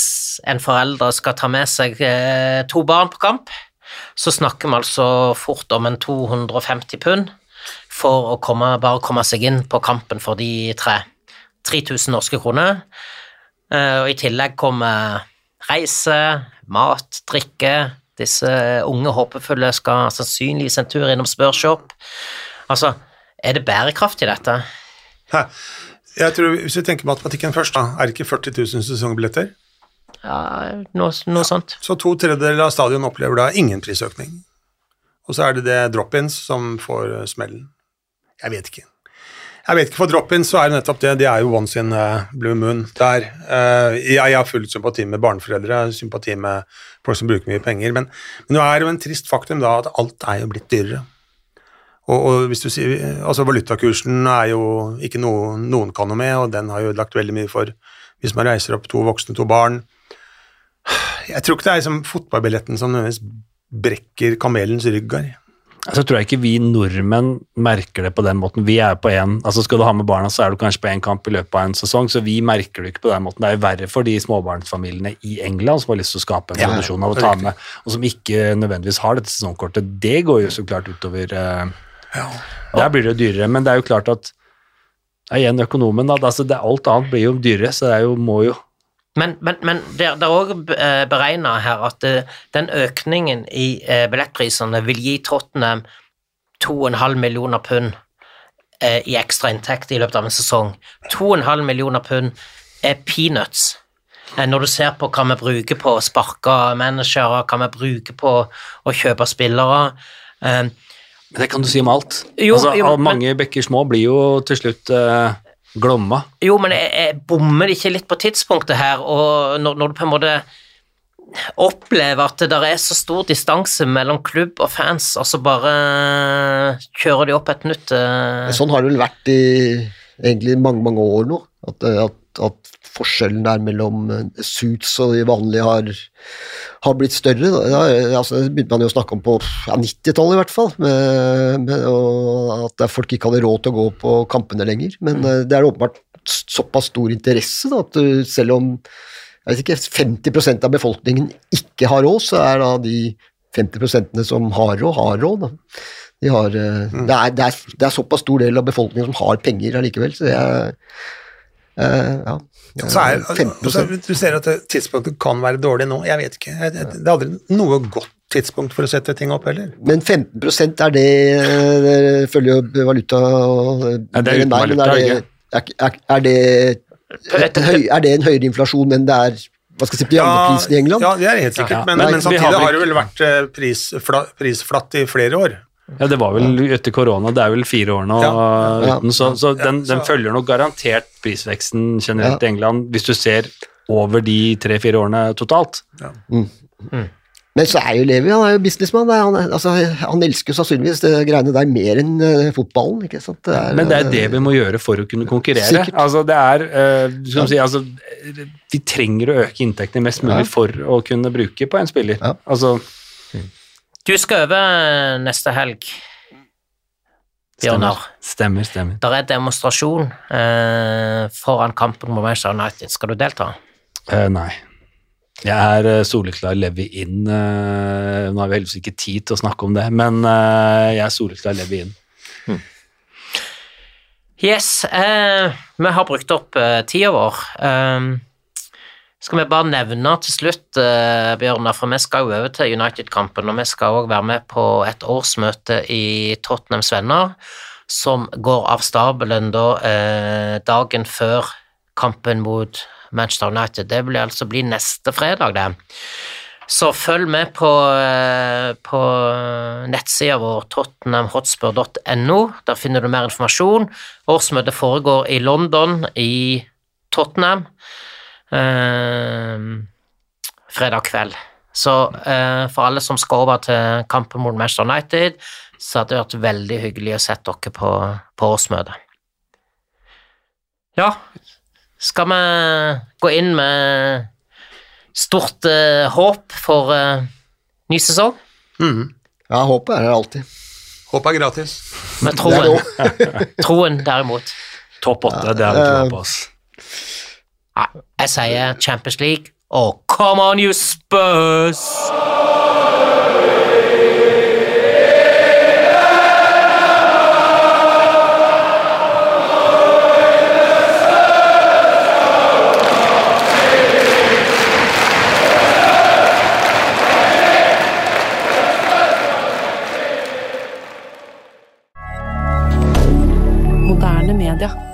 en forelder skal ta med seg eh, to barn på kamp, så snakker vi altså fort om en 250 pund for å komme, bare komme seg inn på kampen for de tre. 3000 norske kroner. Eh, Og i tillegg kommer reise, mat, drikke. Disse unge håpefulle skal sannsynligvis en tur innom Spørshop. Altså, er det bærekraftig, dette? Hæ. Jeg tror, Hvis vi tenker matematikken først, da, er det ikke 40 000 sesongbilletter? Ja, noe, noe sånt. Så to tredjedeler av stadion opplever da ingen prisøkning. Og så er det det drop-ins som får eh, smellen. Jeg vet ikke. Jeg vet ikke, For drop-in så er det nettopp det. De er jo once in blue moon der. Eh, jeg har full sympati med barneforeldre, sympati med folk som bruker mye penger. Men, men det er jo en trist faktum da at alt er jo blitt dyrere. Og, og hvis du sier, altså Valutakursen er jo ikke noe noen kan noe med, og den har jo lagt veldig mye for hvis man reiser opp to voksne, to barn. Jeg tror ikke det er liksom fotballbilletten som nødvendigvis brekker kamelens rygg her. Så tror jeg ikke vi nordmenn merker det på den måten. Vi er på en, altså Skal du ha med barna, så er du kanskje på én kamp i løpet av en sesong, så vi merker det ikke på den måten. Det er jo verre for de småbarnsfamiliene i England som har lyst til å skape en tradisjon av å ta med, og som ikke nødvendigvis har dette sesongkortet. Det går jo så klart utover eh, Der blir det jo dyrere, men det er jo klart at igjen økonomen, da. Altså, det, alt annet blir jo dyrere, så det er jo, må jo Men, men, men det, det er òg beregna her at eh, den økningen i eh, billettprisene vil gi Tottenham 2,5 millioner pund eh, i ekstra inntekt i løpet av en sesong. 2,5 millioner pund er peanuts. Eh, Når du ser på hva vi bruker på å sparke managere, hva vi bruker på å kjøpe spillere eh, det kan du si om alt. Jo, altså, jo, mange bekker små blir jo til slutt eh, glomma. Jo, men jeg, jeg bommer ikke litt på tidspunktet her, og når, når du på en måte opplever at det der er så stor distanse mellom klubb og fans, og så bare kjører de opp et nytt eh, Sånn har det vel vært i egentlig mange, mange år nå. At, eh, at, at forskjellen der mellom eh, suits og de vanlige har, har blitt større. Da. Altså, det begynte man jo å snakke om på ja, 90-tallet i hvert fall, med, med, og at folk ikke hadde råd til å gå på kampene lenger. Men mm. det er åpenbart såpass stor interesse da, at du, selv om ikke, 50% av befolkningen ikke har råd, så er da de 50% som har råd, har råd. Da. De har, mm. det, er, det, er, det er såpass stor del av befolkningen som har penger allikevel, så det er eh, ja, Så er, 15%. du ser at tidspunktet kan være dårlig nå. Jeg vet ikke. Det er aldri noe godt tidspunkt for å sette ting opp heller. Men 15 er det eh, Det følger jo valuta og Ja, det er uten valuta, er det, er, det er det en høyere inflasjon enn det er hva skal jeg si, pianoprisen i England. Ja, det er helt sikkert, Ja. men, Nei, men samtidig har det vel vært eh, prisfla, prisflatt i flere år. Ja, det var vel etter korona, det er vel fire år nå Ja. uten, så, så den, den følger nok garantert prisveksten generelt Ja. i England, hvis du ser over de tre-fire årene totalt. Men så er jo Levi han er jo businessmann. Han, altså, han elsker jo sannsynligvis det greiene der mer enn uh, fotballen. ikke sant? Det er, Men det er det vi må gjøre for å kunne konkurrere. Sikkert. Altså, det er, uh, kan si, altså, vi trenger å øke inntektene mest mulig Ja. for å kunne bruke på en spiller. Ja. Altså, Du skal over neste helg, Bjørnar. Stemmer, stemmer. Der er demonstrasjon eh, foran kampen mot Manchester United. Skal du delta? Eh, nei. Jeg er uh, soleklar Levi inn. eh, nå har vi heldigvis ikke tid til å snakke om det, men eh, jeg er soleklar Levi inn. Yes, eh, vi har brukt opp eh, tida vår. Um, skal vi bare nevne til slutt, eh, Bjørnar, for vi skal jo over til United-kampen, og vi skal òg være med på et årsmøte i Tottenhams Venner, som går av stabelen da eh, dagen før kampen mot Manchester United. Det blir altså bli neste fredag, det. Så følg med på, eh, på nettsida vår tottenhamhotspur.no. Der finner du mer informasjon. Årsmøtet foregår i London, i Tottenham, fredag kveld. Så eh, for alle som skal over til kampen mot Manchester United, så hadde det vært veldig hyggelig å sette dere på, på årsmøtet. Ja, skal vi gå inn med stort eh, håp for eh, ny sesong? Ja, håpet er der alltid. Håpet er gratis. Med er troen, troen derimot. Topp åtte, det er vi klare på oss. Nei, jeg sier Champions League, og come on, you Spurs! Media.